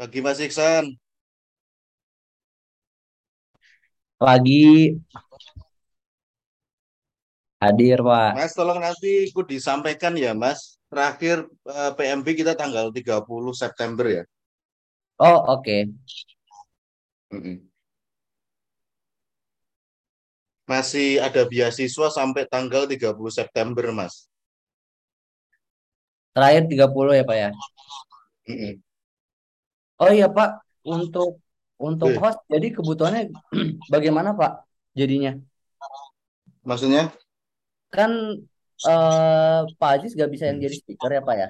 Pagi Mas Iksan. Pagi hadir, Pak. Mas, tolong nanti ikut disampaikan ya, Mas. Terakhir eh, PMB kita tanggal 30 September ya. Oh, oke. Mm-mm. Masih ada beasiswa sampai tanggal 30 September, Mas. Terakhir 30 ya, Pak ya. Mm-mm. Oh iya, Pak. Untuk untuk Eh, host, jadi kebutuhannya bagaimana, Pak? Jadinya maksudnya? kan eh, Pak Aziz gak bisa yang jadi speaker ya, Pak ya.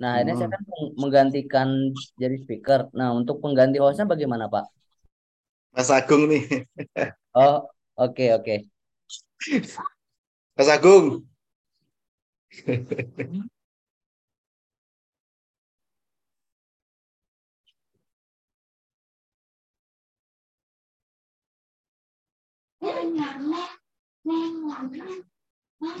Nah, akhirnya saya Mm-mm. kan meng- menggantikan jadi speaker. Nah, untuk pengganti hostnya bagaimana, Pak? Mas Agung nih. Oh, oke, oke. Mas Agung. rất là ngàn lan lan ngàn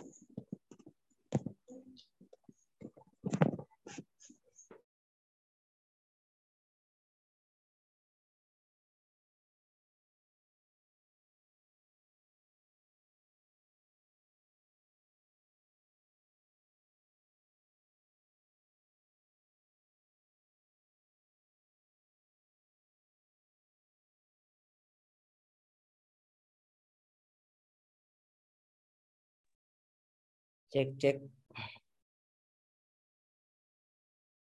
Cek cek.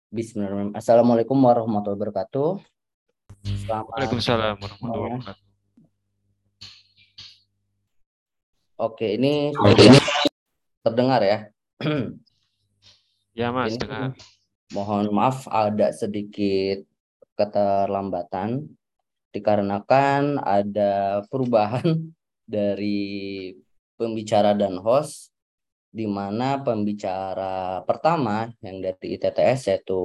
Bismillahirrahmanirrahim. Assalamualaikum warahmatullahi wabarakatuh. Selamat Waalaikumsalam warahmatullahi wabarakatuh. Oke, ini terdengar ya? ya, Mas, ini, dengar. Mohon maaf ada sedikit keterlambatan dikarenakan ada perubahan dari pembicara dan host di mana pembicara pertama yang dari ITTS yaitu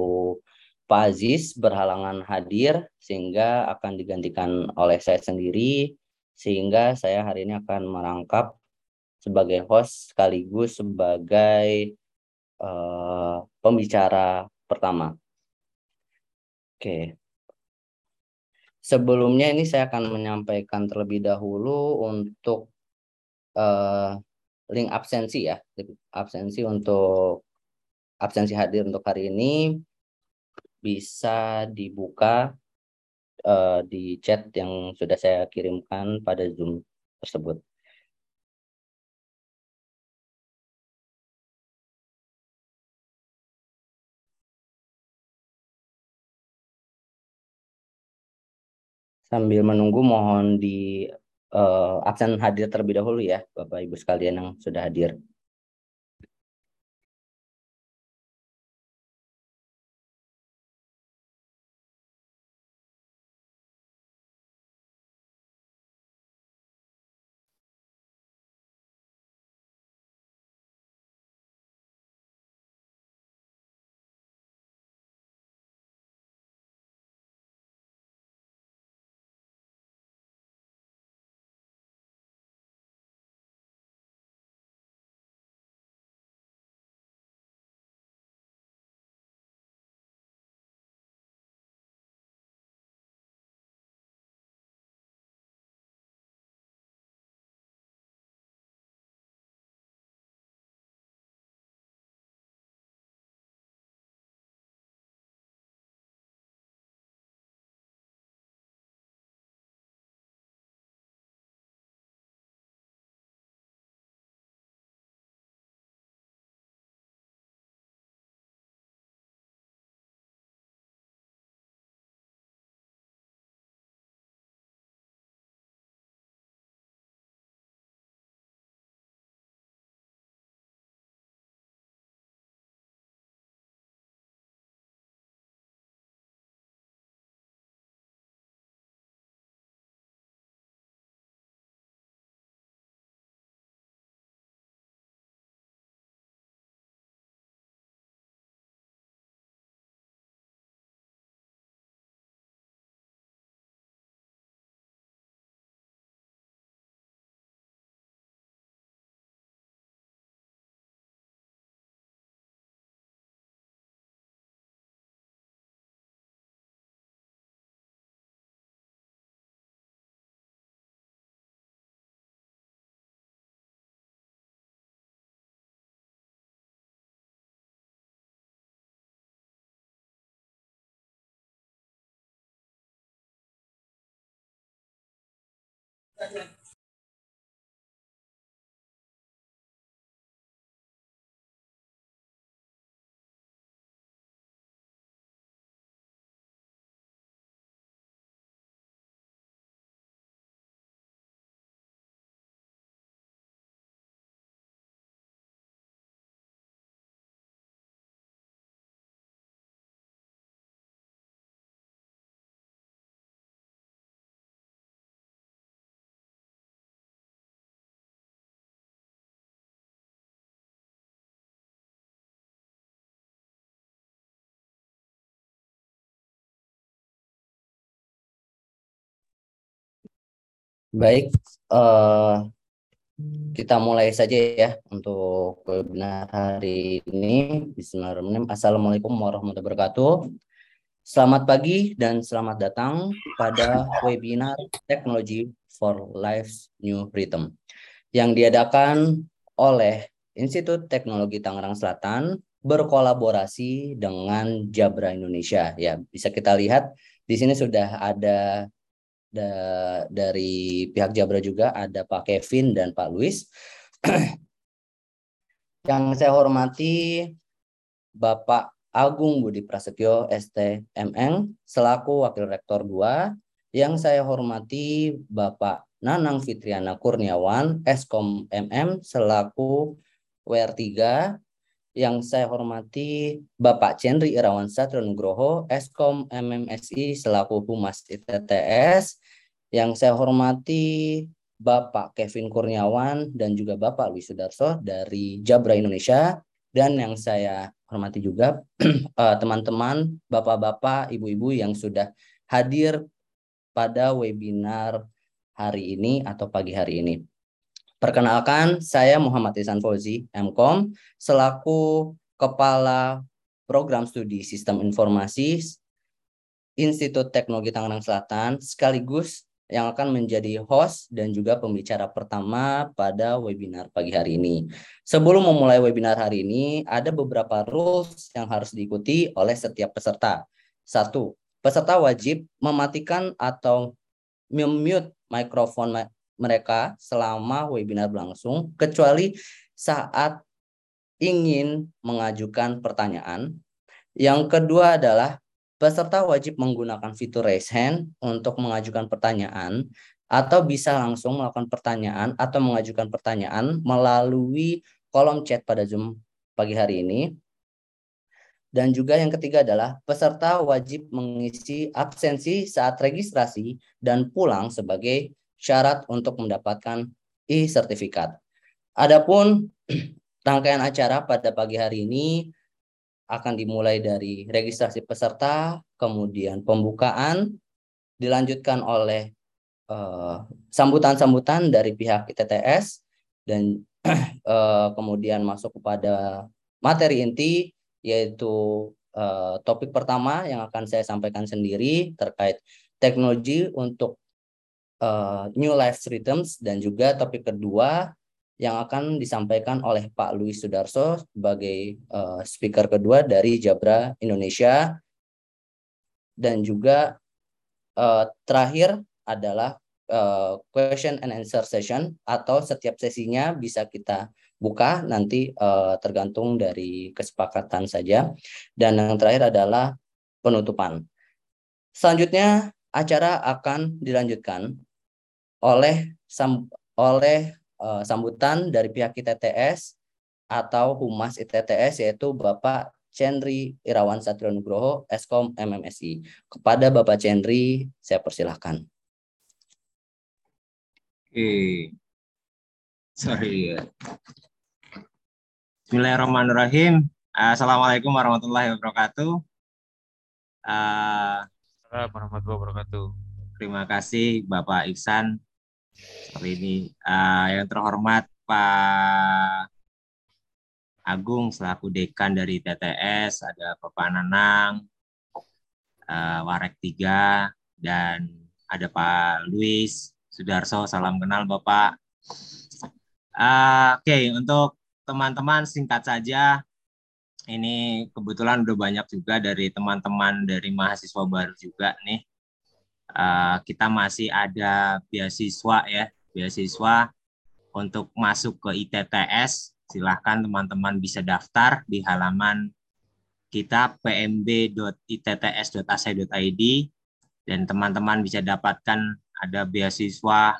Pak Aziz berhalangan hadir sehingga akan digantikan oleh saya sendiri sehingga saya hari ini akan merangkap sebagai host sekaligus sebagai uh, pembicara pertama. Oke. Sebelumnya ini saya akan menyampaikan terlebih dahulu untuk uh, link absensi ya, absensi untuk absensi hadir untuk hari ini bisa dibuka uh, di chat yang sudah saya kirimkan pada Zoom tersebut. Sambil menunggu mohon di uh, absen hadir terlebih dahulu ya Bapak Ibu sekalian yang sudah hadir. Baik, uh, kita mulai saja ya untuk webinar hari ini. Bismillahirrahmanirrahim. Assalamualaikum warahmatullahi wabarakatuh. Selamat pagi dan selamat datang pada webinar Teknologi for Life's New Rhythm yang diadakan oleh Institut Teknologi Tangerang Selatan berkolaborasi dengan Jabra Indonesia. Ya, bisa kita lihat di sini sudah ada da, dari pihak Jabra juga ada Pak Kevin dan Pak Luis. Yang saya hormati Bapak Agung Budi Prasetyo STMN selaku Wakil Rektor 2. Yang saya hormati Bapak Nanang Fitriana Kurniawan Eskom MM selaku WR3 yang saya hormati Bapak Cendri Irawan Nugroho, Eskom MMSI selaku Humas ITTS, yang saya hormati Bapak Kevin Kurniawan dan juga Bapak Luis Sudarso dari Jabra Indonesia, dan yang saya hormati juga eh, teman-teman, bapak-bapak, ibu-ibu yang sudah hadir pada webinar hari ini atau pagi hari ini. Perkenalkan, saya Muhammad Isan Fauzi, MKOM, selaku Kepala Program Studi Sistem Informasi Institut Teknologi Tangerang Selatan, sekaligus yang akan menjadi host dan juga pembicara pertama pada webinar pagi hari ini. Sebelum memulai webinar hari ini, ada beberapa rules yang harus diikuti oleh setiap peserta. Satu, peserta wajib mematikan atau mute mikrofon mereka selama webinar berlangsung kecuali saat ingin mengajukan pertanyaan. Yang kedua adalah peserta wajib menggunakan fitur raise hand untuk mengajukan pertanyaan atau bisa langsung melakukan pertanyaan atau mengajukan pertanyaan melalui kolom chat pada Zoom pagi hari ini. Dan juga yang ketiga adalah peserta wajib mengisi absensi saat registrasi dan pulang sebagai syarat untuk mendapatkan e-sertifikat. Adapun rangkaian acara pada pagi hari ini akan dimulai dari registrasi peserta, kemudian pembukaan, dilanjutkan oleh eh, sambutan-sambutan uh, dari pihak ITTS, dan uh, kemudian masuk kepada materi inti, yaitu uh, topik pertama yang akan saya sampaikan sendiri terkait teknologi untuk uh, New Life Rhythms dan juga topik kedua yang akan disampaikan oleh Pak Luis Sudarso sebagai uh, speaker kedua dari Jabra Indonesia. Dan juga uh, terakhir adalah uh, question and answer session atau setiap sesinya bisa kita buka nanti uh, tergantung dari kesepakatan saja. Dan yang terakhir adalah penutupan. Selanjutnya acara akan dilanjutkan oleh sam, oleh uh, sambutan dari pihak ITTS atau Humas ITTS yaitu Bapak Cendri Irawan Satrio Nugroho, Eskom MMSI. Kepada Bapak Cendri, saya persilahkan. Oke. Sorry ya. Bismillahirrahmanirrahim. Assalamualaikum warahmatullahi wabarakatuh. Uh, Assalamualaikum warahmatullahi wabarakatuh. Terima kasih Bapak Iksan seperti ini. Uh, yang terhormat Pak Agung selaku dekan dari TTS, ada Bapak Nanang, uh, Warek 3, dan ada Pak Luis Sudarso, salam kenal Bapak. Uh, Oke, okay, untuk teman-teman singkat saja, ini kebetulan udah banyak juga dari teman-teman dari mahasiswa baru juga nih uh, kita masih ada beasiswa ya, beasiswa untuk masuk ke ITTS. Silahkan teman-teman bisa daftar di halaman kita pmb.itts.ac.id dan teman-teman bisa dapatkan ada beasiswa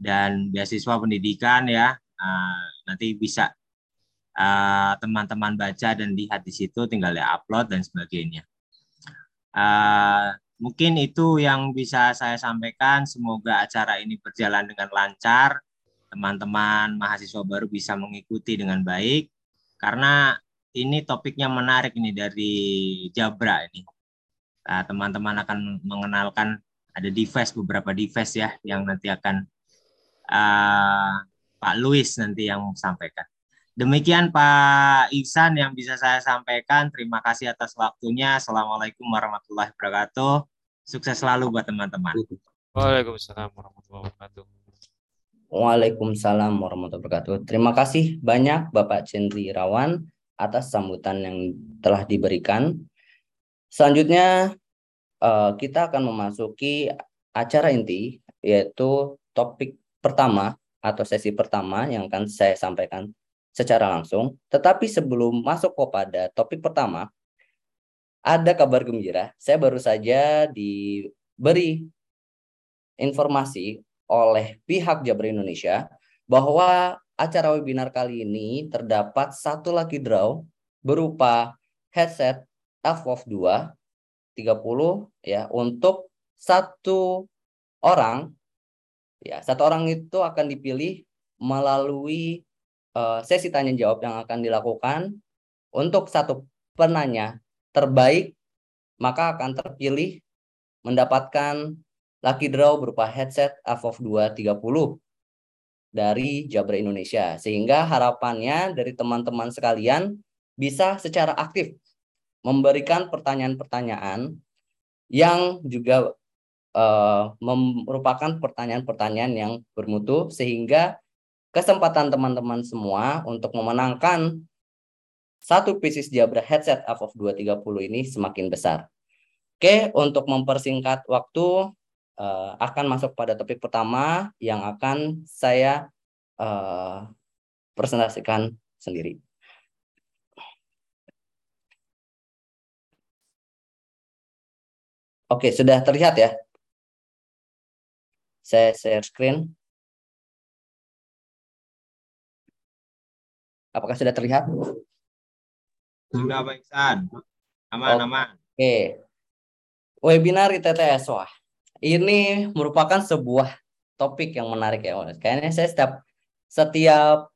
dan beasiswa pendidikan ya. Uh, nanti bisa eh, teman-teman uh, baca dan lihat di situ tinggal di upload dan sebagainya. Uh, Mungkin itu yang bisa saya sampaikan. Semoga acara ini berjalan dengan lancar. Teman-teman mahasiswa baru bisa mengikuti dengan baik. Karena ini topiknya menarik ini dari Jabra ini. Nah, teman-teman akan mengenalkan ada device beberapa device ya yang nanti akan uh, Pak Luis nanti yang sampaikan. Demikian Pak Iksan yang bisa saya sampaikan. Terima kasih atas waktunya. Assalamualaikum warahmatullahi wabarakatuh. Sukses selalu buat teman-teman. Waalaikumsalam warahmatullahi wabarakatuh. Waalaikumsalam warahmatullahi wabarakatuh. Terima kasih banyak Bapak Cendri Rawan atas sambutan yang telah diberikan. Selanjutnya eh, kita akan memasuki acara inti yaitu topik pertama atau sesi pertama yang akan saya sampaikan secara langsung. Tetapi sebelum masuk kepada topik pertama, ada kabar gembira. Saya baru saja diberi informasi oleh pihak Jabar Indonesia bahwa acara webinar kali ini terdapat satu lucky draw berupa headset AFOF 2 30 ya untuk satu orang ya satu orang itu akan dipilih melalui uh, sesi tanya jawab yang akan dilakukan. Untuk satu penanya terbaik maka akan terpilih mendapatkan lucky draw berupa headset AVOV 2 30 dari Jabra Indonesia. Sehingga harapannya dari teman-teman sekalian bisa secara aktif memberikan pertanyaan-pertanyaan yang juga uh, merupakan pertanyaan-pertanyaan yang bermutu sehingga kesempatan teman-teman semua untuk memenangkan satu pieces Jabra headset AVOV 230 ini semakin besar. Oke, untuk mempersingkat waktu uh, akan masuk pada topik pertama yang akan saya uh, presentasikan sendiri. Oke, sudah terlihat ya? Saya share screen. Apakah sudah terlihat? Sudah, Pak Iksan. Aman, Oke. aman. Oke. Webinar ITTS. Wah, ini merupakan sebuah topik yang menarik ya. Kayaknya saya setiap setiap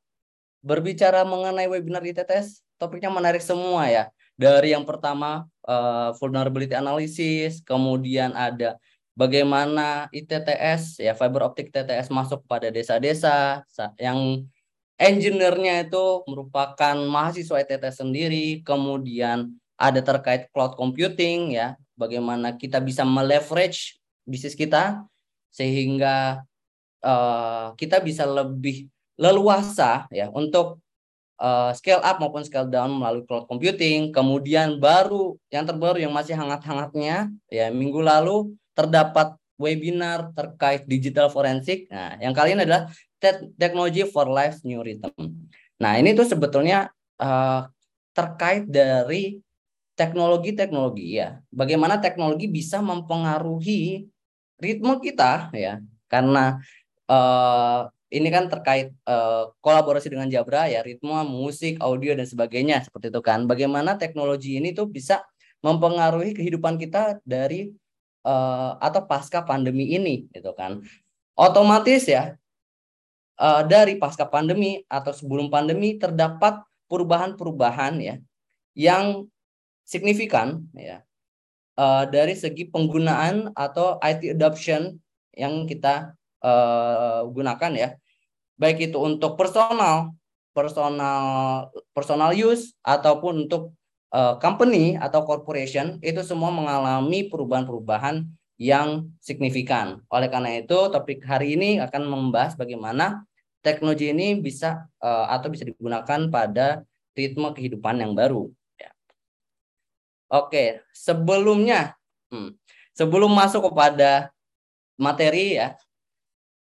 berbicara mengenai webinar ITTS, topiknya menarik semua ya. Dari yang pertama uh, vulnerability analysis, kemudian ada bagaimana ITTS ya fiber optic TTS masuk pada desa-desa yang engineer-nya itu merupakan mahasiswa ITTS sendiri, kemudian ada terkait cloud computing ya, bagaimana kita bisa meleverage bisnis kita sehingga uh, kita bisa lebih leluasa ya untuk uh, scale up maupun scale down melalui cloud computing. Kemudian baru yang terbaru yang masih hangat-hangatnya ya minggu lalu terdapat webinar terkait digital forensik. Nah, yang kali ini adalah Technology for Life New Rhythm. Nah, ini tuh sebetulnya uh, terkait dari teknologi-teknologi ya. Bagaimana teknologi bisa mempengaruhi ritme kita ya. Karena uh, ini kan terkait uh, kolaborasi dengan Jabra ya, ritme, musik, audio dan sebagainya seperti itu kan. Bagaimana teknologi ini tuh bisa mempengaruhi kehidupan kita dari uh, atau pasca pandemi ini gitu kan. Otomatis ya uh, dari pasca pandemi atau sebelum pandemi terdapat perubahan-perubahan ya yang signifikan ya uh, dari segi penggunaan atau IT adoption yang kita uh, gunakan ya baik itu untuk personal personal personal use ataupun untuk uh, company atau corporation itu semua mengalami perubahan-perubahan yang signifikan. Oleh karena itu, topik hari ini akan membahas bagaimana teknologi ini bisa uh, atau bisa digunakan pada ritme kehidupan yang baru. Ya. Oke, sebelumnya, hmm, sebelum masuk kepada materi ya,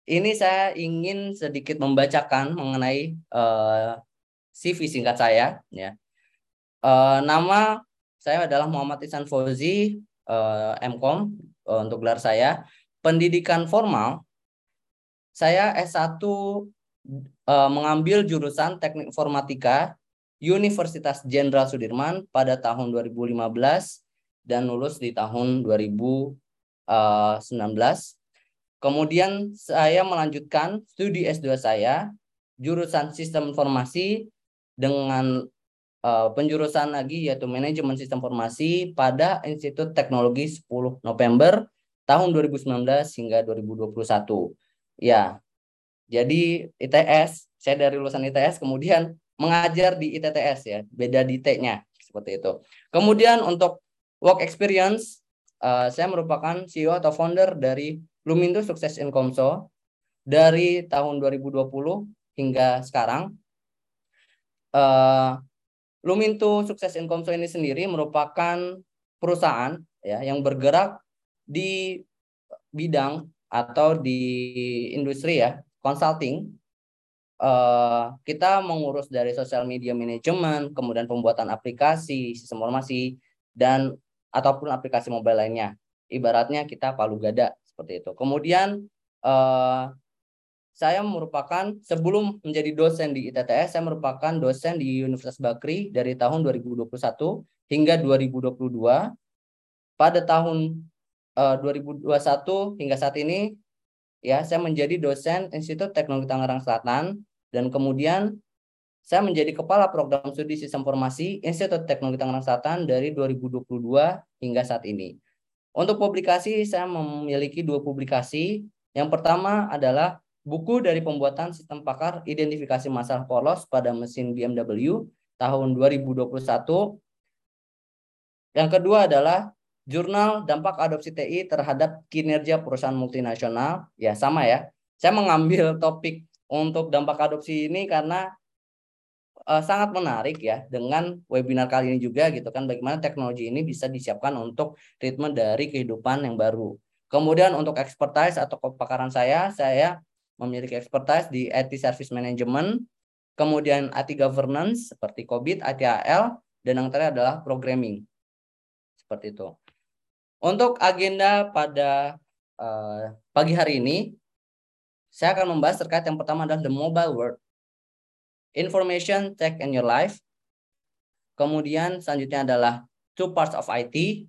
ini saya ingin sedikit membacakan mengenai uh, eh, CV singkat saya ya. Uh, nama saya adalah Muhammad Isan Fauzi, uh, MKOM uh, untuk gelar saya. Pendidikan formal saya S1 uh, mengambil jurusan Teknik Informatika Universitas Jenderal Sudirman pada tahun 2015 dan lulus di tahun 2019 Kemudian saya melanjutkan studi S2 saya jurusan Sistem Informasi dengan uh, penjurusan lagi yaitu Manajemen Sistem Informasi pada Institut Teknologi 10 November tahun 2019 hingga 2021. Ya. Jadi ITS saya dari lulusan ITS kemudian mengajar di ITTS ya, beda di T-nya seperti itu. Kemudian untuk work experience, uh, saya merupakan CEO atau founder dari Lumindo Sukses Incomso dari tahun 2020 hingga sekarang. Uh, Luminto Sukses Incomso ini sendiri merupakan perusahaan ya yang bergerak di bidang atau di industri ya consulting uh, kita mengurus dari sosial media manajemen kemudian pembuatan aplikasi sistem informasi dan ataupun aplikasi mobile lainnya. Ibaratnya kita palu gada seperti itu. Kemudian uh, saya merupakan sebelum menjadi dosen di ITTS saya merupakan dosen di Universitas Bakri dari tahun 2021 hingga 2022 pada tahun uh, eh, 2021 hingga saat ini ya saya menjadi dosen Institut Teknologi Tangerang Selatan dan kemudian saya menjadi kepala program studi sistem informasi Institut Teknologi Tangerang Selatan dari 2022 hingga saat ini. Untuk publikasi saya memiliki dua publikasi. Yang pertama adalah buku dari pembuatan sistem pakar identifikasi masalah polos pada mesin BMW tahun 2021. Yang kedua adalah Jurnal Dampak Adopsi TI terhadap kinerja perusahaan multinasional. Ya, sama ya. Saya mengambil topik untuk dampak adopsi ini karena uh, sangat menarik ya dengan webinar kali ini juga gitu kan bagaimana teknologi ini bisa disiapkan untuk treatment dari kehidupan yang baru. Kemudian untuk expertise atau kepakaran saya, saya memiliki expertise di IT Service Management, kemudian IT Governance seperti COVID, ITAL, dan yang terakhir adalah Programming. Seperti itu. Untuk agenda pada uh, pagi hari ini, saya akan membahas terkait yang pertama adalah the mobile world. Information tech in your life. Kemudian selanjutnya adalah two parts of IT.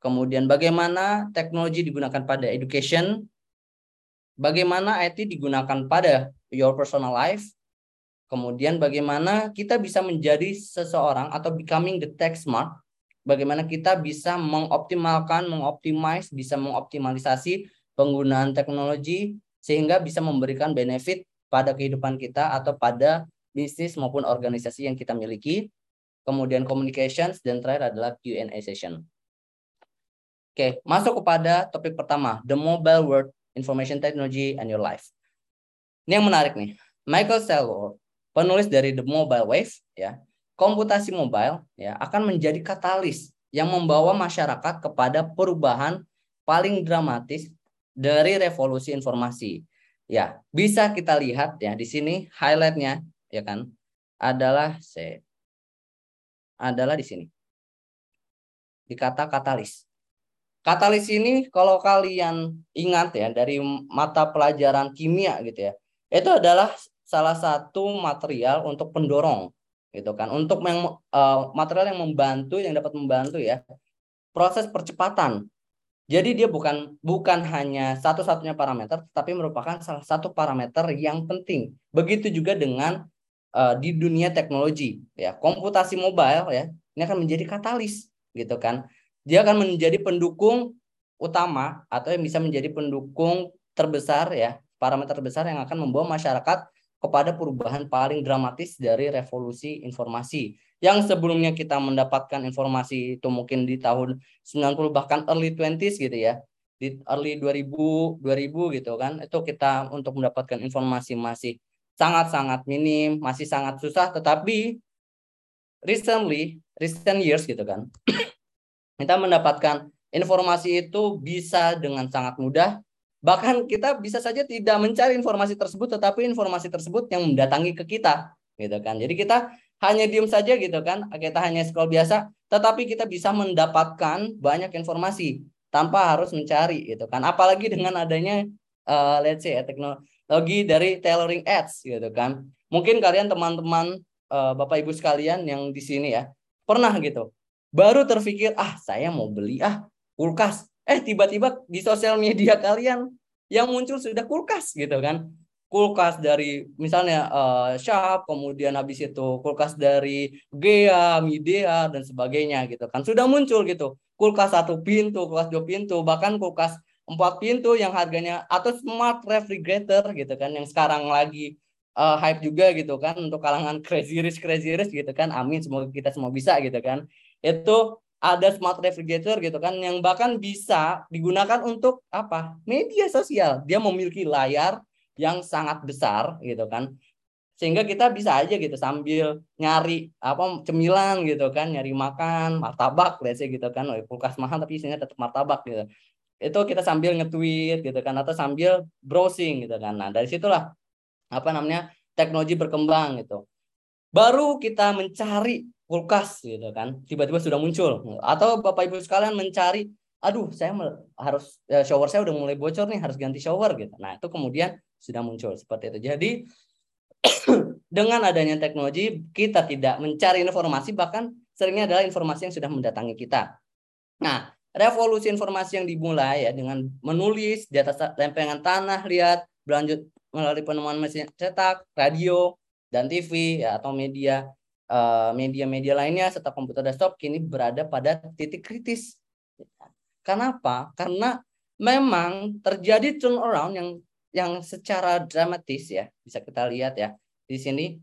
Kemudian bagaimana teknologi digunakan pada education. Bagaimana IT digunakan pada your personal life. Kemudian bagaimana kita bisa menjadi seseorang atau becoming the tech smart bagaimana kita bisa mengoptimalkan, mengoptimize, bisa mengoptimalisasi penggunaan teknologi sehingga bisa memberikan benefit pada kehidupan kita atau pada bisnis maupun organisasi yang kita miliki. Kemudian communications dan terakhir adalah Q&A session. Oke, masuk kepada topik pertama, the mobile world information technology and your life. Ini yang menarik nih. Michael Saylor, penulis dari The Mobile Wave, ya, komputasi mobile ya akan menjadi katalis yang membawa masyarakat kepada perubahan paling dramatis dari revolusi informasi. Ya, bisa kita lihat ya di sini highlightnya ya kan adalah se adalah di sini. Di kata katalis. Katalis ini kalau kalian ingat ya dari mata pelajaran kimia gitu ya. Itu adalah salah satu material untuk pendorong gitu kan. Untuk yang uh, material yang membantu yang dapat membantu ya proses percepatan. Jadi dia bukan bukan hanya satu-satunya parameter tapi merupakan salah satu parameter yang penting. Begitu juga dengan uh, di dunia teknologi ya. Komputasi mobile ya ini akan menjadi katalis gitu kan. Dia akan menjadi pendukung utama atau yang bisa menjadi pendukung terbesar ya parameter terbesar yang akan membawa masyarakat kepada perubahan paling dramatis dari revolusi informasi. Yang sebelumnya kita mendapatkan informasi itu mungkin di tahun 90 bahkan early 20s gitu ya. Di early 2000 2000 gitu kan. Itu kita untuk mendapatkan informasi masih sangat-sangat minim, masih sangat susah tetapi recently, recent years gitu kan. kita mendapatkan informasi itu bisa dengan sangat mudah Bahkan kita bisa saja tidak mencari informasi tersebut, tetapi informasi tersebut yang mendatangi ke kita, gitu kan. Jadi kita hanya diem saja gitu kan, kita hanya scroll biasa, tetapi kita bisa mendapatkan banyak informasi tanpa harus mencari, gitu kan. Apalagi dengan adanya, uh, let's say, ya, teknologi dari tailoring ads, gitu kan. Mungkin kalian teman-teman uh, bapak ibu sekalian yang di sini ya pernah gitu, baru terpikir ah saya mau beli ah kulkas Eh tiba-tiba di sosial media kalian yang muncul sudah kulkas gitu kan. Kulkas dari misalnya uh, Sharp, kemudian habis itu kulkas dari Gea, Midea dan sebagainya gitu kan. Sudah muncul gitu. Kulkas satu pintu, kulkas dua pintu, bahkan kulkas empat pintu yang harganya atau smart refrigerator gitu kan yang sekarang lagi uh, hype juga gitu kan untuk kalangan crazy rich crazy rich gitu kan. Amin semoga kita semua bisa gitu kan. Itu ada smart refrigerator gitu kan yang bahkan bisa digunakan untuk apa? media sosial. Dia memiliki layar yang sangat besar gitu kan. Sehingga kita bisa aja gitu sambil nyari apa cemilan gitu kan, nyari makan, martabak say gitu kan. Oh, kulkas mahal tapi isinya tetap martabak gitu. Itu kita sambil nge-tweet gitu kan atau sambil browsing gitu kan. Nah, dari situlah apa namanya? teknologi berkembang gitu. Baru kita mencari kulkas gitu kan tiba-tiba sudah muncul. Atau bapak ibu sekalian mencari aduh saya harus ya, shower saya udah mulai bocor nih harus ganti shower gitu. Nah itu kemudian sudah muncul seperti itu. Jadi dengan adanya teknologi kita tidak mencari informasi bahkan seringnya adalah informasi yang sudah mendatangi kita. Nah revolusi informasi yang dimulai ya dengan menulis di atas lempengan tanah lihat berlanjut melalui penemuan mesin cetak radio dan TV ya atau media media-media lainnya serta komputer desktop kini berada pada titik kritis. Kenapa? Karena memang terjadi turnaround yang yang secara dramatis ya bisa kita lihat ya di sini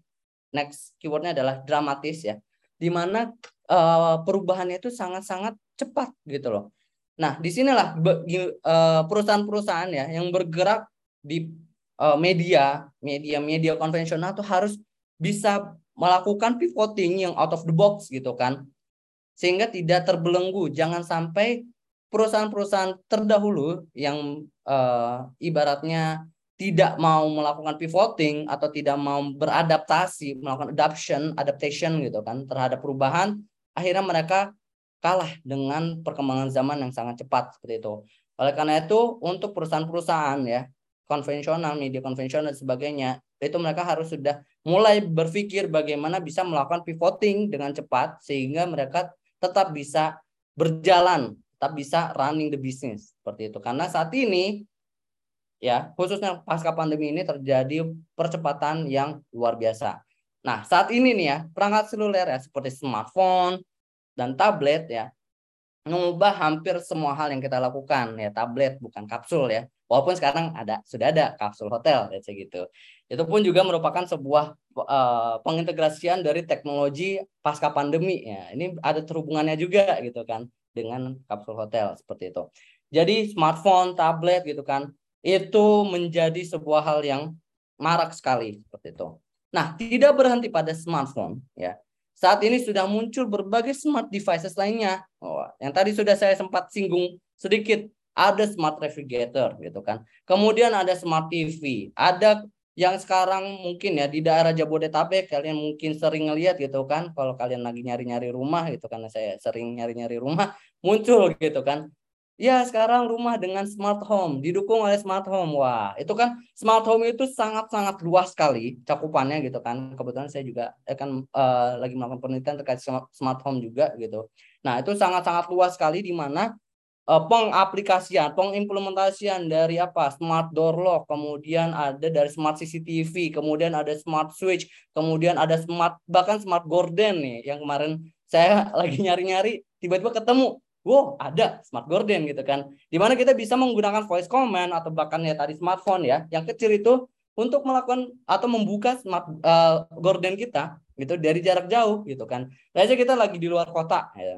next keywordnya adalah dramatis ya di mana uh, perubahannya itu sangat-sangat cepat gitu loh. Nah di sinilah uh, perusahaan-perusahaan ya yang bergerak di uh, media media-media konvensional tuh harus bisa melakukan pivoting yang out of the box gitu kan. Sehingga tidak terbelenggu. Jangan sampai perusahaan-perusahaan terdahulu yang uh, ibaratnya tidak mau melakukan pivoting atau tidak mau beradaptasi, melakukan adoption, adaptation gitu kan terhadap perubahan, akhirnya mereka kalah dengan perkembangan zaman yang sangat cepat seperti itu. Oleh karena itu, untuk perusahaan-perusahaan ya konvensional, media konvensional dan sebagainya, itu mereka harus sudah mulai berpikir bagaimana bisa melakukan pivoting dengan cepat sehingga mereka tetap bisa berjalan, tetap bisa running the business seperti itu. Karena saat ini ya, khususnya pasca pandemi ini terjadi percepatan yang luar biasa. Nah, saat ini nih ya, perangkat seluler ya seperti smartphone dan tablet ya mengubah hampir semua hal yang kita lakukan ya tablet bukan kapsul ya walaupun sekarang ada sudah ada kapsul hotel ya gitu itu pun juga merupakan sebuah uh, pengintegrasian dari teknologi pasca pandemi. Ya ini ada terhubungannya juga gitu kan dengan kapsul hotel seperti itu. Jadi smartphone tablet gitu kan itu menjadi sebuah hal yang marak sekali seperti itu. Nah tidak berhenti pada smartphone ya. Saat ini sudah muncul berbagai smart devices lainnya. Oh, yang tadi sudah saya sempat singgung sedikit, ada smart refrigerator gitu kan. Kemudian ada smart TV, ada yang sekarang mungkin ya di daerah Jabodetabek kalian mungkin sering ngelihat gitu kan kalau kalian lagi nyari-nyari rumah gitu karena saya sering nyari-nyari rumah muncul gitu kan Ya, sekarang rumah dengan smart home didukung oleh smart home. Wah, itu kan smart home itu sangat-sangat luas sekali cakupannya gitu kan. Kebetulan saya juga akan uh, eh, lagi melakukan penelitian terkait smart home juga gitu. Nah, itu sangat-sangat luas sekali di mana uh, pengaplikasian, pengimplementasian dari apa? Smart door lock, kemudian ada dari smart CCTV, kemudian ada smart switch, kemudian ada smart bahkan smart gorden nih yang kemarin saya lagi nyari-nyari tiba-tiba ketemu wow ada smart gorden gitu kan di mana kita bisa menggunakan voice command atau bahkan ya tadi smartphone ya yang kecil itu untuk melakukan atau membuka smart uh, gorden kita gitu dari jarak jauh gitu kan aja kita lagi di luar kota ya.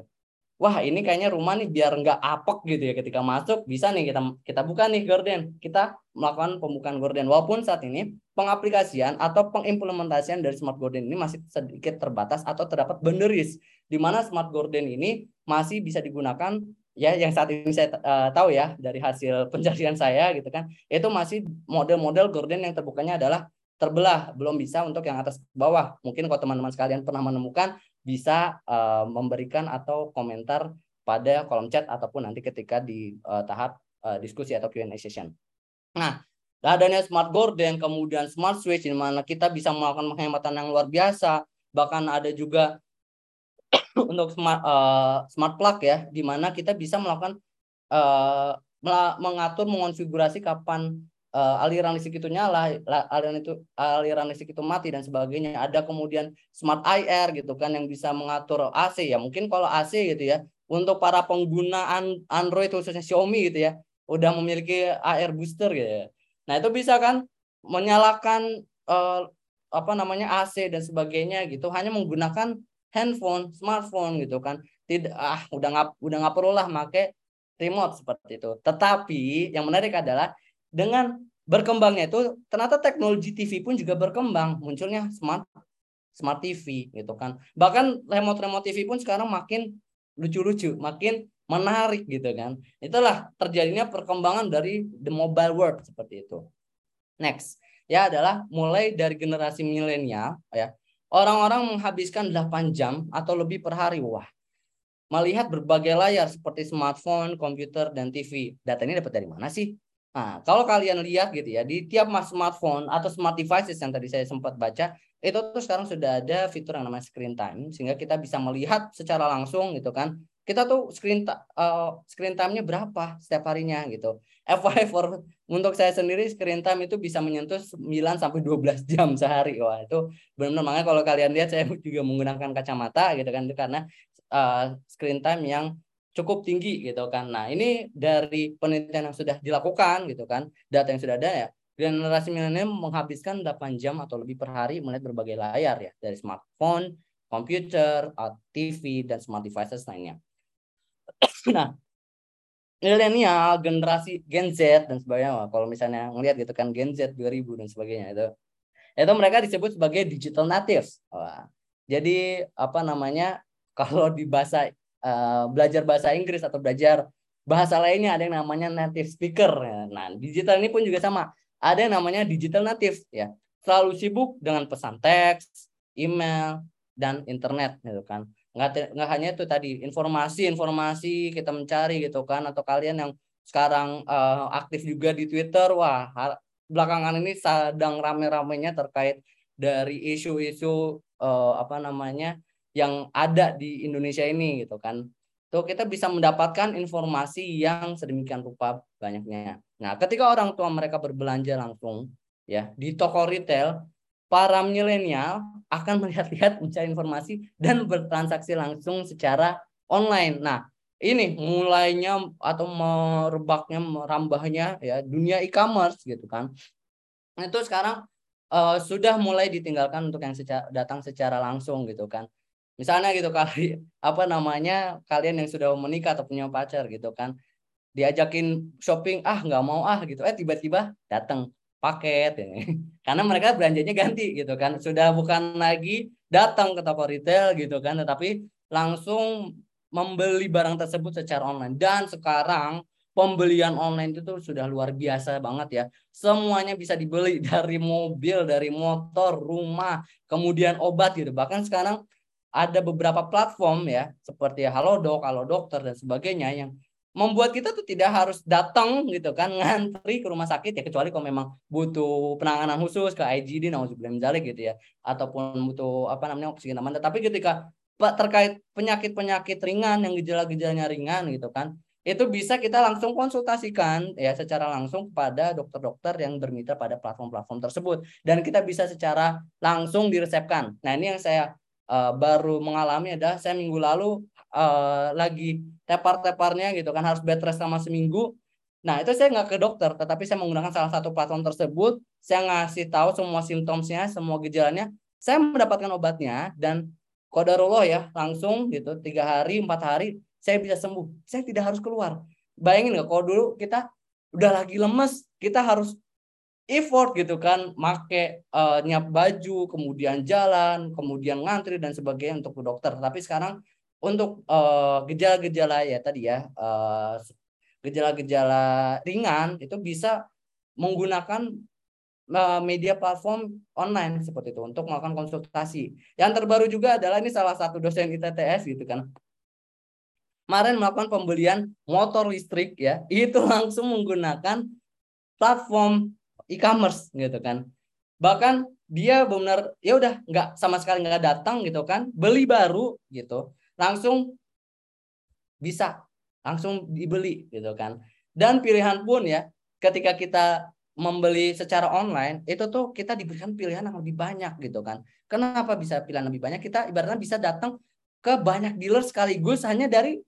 Wah ini kayaknya rumah nih biar nggak apek gitu ya. Ketika masuk bisa nih kita kita buka nih gorden kita melakukan pembukaan gorden walaupun saat ini pengaplikasian atau pengimplementasian dari smart gorden ini masih sedikit terbatas atau terdapat boundaries di mana smart gorden ini masih bisa digunakan ya yang saat ini saya uh, tahu ya dari hasil pencarian saya gitu kan. Itu masih model-model gorden yang terbukanya adalah terbelah belum bisa untuk yang atas bawah. Mungkin kalau teman-teman sekalian pernah menemukan bisa uh, memberikan atau komentar pada kolom chat ataupun nanti ketika di uh, tahap uh, diskusi atau Q&A session. Nah, adanya smart gorden kemudian smart switch di mana kita bisa melakukan penghematan yang luar biasa bahkan ada juga untuk smart uh, smart plug ya, di mana kita bisa melakukan uh, mengatur mengonfigurasi kapan uh, aliran listrik itu nyala, aliran itu aliran listrik itu mati dan sebagainya. Ada kemudian smart IR gitu kan yang bisa mengatur AC ya. Mungkin kalau AC gitu ya, untuk para pengguna Android khususnya Xiaomi gitu ya, udah memiliki AR booster gitu ya. Nah, itu bisa kan menyalakan uh, apa namanya AC dan sebagainya gitu hanya menggunakan handphone, smartphone gitu kan. Tidak ah udah nggak udah nggak perlu lah make remote seperti itu. Tetapi yang menarik adalah dengan berkembangnya itu ternyata teknologi TV pun juga berkembang, munculnya smart smart TV gitu kan. Bahkan remote-remote TV pun sekarang makin lucu-lucu, makin menarik gitu kan. Itulah terjadinya perkembangan dari the mobile world seperti itu. Next, ya adalah mulai dari generasi milenial ya. Orang-orang menghabiskan 8 jam atau lebih per hari. Wah. Melihat berbagai layar seperti smartphone, komputer dan TV. Data ini dapat dari mana sih? Nah, kalau kalian lihat gitu ya, di tiap smartphone atau smart devices yang tadi saya sempat baca, itu tuh sekarang sudah ada fitur yang namanya screen time sehingga kita bisa melihat secara langsung gitu kan kita tuh screen uh, screen time-nya berapa setiap harinya gitu. FYI for untuk saya sendiri screen time itu bisa menyentuh 9 sampai 12 jam sehari. Wah, itu benar-benar makanya kalau kalian lihat saya juga menggunakan kacamata gitu kan itu karena uh, screen time yang cukup tinggi gitu kan. Nah, ini dari penelitian yang sudah dilakukan gitu kan, data yang sudah ada ya. Generasi milenial menghabiskan 8 jam atau lebih per hari melihat berbagai layar ya, dari smartphone, komputer, TV, dan smart devices lainnya. nah, milenial, generasi Gen Z dan sebagainya, kalau misalnya ngelihat gitu kan Gen Z 2000 dan sebagainya itu, itu mereka disebut sebagai digital natives. Wah. Jadi apa namanya? Kalau di bahasa uh, belajar bahasa Inggris atau belajar bahasa lainnya ada yang namanya native speaker. Nah, digital ini pun juga sama. Ada yang namanya digital native ya. Selalu sibuk dengan pesan teks, email, dan internet gitu kan nggak nggak hanya itu tadi informasi informasi kita mencari gitu kan atau kalian yang sekarang uh, aktif juga di Twitter wah belakangan ini sedang rame-ramenya terkait dari isu-isu uh, apa namanya yang ada di Indonesia ini gitu kan tuh kita bisa mendapatkan informasi yang sedemikian rupa banyaknya nah ketika orang tua mereka berbelanja langsung ya di toko retail para milenial akan melihat-lihat mencari informasi dan bertransaksi langsung secara online. Nah, ini mulainya atau merebaknya merambahnya ya dunia e-commerce gitu kan. Itu sekarang uh, sudah mulai ditinggalkan untuk yang secara, datang secara langsung gitu kan. Misalnya gitu kali apa namanya kalian yang sudah menikah atau punya pacar gitu kan diajakin shopping ah nggak mau ah gitu. Eh tiba-tiba datang paket ya. karena mereka belanjanya ganti gitu kan. Sudah bukan lagi datang ke toko retail gitu kan tetapi langsung membeli barang tersebut secara online. Dan sekarang pembelian online itu tuh sudah luar biasa banget ya. Semuanya bisa dibeli dari mobil dari motor rumah kemudian obat gitu. Bahkan sekarang ada beberapa platform ya seperti Halodoc, Dokter dan sebagainya yang membuat kita tuh tidak harus datang gitu kan ngantri ke rumah sakit ya kecuali kalau memang butuh penanganan khusus ke IGD nauzubillah gitu ya ataupun butuh apa namanya oksigen aman tapi ketika terkait penyakit-penyakit ringan yang gejala-gejalanya ringan gitu kan itu bisa kita langsung konsultasikan ya secara langsung kepada dokter-dokter yang bermitra pada platform-platform tersebut dan kita bisa secara langsung diresepkan. Nah, ini yang saya uh, baru mengalami adalah saya minggu lalu uh, lagi tepar-teparnya gitu kan harus bed rest sama seminggu. Nah itu saya nggak ke dokter, tetapi saya menggunakan salah satu platform tersebut. Saya ngasih tahu semua simptomnya, semua gejalanya. Saya mendapatkan obatnya dan kodarullah ya langsung gitu tiga hari empat hari saya bisa sembuh. Saya tidak harus keluar. Bayangin nggak kalau dulu kita udah lagi lemes, kita harus effort gitu kan, make uh, nyiap baju, kemudian jalan, kemudian ngantri dan sebagainya untuk ke dokter. Tapi sekarang untuk uh, gejala-gejala ya tadi ya uh, gejala-gejala ringan itu bisa menggunakan uh, media platform online seperti itu untuk melakukan konsultasi. Yang terbaru juga adalah ini salah satu dosen ITTS gitu kan. Kemarin melakukan pembelian motor listrik ya, itu langsung menggunakan platform e-commerce gitu kan. Bahkan dia benar ya udah nggak sama sekali nggak datang gitu kan, beli baru gitu langsung bisa langsung dibeli gitu kan. Dan pilihan pun ya ketika kita membeli secara online itu tuh kita diberikan pilihan yang lebih banyak gitu kan. Kenapa bisa pilihan lebih banyak? Kita ibaratnya bisa datang ke banyak dealer sekaligus hanya dari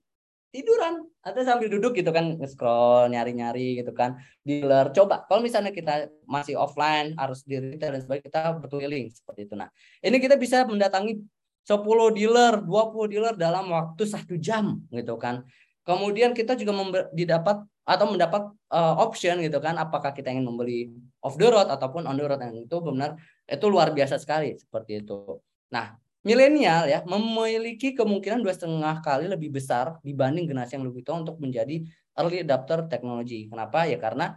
tiduran. Atau sambil duduk gitu kan scroll nyari-nyari gitu kan. Dealer. Coba kalau misalnya kita masih offline harus di retail dan sebagainya kita berkeliling. Seperti itu. Nah ini kita bisa mendatangi 10 dealer 20 dealer dalam waktu satu jam gitu kan. Kemudian kita juga didapat atau mendapat uh, option gitu kan apakah kita ingin membeli off the road ataupun on the road. Dan itu benar itu luar biasa sekali seperti itu. Nah milenial ya memiliki kemungkinan dua setengah kali lebih besar dibanding generasi yang lebih tua untuk menjadi early adopter teknologi. Kenapa? Ya karena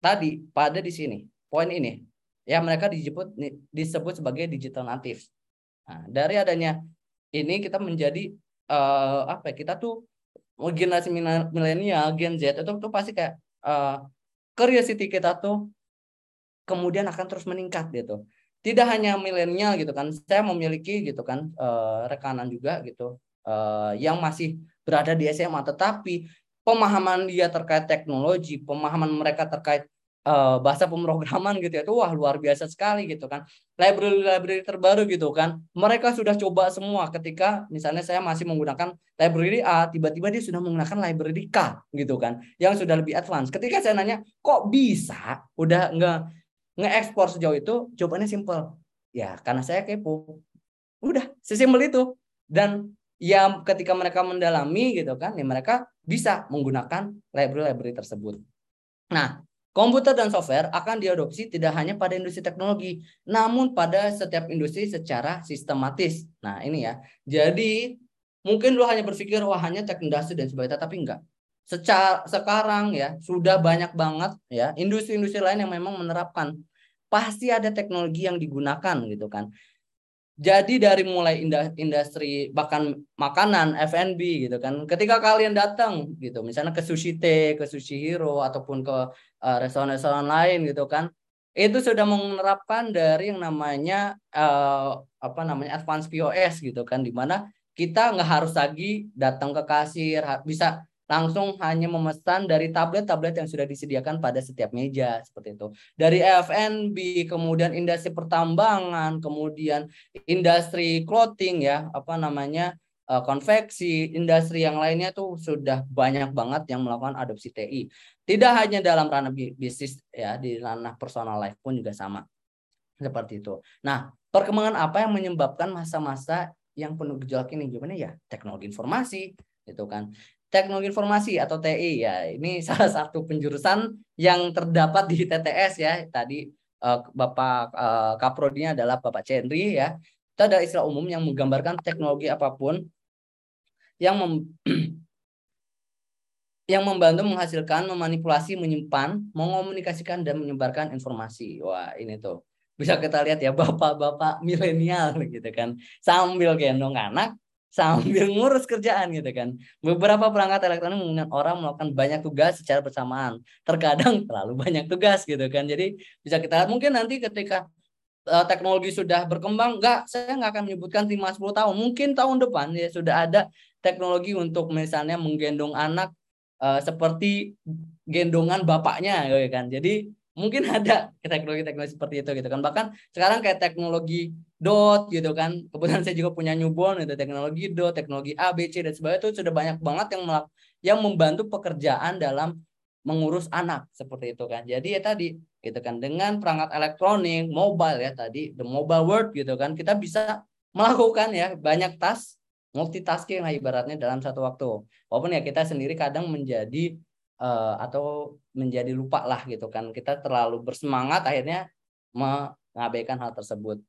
tadi pada di sini poin ini ya mereka disebut disebut sebagai digital native. Nah, dari adanya ini kita menjadi uh, apa ya? Kita tuh generasi milenial, Gen Z itu tuh pasti kayak uh, curiosity kita tuh kemudian akan terus meningkat gitu tidak hanya milenial gitu kan saya memiliki gitu kan uh, rekanan juga gitu uh, yang masih berada di SMA tetapi pemahaman dia terkait teknologi pemahaman mereka terkait uh, bahasa pemrograman gitu ya itu wah luar biasa sekali gitu kan. Library-library terbaru gitu kan mereka sudah coba semua ketika misalnya saya masih menggunakan library A tiba-tiba dia sudah menggunakan library K gitu kan yang sudah lebih advance. Ketika saya nanya kok bisa? Udah enggak nge-ekspor sejauh itu jawabannya simple. Ya, karena saya kepo. Udah, sesimpel itu. Dan ya ketika mereka mendalami gitu kan, ya mereka bisa menggunakan library-library tersebut. Nah, komputer dan software akan diadopsi tidak hanya pada industri teknologi, namun pada setiap industri secara sistematis. Nah, ini ya. Jadi, mungkin lu hanya berpikir wah hanya tech industri dan sebagainya, tapi enggak. Secara sekarang ya sudah banyak banget ya industri-industri lain yang memang menerapkan pasti ada teknologi yang digunakan gitu kan. Jadi dari mulai industri bahkan makanan F&B gitu kan. Ketika kalian datang gitu, misalnya ke Sushi Teh, ke Sushi Hero ataupun ke uh, restoran-restoran lain gitu kan, itu sudah menerapkan dari yang namanya uh, apa namanya advance POS gitu kan, di mana kita nggak harus lagi datang ke kasir, bisa langsung hanya memesan dari tablet-tablet yang sudah disediakan pada setiap meja seperti itu. Dari F&B, kemudian industri pertambangan, kemudian industri clothing ya, apa namanya? Eh, konveksi, industri yang lainnya tuh sudah banyak banget yang melakukan adopsi TI. Tidak hanya dalam ranah bisnis ya, di ranah personal life pun juga sama. Seperti itu. Nah, perkembangan apa yang menyebabkan masa-masa yang penuh gejolak ini? Jawabannya ya teknologi informasi, itu kan teknologi informasi atau TI ya. Ini salah satu penjurusan yang terdapat di TTS ya. Tadi uh, Bapak uh, Kaprodinya adalah Bapak Cendri ya. Itu adalah istilah umum yang menggambarkan teknologi apa pun yang mem yang membantu menghasilkan, memanipulasi, menyimpan, mengomunikasikan dan menyebarkan informasi. Wah, ini tuh. Bisa kita lihat ya bapak-bapak milenial gitu kan. Sambil gendong anak sambil ngurus kerjaan gitu kan. Beberapa perangkat elektronik memungkinkan orang melakukan banyak tugas secara bersamaan. Terkadang terlalu banyak tugas gitu kan. Jadi bisa kita lihat mungkin nanti ketika uh, teknologi sudah berkembang, enggak, saya nggak akan menyebutkan 5-10 tahun. Mungkin tahun depan ya sudah ada teknologi untuk misalnya menggendong anak uh, seperti gendongan bapaknya gitu kan. Jadi mungkin ada teknologi-teknologi seperti itu gitu kan. Bahkan sekarang kayak teknologi dot gitu kan. Kebetulan saya juga punya newborn itu teknologi dot teknologi A B C dan sebagainya itu sudah banyak banget yang melak yang membantu pekerjaan dalam mengurus anak seperti itu kan. Jadi ya tadi gitu kan. Dengan perangkat elektronik mobile ya tadi the mobile world gitu kan kita bisa melakukan ya banyak tas multitasking lah ibaratnya dalam satu waktu. Walaupun ya kita sendiri kadang menjadi uh, atau menjadi lupa lah gitu kan. Kita terlalu bersemangat akhirnya mengabaikan hal tersebut.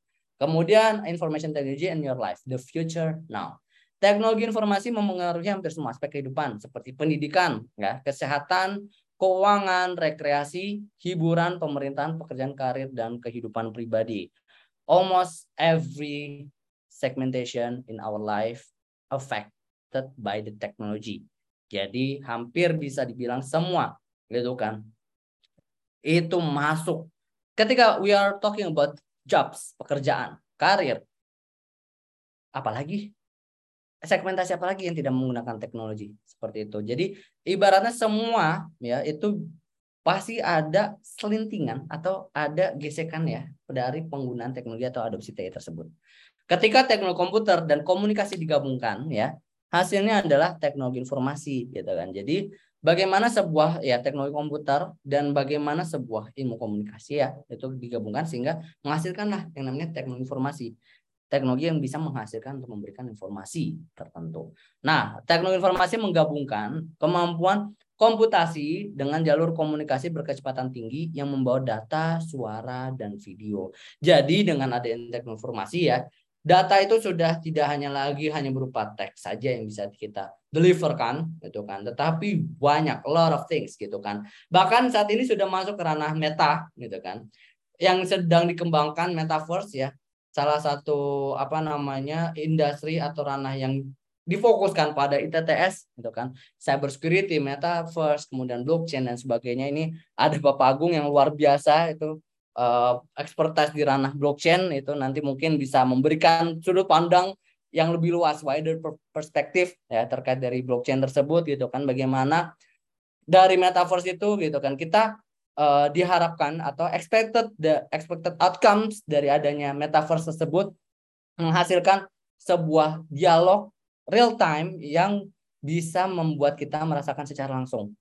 Kemudian information technology in your life the future now. Teknologi informasi mempengaruhi hampir semua aspek kehidupan seperti pendidikan ya kesehatan keuangan rekreasi hiburan pemerintahan pekerjaan karir dan kehidupan pribadi. Almost every segmentation in our life affected by the technology jadi hampir bisa dibilang semua gitu kan. Itu masuk. Ketika we are talking about jobs, pekerjaan, karir, apalagi segmentasi apalagi yang tidak menggunakan teknologi seperti itu. Jadi ibaratnya semua ya itu pasti ada selintingan atau ada gesekan ya dari penggunaan teknologi atau adopsi TI tersebut. Ketika teknologi komputer dan komunikasi digabungkan ya, hasilnya adalah teknologi informasi gitu kan. Jadi bagaimana sebuah ya teknologi komputer dan bagaimana sebuah ilmu komunikasi ya itu digabungkan sehingga menghasilkanlah yang namanya teknologi informasi teknologi yang bisa menghasilkan untuk memberikan informasi tertentu. Nah, teknologi informasi menggabungkan kemampuan komputasi dengan jalur komunikasi berkecepatan tinggi yang membawa data, suara, dan video. Jadi dengan adanya teknologi informasi ya, data itu sudah tidak hanya lagi hanya berupa teks saja yang bisa kita deliverkan gitu kan. Tetapi banyak a lot of things gitu kan. Bahkan saat ini sudah masuk ke ranah meta gitu kan. Yang sedang dikembangkan metaverse ya salah satu apa namanya industri atau ranah yang difokuskan pada ITTS gitu kan. Cyber security metaverse kemudian blockchain dan sebagainya. Ini ada Bapak Agung yang luar biasa itu uh, expertise di ranah blockchain itu nanti mungkin bisa memberikan sudut pandang yang lebih luas wider perspektif ya terkait dari blockchain tersebut gitu kan. Bagaimana dari metaverse itu gitu kan kita uh, diharapkan atau expected the expected outcomes dari adanya metaverse tersebut menghasilkan sebuah dialog real time yang bisa membuat kita merasakan secara langsung.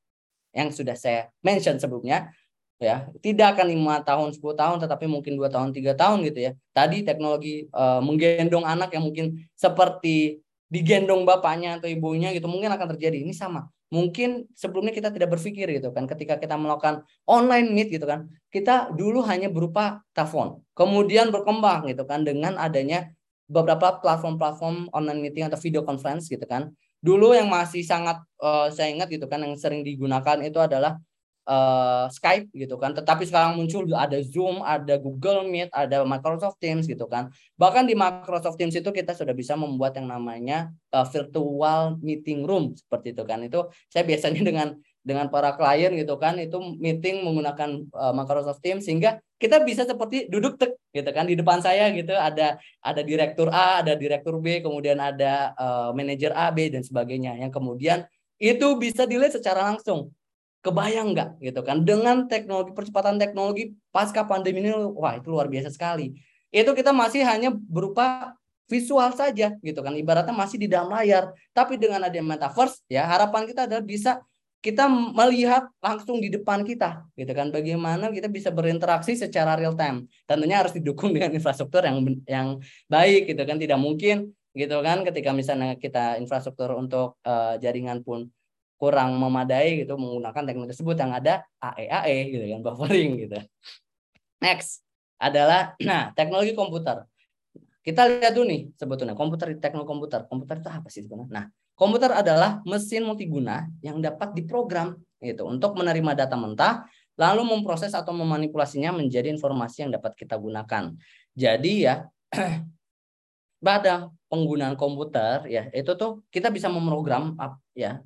Yang sudah saya mention sebelumnya ya. Tidak akan lima tahun 10 tahun tetapi mungkin dua tahun tiga tahun gitu ya. Tadi teknologi uh, menggendong anak yang mungkin seperti digendong bapaknya atau ibunya gitu mungkin akan terjadi. Ini sama. Mungkin sebelumnya kita tidak berpikir gitu kan. Ketika kita melakukan online meet gitu kan kita dulu hanya berupa telepon. Kemudian berkembang gitu kan dengan adanya beberapa platform-platform online meeting atau video conference gitu kan. Dulu yang masih sangat uh, saya ingat gitu kan yang sering digunakan itu adalah uh, Skype gitu kan. Tetapi sekarang muncul ada Zoom, ada Google Meet, ada Microsoft Teams gitu kan. Bahkan di Microsoft Teams itu kita sudah bisa membuat yang namanya uh, virtual meeting room seperti itu kan. Itu saya biasanya dengan dengan para klien gitu kan itu meeting menggunakan uh, Microsoft Teams sehingga kita bisa seperti duduk tek gitu kan di depan saya gitu ada ada direktur A, ada direktur B, kemudian ada uh, manajer A, B dan sebagainya yang kemudian itu bisa dilihat secara langsung Kebayang nggak? Gitu kan. Dengan teknologi percepatan teknologi pasca pandemi ini wah itu luar biasa sekali. Itu kita masih hanya berupa visual saja gitu kan. Ibaratnya masih di dalam layar. Tapi dengan adanya metaverse ya harapan kita adalah bisa kita melihat langsung di depan kita gitu kan. Bagaimana kita bisa berinteraksi secara real time. Tentunya harus didukung dengan infrastruktur yang yang baik gitu kan. Tidak mungkin gitu kan ketika misalnya kita infrastruktur untuk uh, jaringan pun kurang memadai gitu menggunakan teknologi tersebut yang ada AE AE gitu kan buffering gitu. Next adalah nah teknologi komputer. Kita lihat dulu nih sebetulnya komputer teknologi komputer. Komputer itu apa sih sebenarnya? Nah, komputer adalah mesin multiguna yang dapat diprogram gitu untuk menerima data mentah lalu memproses atau memanipulasinya menjadi informasi yang dapat kita gunakan. Jadi ya pada penggunaan komputer ya itu tuh kita bisa memprogram ya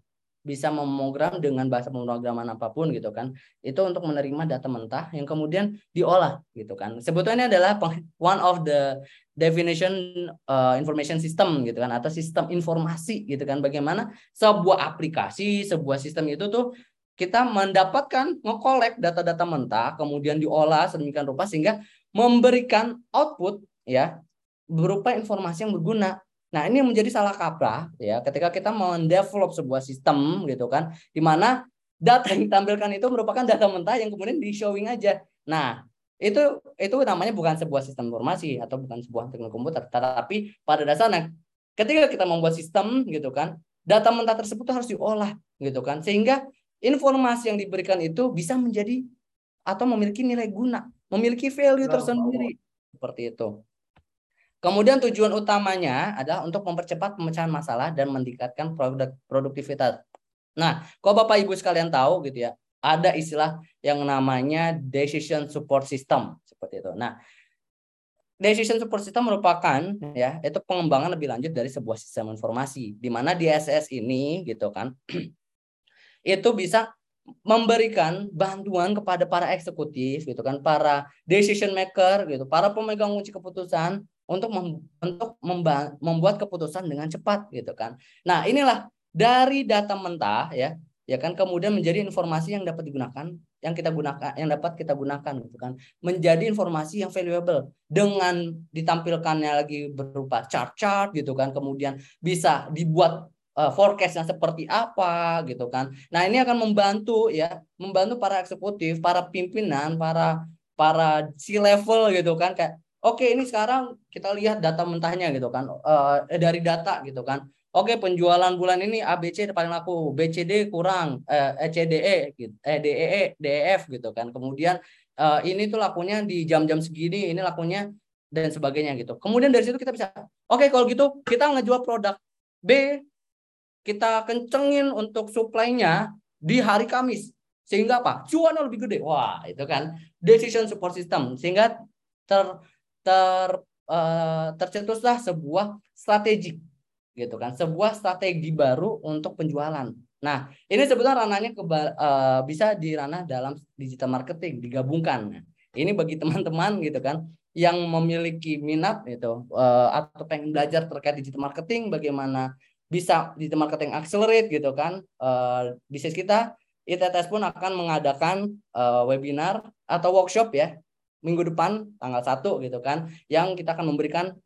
bisa memogram dengan bahasa pemrograman apa pun gitu kan. Itu untuk menerima data mentah yang kemudian diolah gitu kan. Sebetulnya adalah one of the definition uh, information system gitu kan atau sistem informasi gitu kan. Bagaimana sebuah aplikasi sebuah sistem itu tuh kita mendapatkan ngekolek data-data mentah kemudian diolah sedemikian rupa sehingga memberikan output ya berupa informasi yang berguna Nah, ini menjadi salah kaprah ya ketika kita mendevelop sebuah sistem gitu kan di mana data yang ditampilkan itu merupakan data mentah yang kemudian di showing aja. Nah, itu itu namanya bukan sebuah sistem informasi atau bukan sebuah teknologi komputer, tetapi pada dasarnya ketika kita membuat sistem gitu kan, data mentah tersebut harus diolah gitu kan sehingga informasi yang diberikan itu bisa menjadi atau memiliki nilai guna, memiliki value tersendiri seperti itu. Kemudian tujuan utamanya adalah untuk mempercepat pemecahan masalah dan meningkatkan produk produktivitas. Nah, kalau Bapak Ibu sekalian tahu gitu ya, ada istilah yang namanya decision support system seperti itu. Nah, decision support system merupakan ya itu pengembangan lebih lanjut dari sebuah sistem informasi di mana DSS ini gitu kan itu bisa memberikan bantuan kepada para eksekutif gitu kan para decision maker gitu para pemegang kunci keputusan untuk mem untuk membuat keputusan dengan cepat gitu kan. Nah, inilah dari data mentah ya, ya kan kemudian menjadi informasi yang dapat digunakan, yang kita gunakan, yang dapat kita gunakan gitu kan. Menjadi informasi yang valuable dengan ditampilkannya lagi berupa chart-chart gitu kan, kemudian bisa dibuat uh, forecastnya seperti apa gitu kan. Nah ini akan membantu ya, membantu para eksekutif, para pimpinan, para para C level gitu kan kayak oke ini sekarang kita lihat data mentahnya gitu kan uh, dari data gitu kan. Oke penjualan bulan ini ABC paling laku, BCD kurang, eh, ECDE, gitu, eh, DEE, DEF gitu kan. Kemudian uh, ini tuh lakunya di jam-jam segini, ini lakunya dan sebagainya gitu. Kemudian dari situ kita bisa, oke kalau gitu kita ngejual produk B kita kencengin untuk suplainya di hari Kamis. Sehingga apa? Cuannya lebih gede. Wah, itu kan decision support system. Sehingga ter ter uh, tercetuslah sebuah strategi gitu kan. Sebuah strategi baru untuk penjualan. Nah, ini sebetulnya ranahnya ke, uh, bisa di ranah dalam digital marketing digabungkan. Ini bagi teman-teman gitu kan yang memiliki minat gitu uh, atau pengen belajar terkait digital marketing bagaimana bisa di marketing accelerate gitu kan uh, bisnis kita ITTS pun akan mengadakan uh, webinar atau workshop ya minggu depan tanggal 1 gitu kan yang kita akan memberikan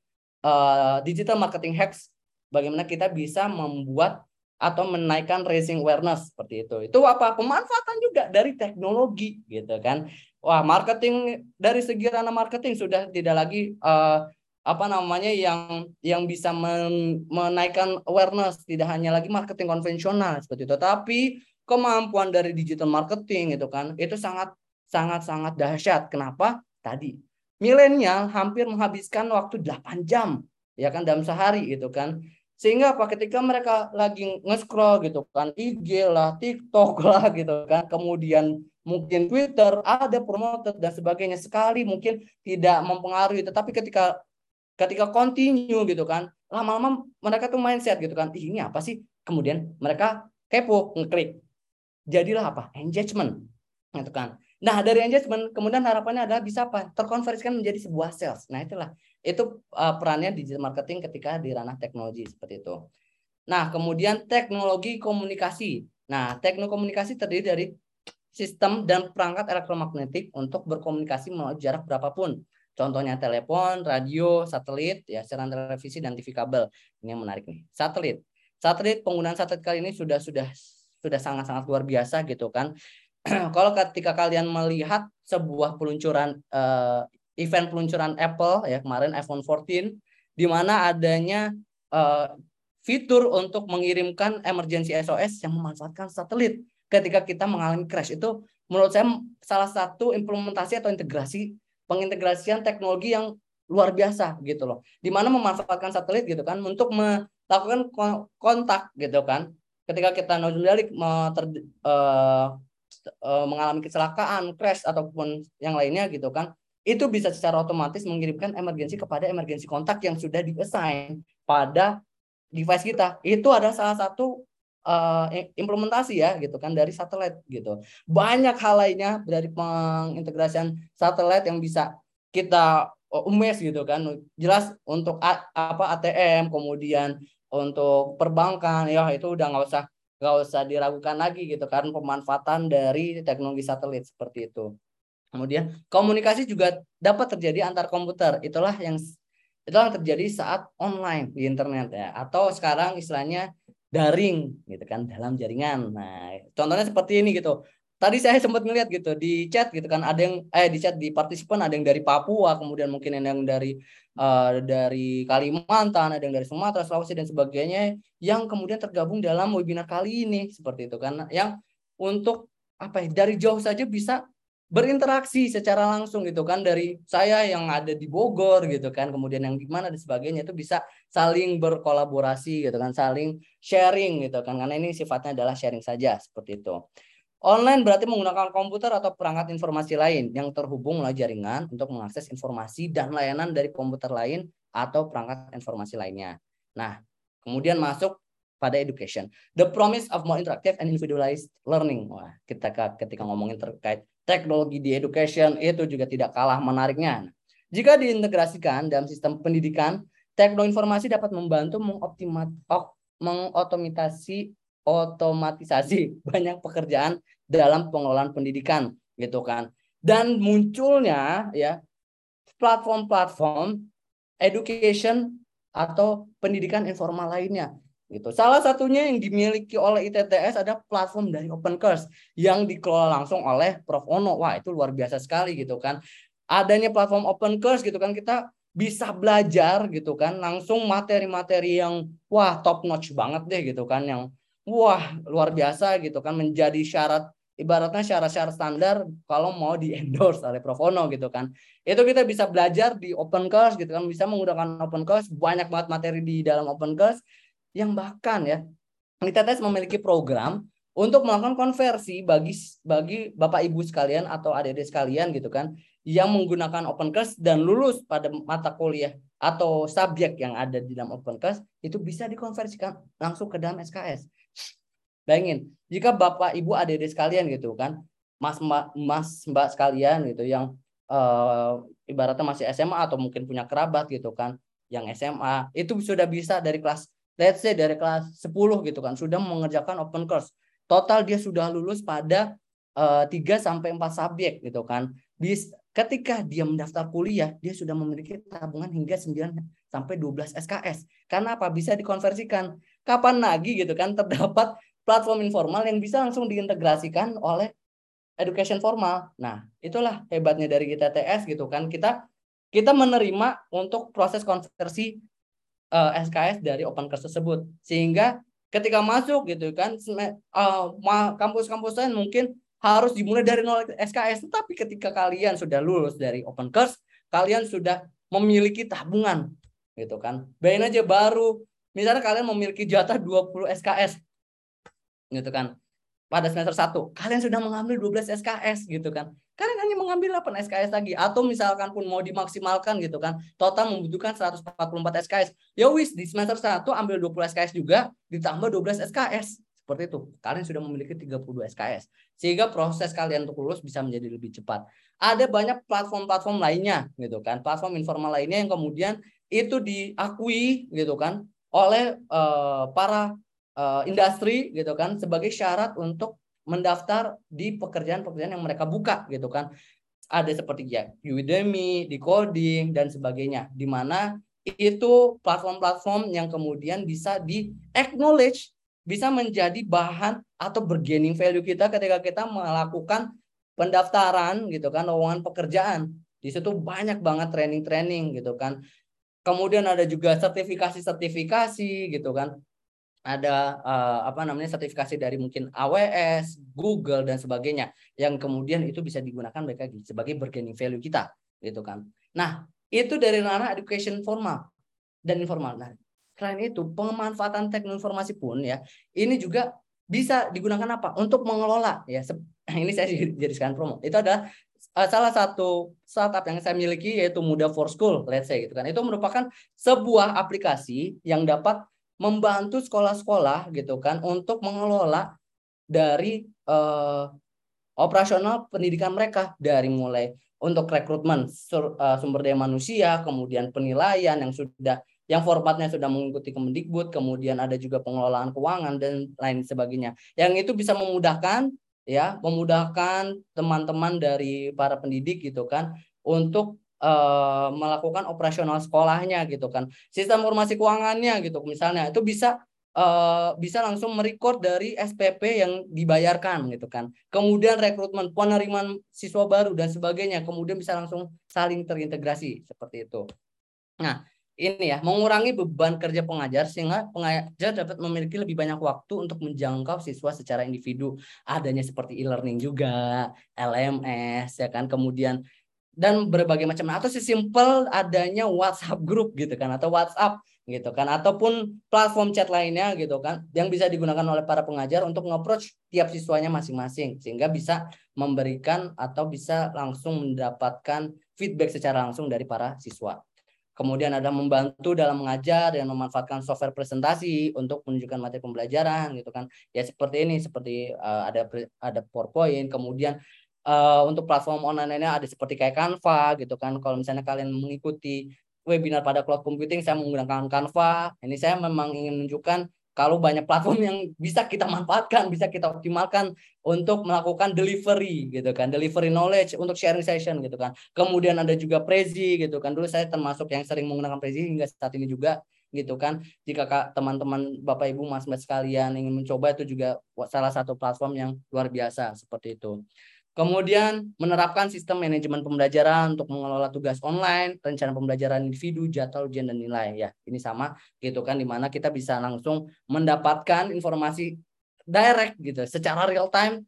uh, digital marketing hacks bagaimana kita bisa membuat atau menaikkan raising awareness seperti itu. Itu apa? Pemanfaatan juga dari teknologi gitu kan. Wah, marketing dari segi ranah marketing sudah tidak lagi uh, apa namanya yang yang bisa men, menaikkan awareness tidak hanya lagi marketing konvensional seperti itu tapi kemampuan dari digital marketing itu kan itu sangat sangat sangat dahsyat kenapa tadi. Milenial hampir menghabiskan waktu 8 jam ya kan dalam sehari itu kan. Sehingga apa ketika mereka lagi nge-scroll gitu kan IG lah TikTok lah gitu kan kemudian mungkin Twitter ada promoted dan sebagainya sekali mungkin tidak mempengaruhi. Tetapi ketika ketika continue gitu kan lama-lama mereka tuh mindset gitu kan ini apa sih? Kemudian mereka kepo ngeklik. Jadilah apa? Engagement. Gitu kan nah dari engagement kemudian harapannya adalah bisa apa terkonversikan menjadi sebuah sales nah itulah itu uh, perannya digital marketing ketika di ranah teknologi seperti itu nah kemudian teknologi komunikasi nah teknologi komunikasi terdiri dari sistem dan perangkat elektromagnetik untuk berkomunikasi melalui jarak berapapun Contohnya telepon, radio, satelit, ya siaran televisi dan TV kabel. Ini yang menarik nih. Satelit. Satelit penggunaan satelit kali ini sudah sudah sudah sangat-sangat luar biasa gitu kan. Kalau ketika kalian melihat sebuah peluncuran uh, event peluncuran Apple ya kemarin iPhone 14 di mana adanya uh, fitur untuk mengirimkan emergency SOS yang memanfaatkan satelit ketika kita mengalami crash itu menurut saya salah satu implementasi atau integrasi pengintegrasian teknologi yang luar biasa gitu loh. Di mana memanfaatkan satelit gitu kan untuk melakukan kontak gitu kan. Ketika kita nodalik ter, uh, uh, mengalami kecelakaan, crash ataupun yang lainnya gitu kan, itu bisa secara otomatis mengirimkan emergensi kepada emergensi kontak yang sudah diassign pada device kita. Itu adalah salah satu uh, implementasi ya gitu kan dari satelit gitu. Banyak hal lainnya dari pengintegrasian satelit yang bisa kita umes gitu kan. Jelas untuk A, apa ATM kemudian untuk perbankan ya itu udah nggak usah nggak usah diragukan lagi gitu kan pemanfaatan dari teknologi satelit seperti itu. Kemudian komunikasi juga dapat terjadi antar komputer. Itulah yang itulah yang terjadi saat online di internet ya atau sekarang istilahnya daring gitu kan dalam jaringan. Nah, contohnya seperti ini gitu. Tadi saya sempat melihat gitu di chat gitu kan ada yang eh di chat di partisipan ada yang dari Papua, kemudian mungkin ada yang dari uh, dari Kalimantan, ada yang dari Sumatera, Sulawesi dan sebagainya yang kemudian tergabung dalam webinar kali ini seperti itu. Kan yang untuk apa ya dari jauh saja bisa berinteraksi secara langsung gitu kan. Dari saya yang ada di Bogor gitu kan kemudian yang gimana dan sebagainya itu bisa saling berkolaborasi gitu kan saling sharing gitu kan. Karena ini sifatnya adalah sharing saja seperti itu online berarti menggunakan komputer atau perangkat informasi lain yang terhubung melalui jaringan untuk mengakses informasi dan layanan dari komputer lain atau perangkat informasi lainnya nah kemudian masuk pada education. The promise of more interactive and individualized learning. Wah, kita ketika ngomongin terkait teknologi di education itu juga tidak kalah menariknya. Jika diintegrasikan dalam sistem pendidikan, teknologi informasi dapat membantu mengoptimat, mengotomatisasi otomatisasi banyak pekerjaan dalam pengelolaan pendidikan gitu kan. Dan munculnya ya platform-platform education atau pendidikan informal lainnya gitu. Salah satunya yang dimiliki oleh ITTS ada platform dari Open Course yang dikelola langsung oleh Prof Ono. Wah, itu luar biasa sekali gitu kan. Adanya platform Open Course gitu kan kita bisa belajar gitu kan langsung materi-materi yang wah top notch banget deh gitu kan yang wah luar biasa gitu kan menjadi syarat ibaratnya syarat-syarat standar kalau mau di endorse oleh Prof Ono gitu kan. Itu kita bisa belajar di open course gitu kan, bisa menggunakan open course, banyak banget materi di dalam open course yang bahkan ya ITTS memiliki program untuk melakukan konversi bagi bagi Bapak Ibu sekalian atau adik-adik sekalian gitu kan yang menggunakan open course dan lulus pada mata kuliah atau subjek yang ada di dalam open course itu bisa dikonversikan langsung ke dalam SKS. Bayangin, jika Bapak Ibu adik-adik sekalian gitu kan, Mas Mbak Mas Mbak sekalian gitu yang uh, ibaratnya masih SMA atau mungkin punya kerabat gitu kan, yang SMA itu sudah bisa dari kelas let's say dari kelas 10 gitu kan, sudah mengerjakan open course. Total dia sudah lulus pada uh, 3 sampai 4 subjek gitu kan. Bis, ketika dia mendaftar kuliah, dia sudah memiliki tabungan hingga 9 sampai 12 SKS. Karena apa? Bisa dikonversikan. Kapan lagi gitu kan terdapat platform informal yang bisa langsung diintegrasikan oleh education formal. Nah, itulah hebatnya dari kita TS gitu kan. Kita kita menerima untuk proses konversi uh, eh, SKS dari open course tersebut. Sehingga ketika masuk gitu kan uh, kampus-kampus lain mungkin harus dimulai dari nol SKS, tapi ketika kalian sudah lulus dari open course, kalian sudah memiliki tabungan gitu kan. Bayangin aja baru misalnya kalian memiliki jatah 20 SKS gitu kan. Pada semester 1 kalian sudah mengambil 12 SKS gitu kan. Kalian hanya mengambil 8 SKS lagi atau misalkan pun mau dimaksimalkan gitu kan. Total membutuhkan 144 SKS ya wis di semester 1 ambil 20 SKS juga ditambah 12 SKS seperti itu. Kalian sudah memiliki 32 SKS sehingga proses kalian untuk lulus bisa menjadi lebih cepat. Ada banyak platform-platform lainnya gitu kan. Platform informal lainnya yang kemudian itu diakui gitu kan oleh uh, para uh, industri gitu kan sebagai syarat untuk mendaftar di pekerjaan-pekerjaan yang mereka buka gitu kan. Ada seperti ya Udemy, Decoding dan sebagainya di mana itu platform-platform yang kemudian bisa di acknowledge bisa menjadi bahan atau bergaining value kita ketika kita melakukan pendaftaran gitu kan lowongan pekerjaan. Di situ banyak banget training-training gitu kan. Kemudian ada juga sertifikasi-sertifikasi gitu kan ada uh, apa namanya sertifikasi dari mungkin AWS, Google dan sebagainya yang kemudian itu bisa digunakan mereka sebagai bargaining value kita gitu kan. Nah, itu dari ranah education formal dan informal. Nah, selain itu pemanfaatan teknologi informasi pun ya ini juga bisa digunakan apa? Untuk mengelola ya. Ini saya jadikan promo. Itu adalah uh, salah satu startup yang saya miliki yaitu Muda for School, let's say gitu kan. Itu merupakan sebuah aplikasi yang dapat membantu sekolah-sekolah gitu kan untuk mengelola dari uh, operasional pendidikan mereka dari mulai untuk rekrutmen sur, uh, sumber daya manusia, kemudian penilaian yang sudah yang formatnya sudah mengikuti Kemendikbud, kemudian ada juga pengelolaan keuangan dan lain sebagainya. Yang itu bisa memudahkan ya, memudahkan teman-teman dari para pendidik gitu kan untuk uh, melakukan operasional sekolahnya gitu kan. Sistem informasi keuangannya gitu misalnya. Itu bisa uh, bisa langsung merecord dari SPP yang dibayarkan gitu kan. Kemudian rekrutmen penerimaan siswa baru dan sebagainya. Kemudian bisa langsung saling terintegrasi seperti itu. Nah ini ya mengurangi beban kerja pengajar sehingga pengajar dapat memiliki lebih banyak waktu untuk menjangkau siswa secara individu. Adanya seperti e-learning juga LMS ya kan. Kemudian dan berbagai macam atau sesimpel adanya WhatsApp group gitu kan atau WhatsApp gitu kan ataupun platform chat lainnya gitu kan yang bisa digunakan oleh para pengajar untuk nge-approach tiap siswanya masing-masing sehingga bisa memberikan atau bisa langsung mendapatkan feedback secara langsung dari para siswa. Kemudian ada membantu dalam mengajar dan memanfaatkan software presentasi untuk menunjukkan materi pembelajaran gitu kan. Ya seperti ini seperti uh, ada ada PowerPoint, kemudian uh, untuk platform online ini ada seperti kayak Canva gitu kan. Kalau misalnya kalian mengikuti webinar pada cloud computing, saya menggunakan Canva. Ini saya memang ingin menunjukkan kalau banyak platform yang bisa kita manfaatkan, bisa kita optimalkan untuk melakukan delivery gitu kan, delivery knowledge untuk sharing session gitu kan. Kemudian ada juga Prezi gitu kan. Dulu saya termasuk yang sering menggunakan Prezi hingga saat ini juga gitu kan. Jika teman-teman Bapak Ibu Mas Mas sekalian ingin mencoba itu juga salah satu platform yang luar biasa seperti itu. Kemudian menerapkan sistem manajemen pembelajaran untuk mengelola tugas online, rencana pembelajaran individu, jadwal ujian dan nilai ya. Ini sama gitu kan di mana kita bisa langsung mendapatkan informasi direct gitu secara real time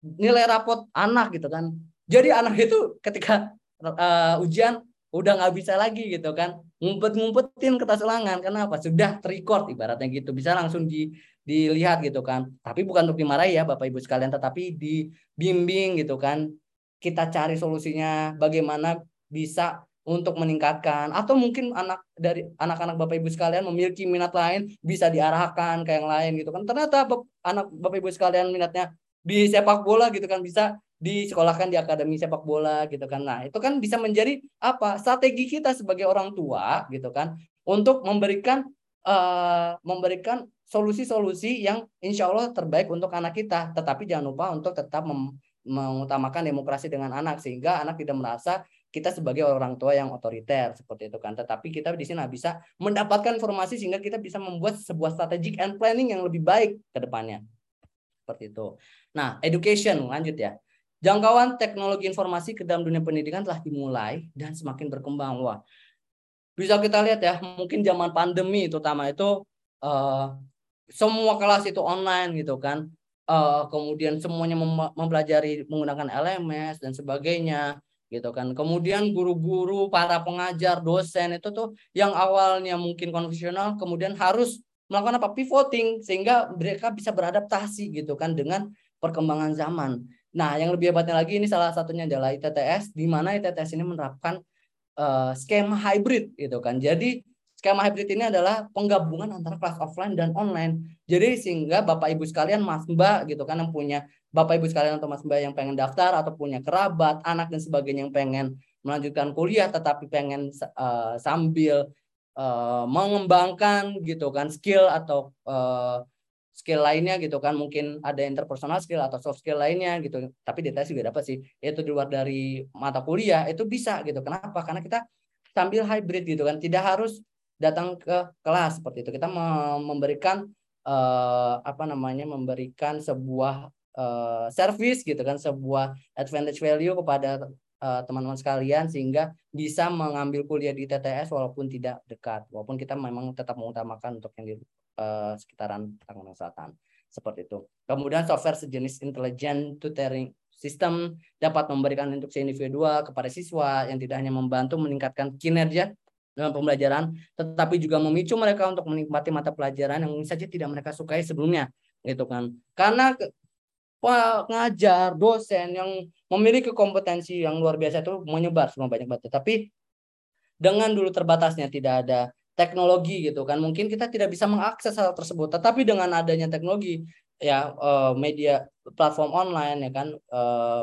nilai rapot anak gitu kan. Jadi anak itu ketika uh, ujian udah nggak bisa lagi gitu kan ngumpet-ngumpetin kertas ulangan kenapa sudah terrecord ibaratnya gitu bisa langsung di dilihat gitu kan tapi bukan untuk dimarahi ya bapak ibu sekalian tetapi dibimbing gitu kan kita cari solusinya bagaimana bisa untuk meningkatkan atau mungkin anak dari anak-anak bapak ibu sekalian memiliki minat lain bisa diarahkan ke yang lain gitu kan ternyata anak bapak ibu sekalian minatnya di sepak bola gitu kan bisa disekolahkan di akademi sepak bola gitu kan. Nah, itu kan bisa menjadi apa? Strategi kita sebagai orang tua gitu kan untuk memberikan uh, memberikan solusi-solusi yang insya Allah terbaik untuk anak kita. Tetapi jangan lupa untuk tetap mengutamakan demokrasi dengan anak sehingga anak tidak merasa kita sebagai orang tua yang otoriter seperti itu kan. Tetapi kita di sini bisa mendapatkan informasi sehingga kita bisa membuat sebuah strategic and planning yang lebih baik ke depannya. Seperti itu. Nah, education lanjut ya. Jangkauan teknologi informasi ke dalam dunia pendidikan telah dimulai dan semakin berkembang. Wah, bisa kita lihat ya, mungkin zaman pandemi terutama itu uh, semua kelas itu online gitu kan. Uh, kemudian semuanya mem mempelajari menggunakan LMS dan sebagainya gitu kan. Kemudian guru-guru, para pengajar, dosen itu tuh yang awalnya mungkin konvensional kemudian harus melakukan apa pivoting sehingga mereka bisa beradaptasi gitu kan dengan perkembangan zaman. Nah, yang lebih hebatnya lagi ini salah satunya adalah ITTS, di mana ITTS ini menerapkan uh, skema hybrid gitu kan. Jadi skema hybrid ini adalah penggabungan antara kelas offline dan online. Jadi sehingga Bapak Ibu sekalian, Mas Mbak gitu kan yang punya Bapak Ibu sekalian atau Mas Mbak yang pengen daftar atau punya kerabat, anak dan sebagainya yang pengen melanjutkan kuliah tetapi pengen uh, sambil uh, mengembangkan gitu kan skill atau uh, skill lainnya gitu kan mungkin ada interpersonal skill atau soft skill lainnya gitu. Tapi detail juga dapat sih itu di luar dari mata kuliah itu bisa gitu. Kenapa? Karena kita sambil hybrid gitu kan tidak harus datang ke kelas seperti itu. Kita memberikan uh, apa namanya memberikan sebuah uh, service gitu kan sebuah advantage value kepada eh, teman-teman sekalian sehingga bisa mengambil kuliah di TTS walaupun tidak dekat walaupun kita memang tetap mengutamakan untuk yang di uh, sekitaran Tangerang Selatan. Seperti itu. Kemudian software sejenis intelligent tutoring system dapat memberikan instruksi individual kepada siswa yang tidak hanya membantu meningkatkan kinerja dalam pembelajaran, tetapi juga memicu mereka untuk menikmati mata pelajaran yang saja tidak mereka sukai sebelumnya, gitu kan? Karena pengajar, dosen yang memiliki kompetensi yang luar biasa itu menyebar semua banyak banget. Tapi dengan dulu terbatasnya tidak ada teknologi gitu kan. Mungkin kita tidak bisa mengakses hal tersebut. Tetapi dengan adanya teknologi ya uh, media platform online ya kan uh,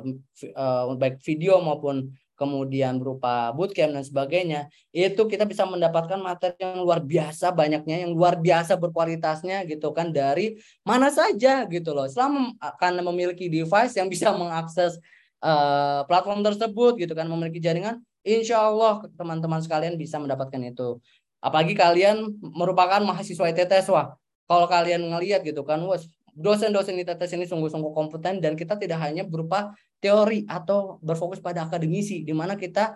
uh, baik video maupun kemudian berupa bootcamp dan sebagainya itu kita bisa mendapatkan materi yang luar biasa banyaknya yang luar biasa berkualitasnya gitu kan dari mana saja gitu loh. Selama akan memiliki device yang bisa mengakses uh, platform tersebut gitu kan memiliki jaringan Insya Allah teman-teman sekalian bisa mendapatkan itu Apalagi kalian merupakan mahasiswa ITTS, wah. Kalau kalian ngelihat gitu kan, wah dosen-dosen ITTS ini sungguh-sungguh kompeten dan kita tidak hanya berupa teori atau berfokus pada akademisi, di mana kita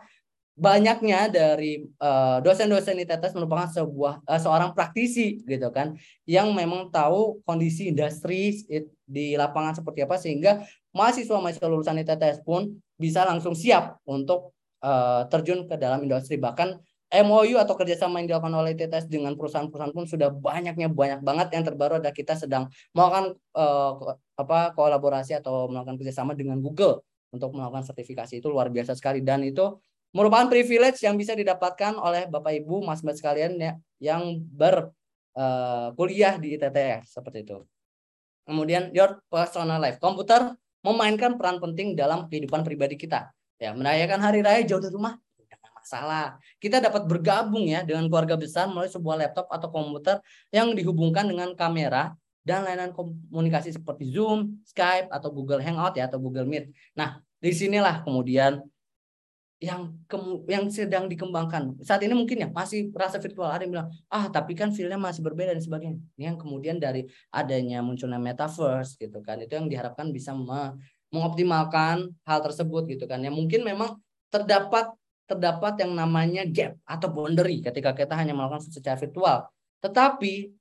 banyaknya dari uh, dosen-dosen ITTS merupakan sebuah uh, seorang praktisi gitu kan yang memang tahu kondisi industri di lapangan seperti apa sehingga mahasiswa-mahasiswa lulusan ITTS pun bisa langsung siap untuk uh, terjun ke dalam industri. Bahkan MOU atau kerjasama yang dilakukan oleh TTS dengan perusahaan-perusahaan pun sudah banyaknya banyak banget yang terbaru ada kita sedang melakukan uh, apa kolaborasi atau melakukan kerjasama dengan Google untuk melakukan sertifikasi itu luar biasa sekali dan itu merupakan privilege yang bisa didapatkan oleh Bapak Ibu Mas Mas sekalian ya, yang ber uh, kuliah di ITTS seperti itu. Kemudian your personal life. Komputer memainkan peran penting dalam kehidupan pribadi kita. Ya, merayakan hari raya jauh dari rumah Salah. Kita dapat bergabung ya dengan keluarga besar melalui sebuah laptop atau komputer yang dihubungkan dengan kamera dan layanan komunikasi seperti Zoom, Skype, atau Google Hangout ya atau Google Meet. Nah, di sinilah kemudian yang kemu- yang sedang dikembangkan. Saat ini mungkin ya masih rasa virtual. Ada yang bilang ah tapi kan feelnya masih berbeda dan sebagainya. Ini yang kemudian dari adanya munculnya metaverse gitu kan. Itu yang diharapkan bisa me- mengoptimalkan hal tersebut gitu kan. Ya mungkin memang terdapat terdapat yang namanya gap atau boundary ketika kita hanya melakukan secara virtual. Tetapi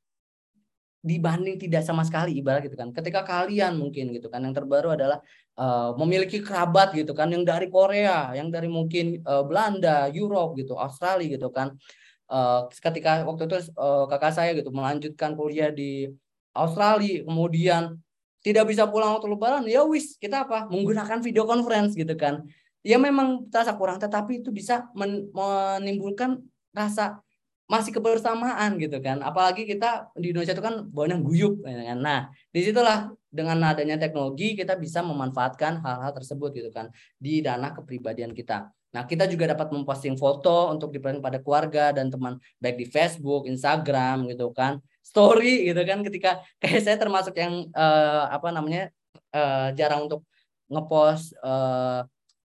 dibanding tidak sama sekali ibarat gitu kan. Ketika kalian mungkin gitu kan yang terbaru adalah uh, memiliki kerabat gitu kan yang dari Korea yang dari mungkin uh, Belanda Europe gitu Australia gitu kan. Uh, ketika waktu itu uh, kakak saya gitu melanjutkan kuliah di Australia kemudian tidak bisa pulang waktu lebaran ya wis kita apa? Menggunakan video conference gitu kan ya memang terasa kurang tetapi itu bisa men menimbulkan rasa masih kebersamaan gitu kan. Apalagi kita di Indonesia itu kan banyak guyup ya kan. Nah di situlah dengan adanya teknologi kita bisa memanfaatkan hal-hal tersebut gitu kan di dana kepribadian kita. Nah kita juga dapat memposting foto untuk diperlihatkan pada keluarga dan teman baik di Facebook Instagram gitu kan. Story gitu kan ketika kayak saya termasuk yang uh, apa namanya uh, jarang untuk ngepost uh,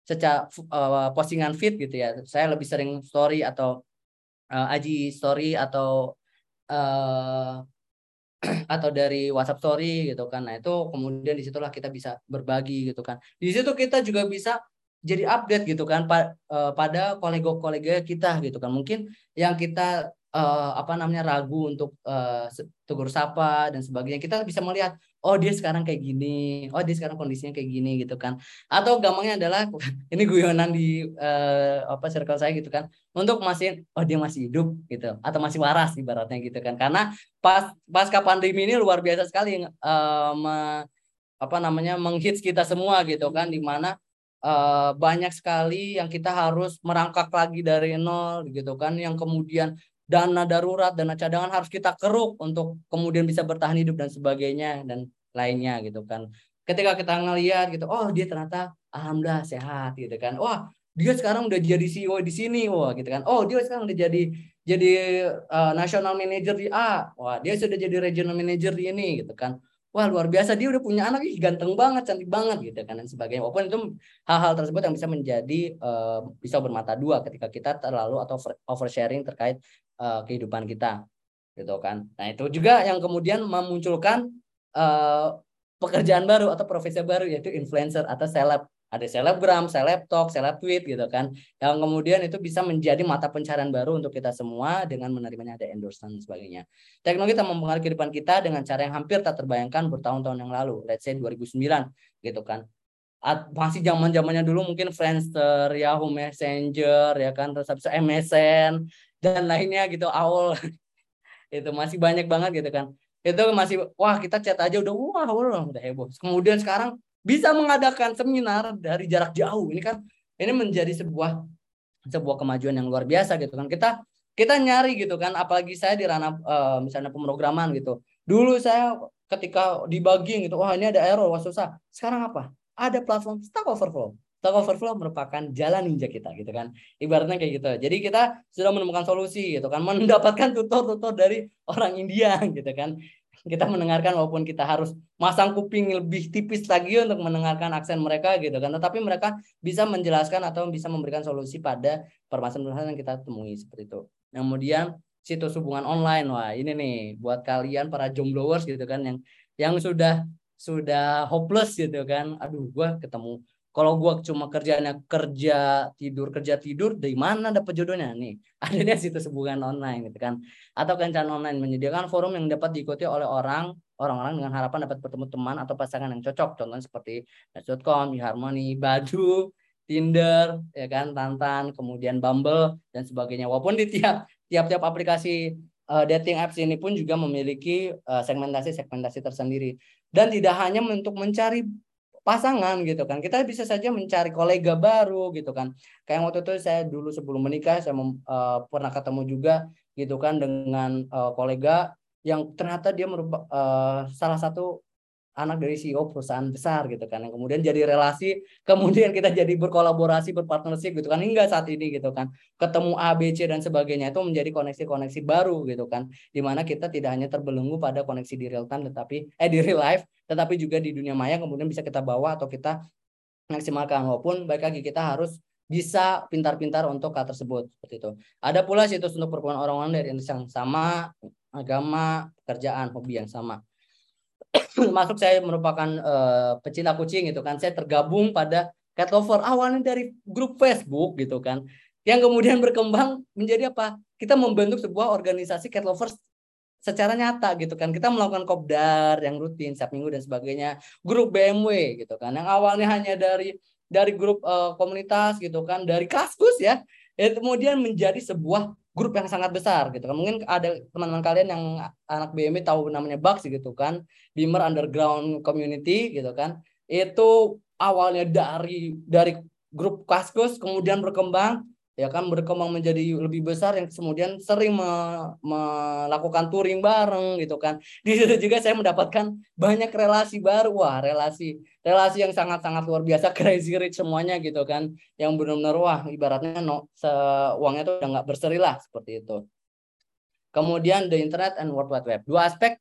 secara uh, postingan feed gitu ya saya lebih sering story atau uh, Aji Story atau uh, atau dari WhatsApp Story gitu kan. Nah itu kemudian di situlah kita bisa berbagi gitu kan. Di situ kita juga bisa jadi update gitu kan pa, uh, pada kolega-kolega kita gitu kan. Mungkin yang kita uh, apa namanya ragu untuk uh, tegur sapa dan sebagainya kita bisa melihat oh dia sekarang kayak gini. Oh dia sekarang kondisinya kayak gini gitu kan. Atau gampangnya adalah ini guyonan di uh, apa circle saya gitu kan. Untuk masih oh dia masih hidup gitu. Atau masih waras ibaratnya gitu kan. Karena pas pasca pandemi ini luar biasa sekali uh, me, apa namanya menghits kita semua gitu kan. Di mana uh, banyak sekali yang kita harus merangkak lagi dari nol gitu kan. Yang kemudian dana darurat, dana cadangan harus kita keruk untuk kemudian bisa bertahan hidup dan sebagainya. Dan lainnya gitu kan. Ketika kita ngelihat gitu, oh dia ternyata alhamdulillah sehat gitu kan. Wah, dia sekarang udah jadi CEO di sini, wah gitu kan. Oh, dia sekarang udah jadi jadi uh, national manager di A. Wah, dia sudah jadi regional manager di ini gitu kan wah luar biasa dia udah punya anak ih ganteng banget cantik banget gitu kan dan sebagainya walaupun itu hal-hal tersebut yang bisa menjadi uh, bisa bermata dua ketika kita terlalu atau oversharing terkait uh, kehidupan kita gitu kan nah itu juga yang kemudian memunculkan uh, pekerjaan baru atau profesi baru yaitu influencer atau seleb ada selebgram, seleb talk, seleb tweet gitu kan. Yang kemudian itu bisa menjadi mata pencarian baru untuk kita semua dengan menerimanya ada endorsement dan sebagainya. Teknologi telah mempengaruhi kehidupan kita dengan cara yang hampir tak terbayangkan bertahun-tahun yang lalu. Let's say 2009 gitu kan. At, masih zaman zamannya dulu mungkin Friendster, Yahoo Messenger, ya kan, terus habis MSN dan lainnya gitu, awal itu masih banyak banget gitu kan. Itu masih wah kita chat aja udah wah udah heboh. Kemudian sekarang bisa mengadakan seminar dari jarak jauh. Ini kan ini menjadi sebuah sebuah kemajuan yang luar biasa gitu kan. Kita kita nyari gitu kan apalagi saya di ranah uh, misalnya pemrograman gitu. Dulu saya ketika debugging gitu, wah ini ada error, wah susah. Sekarang apa? Ada platform Stack Overflow. Stack Overflow merupakan jalan ninja kita gitu kan. Ibaratnya kayak gitu. Jadi kita sudah menemukan solusi gitu kan, mendapatkan tutor-tutor dari orang India gitu kan. Kita mendengarkan walaupun kita harus masang kuping lebih tipis lagi untuk mendengarkan aksen mereka gitu kan. Tetapi mereka bisa menjelaskan atau bisa memberikan solusi pada permasalahan yang kita temui seperti itu. Kemudian situs hubungan online. Wah ini nih buat kalian para jomblowers gitu kan yang yang sudah sudah hopeless gitu kan. Aduh gua ketemu kalau gua cuma kerjanya kerja tidur kerja tidur dari mana dapat jodohnya? Nih adanya situs hubungan online gitu kan. Atau kencan online menyediakan forum yang dapat diikuti oleh orang orang-orang dengan harapan dapat bertemu teman atau pasangan yang cocok. Contohnya seperti Match.com, Harmony, Badu, Tinder, ya kan, Tantan, kemudian Bumble dan sebagainya. Walaupun di tiap tiap-tiap aplikasi uh, dating apps ini pun juga memiliki uh, segmentasi-segmentasi tersendiri. Dan tidak hanya untuk mencari pasangan gitu kan. Kita bisa saja mencari kolega baru gitu kan. Kayak waktu itu saya dulu sebelum menikah saya uh, pernah ketemu juga gitu kan dengan uh, kolega yang ternyata dia merupakan uh, salah satu anak dari CEO perusahaan besar gitu kan yang kemudian jadi relasi kemudian kita jadi berkolaborasi berpartnership gitu kan hingga saat ini gitu kan ketemu A B C dan sebagainya itu menjadi koneksi-koneksi baru gitu kan di mana kita tidak hanya terbelenggu pada koneksi di real time tetapi eh di real life tetapi juga di dunia maya kemudian bisa kita bawa atau kita maksimalkan walaupun baik lagi kita harus bisa pintar-pintar untuk hal tersebut seperti itu. Ada pula situs untuk perkumpulan orang-orang dari yang sama, agama, pekerjaan, hobi yang sama. Masuk saya merupakan uh, pecinta kucing gitu kan. Saya tergabung pada cat lover awalnya dari grup Facebook gitu kan. Yang kemudian berkembang menjadi apa? Kita membentuk sebuah organisasi cat lovers secara nyata gitu kan. Kita melakukan kopdar yang rutin setiap minggu dan sebagainya. Grup BMW gitu kan. Yang awalnya hanya dari dari grup uh, komunitas gitu kan, dari kaskus ya, ya kemudian menjadi sebuah grup yang sangat besar gitu kan. Mungkin ada teman-teman kalian yang anak BMI tahu namanya Bugs gitu kan, Beamer Underground Community gitu kan. Itu awalnya dari dari grup kaskus kemudian berkembang ya kan berkembang menjadi lebih besar yang kemudian sering me, melakukan touring bareng gitu kan. Di situ juga saya mendapatkan banyak relasi baru. Wah relasi relasi yang sangat sangat luar biasa crazy rich semuanya gitu kan. Yang benar-benar wah ibaratnya no se uangnya tuh udah nggak berseri lah seperti itu. Kemudian the internet and world wide web. Dua aspek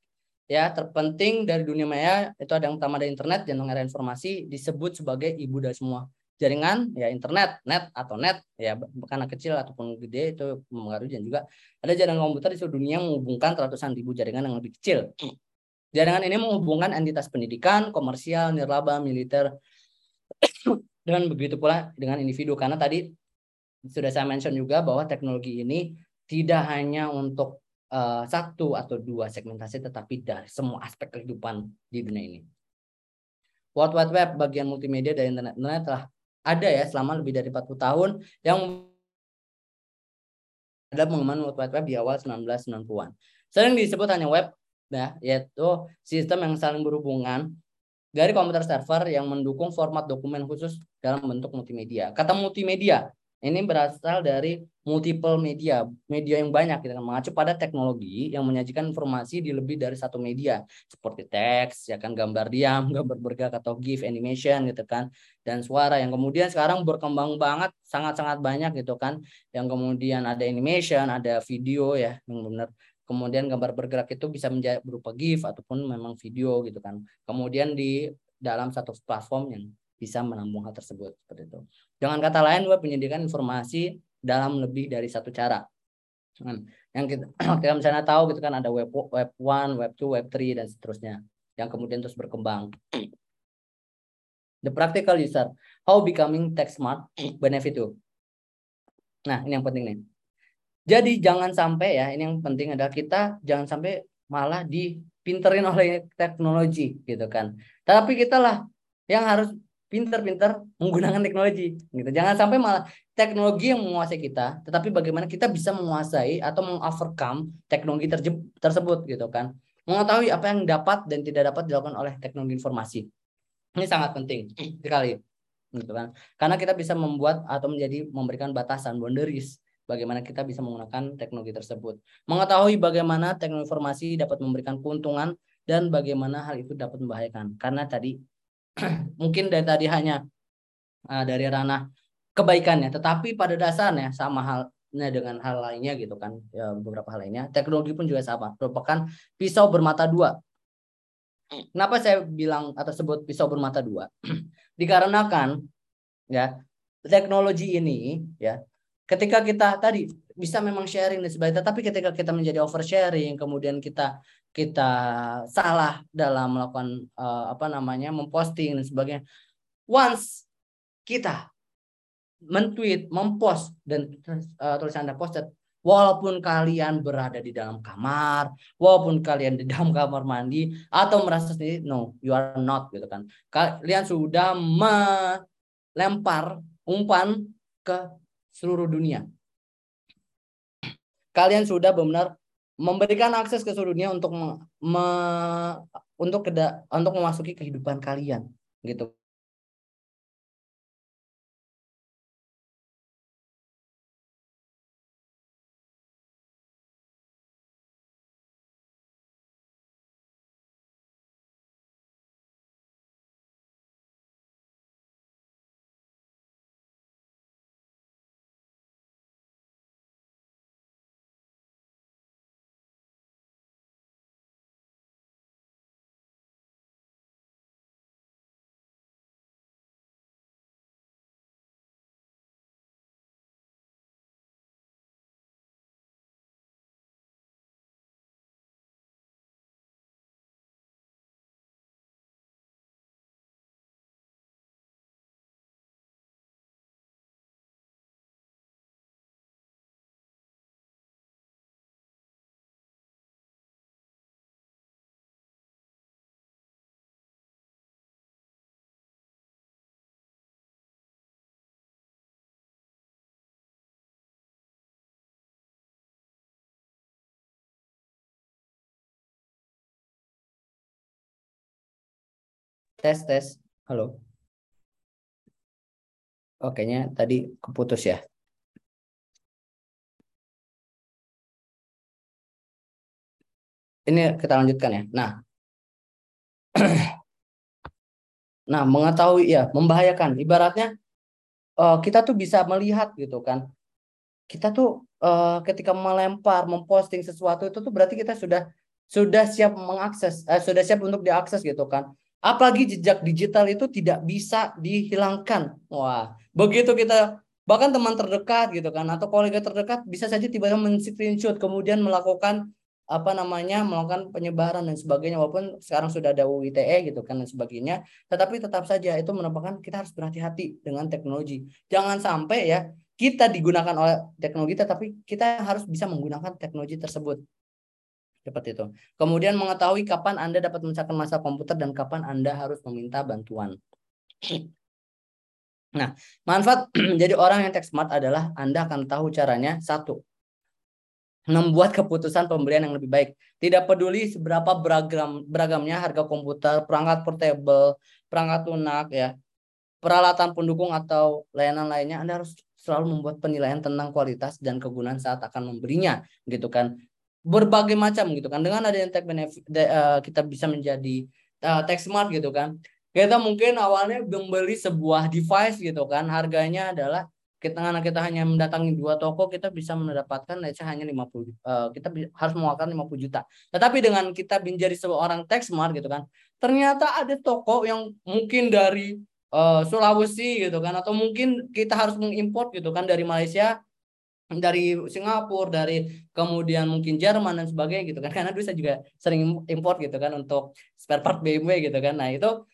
ya terpenting dari dunia maya itu ada yang utama dari internet jantung era informasi disebut sebagai ibu dari semua jaringan ya internet net atau net ya karena kecil ataupun gede itu mempengaruhi. Dan juga ada jaringan komputer di seluruh dunia menghubungkan ratusan ribu jaringan yang lebih kecil. Jaringan ini menghubungkan entitas pendidikan komersial nirlaba militer dan begitu pula dengan individu. Karena tadi sudah saya mention juga bahwa teknologi ini tidak hanya untuk uh, satu atau dua segmentasi tetapi dari semua aspek kehidupan di dunia ini. World Wide Web bagian multimedia dari internet, internet telah ada ya selama lebih dari 40 tahun yang ada pengembangan World Wide Web di awal 1990-an. Sering disebut hanya web ya, yaitu sistem yang saling berhubungan dari komputer server yang mendukung format dokumen khusus dalam bentuk multimedia. Kata multimedia ini berasal dari multiple media, media yang banyak kita gitu mengacu pada teknologi yang menyajikan informasi di lebih dari satu media seperti teks, ya kan gambar diam, gambar bergerak atau GIF animation gitu kan dan suara yang kemudian sekarang berkembang banget sangat-sangat banyak gitu kan yang kemudian ada animation, ada video ya yang benar kemudian gambar bergerak itu bisa menjadi berupa GIF ataupun memang video gitu kan. Kemudian di dalam satu platform yang bisa menampung hal tersebut seperti itu. Dengan kata lain, web menyediakan informasi dalam lebih dari satu cara. Yang kita, kita misalnya tahu gitu kan ada web web 1, web 2, web 3 dan seterusnya yang kemudian terus berkembang. The practical user, how becoming tech smart benefit you. Nah, ini yang penting nih. Jadi jangan sampai ya, ini yang penting adalah kita jangan sampai malah dipinterin oleh teknologi gitu kan. Tapi kita lah yang harus pinter-pinter menggunakan teknologi gitu. Jangan sampai malah teknologi yang menguasai kita, tetapi bagaimana kita bisa menguasai atau mengovercome teknologi tersebut gitu kan. Mengetahui apa yang dapat dan tidak dapat dilakukan oleh teknologi informasi. Ini sangat penting sekali gitu kan. Karena kita bisa membuat atau menjadi memberikan batasan boundaries bagaimana kita bisa menggunakan teknologi tersebut. Mengetahui bagaimana teknologi informasi dapat memberikan keuntungan dan bagaimana hal itu dapat membahayakan. Karena tadi mungkin dari tadi hanya uh, dari ranah kebaikannya, tetapi pada dasarnya sama halnya dengan hal lainnya gitu kan, ya, beberapa hal lainnya. Teknologi pun juga sama, merupakan pisau bermata dua. Kenapa saya bilang atau sebut pisau bermata dua? Dikarenakan ya teknologi ini ya ketika kita tadi bisa memang sharing dan sebagainya, tapi ketika kita menjadi oversharing, kemudian kita kita salah dalam melakukan uh, apa namanya memposting dan sebagainya. Once kita mentweet, mempost dan uh, tulisan Anda posted walaupun kalian berada di dalam kamar, walaupun kalian di dalam kamar mandi atau merasa sendiri no, you are not gitu kan. Kalian sudah melempar umpan ke seluruh dunia. Kalian sudah benar memberikan akses ke seluruh dunia untuk me, untuk keda, untuk memasuki kehidupan kalian gitu tes tes. Halo. Oke, nya tadi keputus ya. Ini kita lanjutkan ya. Nah, nah mengetahui ya membahayakan. Ibaratnya uh, kita tuh bisa melihat gitu kan. Kita tuh uh, ketika melempar, memposting sesuatu itu tuh berarti kita sudah sudah siap mengakses, uh, sudah siap untuk diakses gitu kan. Apalagi jejak digital itu tidak bisa dihilangkan. Wah, begitu kita bahkan teman terdekat gitu kan atau kolega terdekat bisa saja tiba-tiba men-screenshot kemudian melakukan apa namanya melakukan penyebaran dan sebagainya walaupun sekarang sudah ada UU ITE gitu kan dan sebagainya tetapi tetap saja itu merupakan kita harus berhati-hati dengan teknologi jangan sampai ya kita digunakan oleh teknologi tetapi kita harus bisa menggunakan teknologi tersebut seperti itu kemudian mengetahui kapan anda dapat mencari masalah komputer dan kapan anda harus meminta bantuan nah manfaat jadi orang yang tech smart adalah anda akan tahu caranya satu membuat keputusan pembelian yang lebih baik. Tidak peduli seberapa beragam beragamnya harga komputer, perangkat portable, perangkat lunak ya, peralatan pendukung atau layanan lainnya, Anda harus selalu membuat penilaian tentang kualitas dan kegunaan saat akan membelinya, gitu kan. Berbagai macam gitu kan. Dengan adanya tech benefit uh, kita bisa menjadi uh, tech smart gitu kan. Kita mungkin awalnya membeli sebuah device gitu kan, harganya adalah kita karena kita hanya mendatangi dua toko kita bisa mendapatkan let's hanya 50 uh, eh, kita harus mengeluarkan 50 juta. Tetapi dengan kita menjadi seorang tech smart gitu kan, ternyata ada toko yang mungkin dari uh, Sulawesi gitu kan atau mungkin kita harus mengimpor gitu kan dari Malaysia dari Singapura, dari kemudian mungkin Jerman dan sebagainya gitu kan. Karena dulu saya juga sering import gitu kan untuk spare part BMW gitu kan. Nah, itu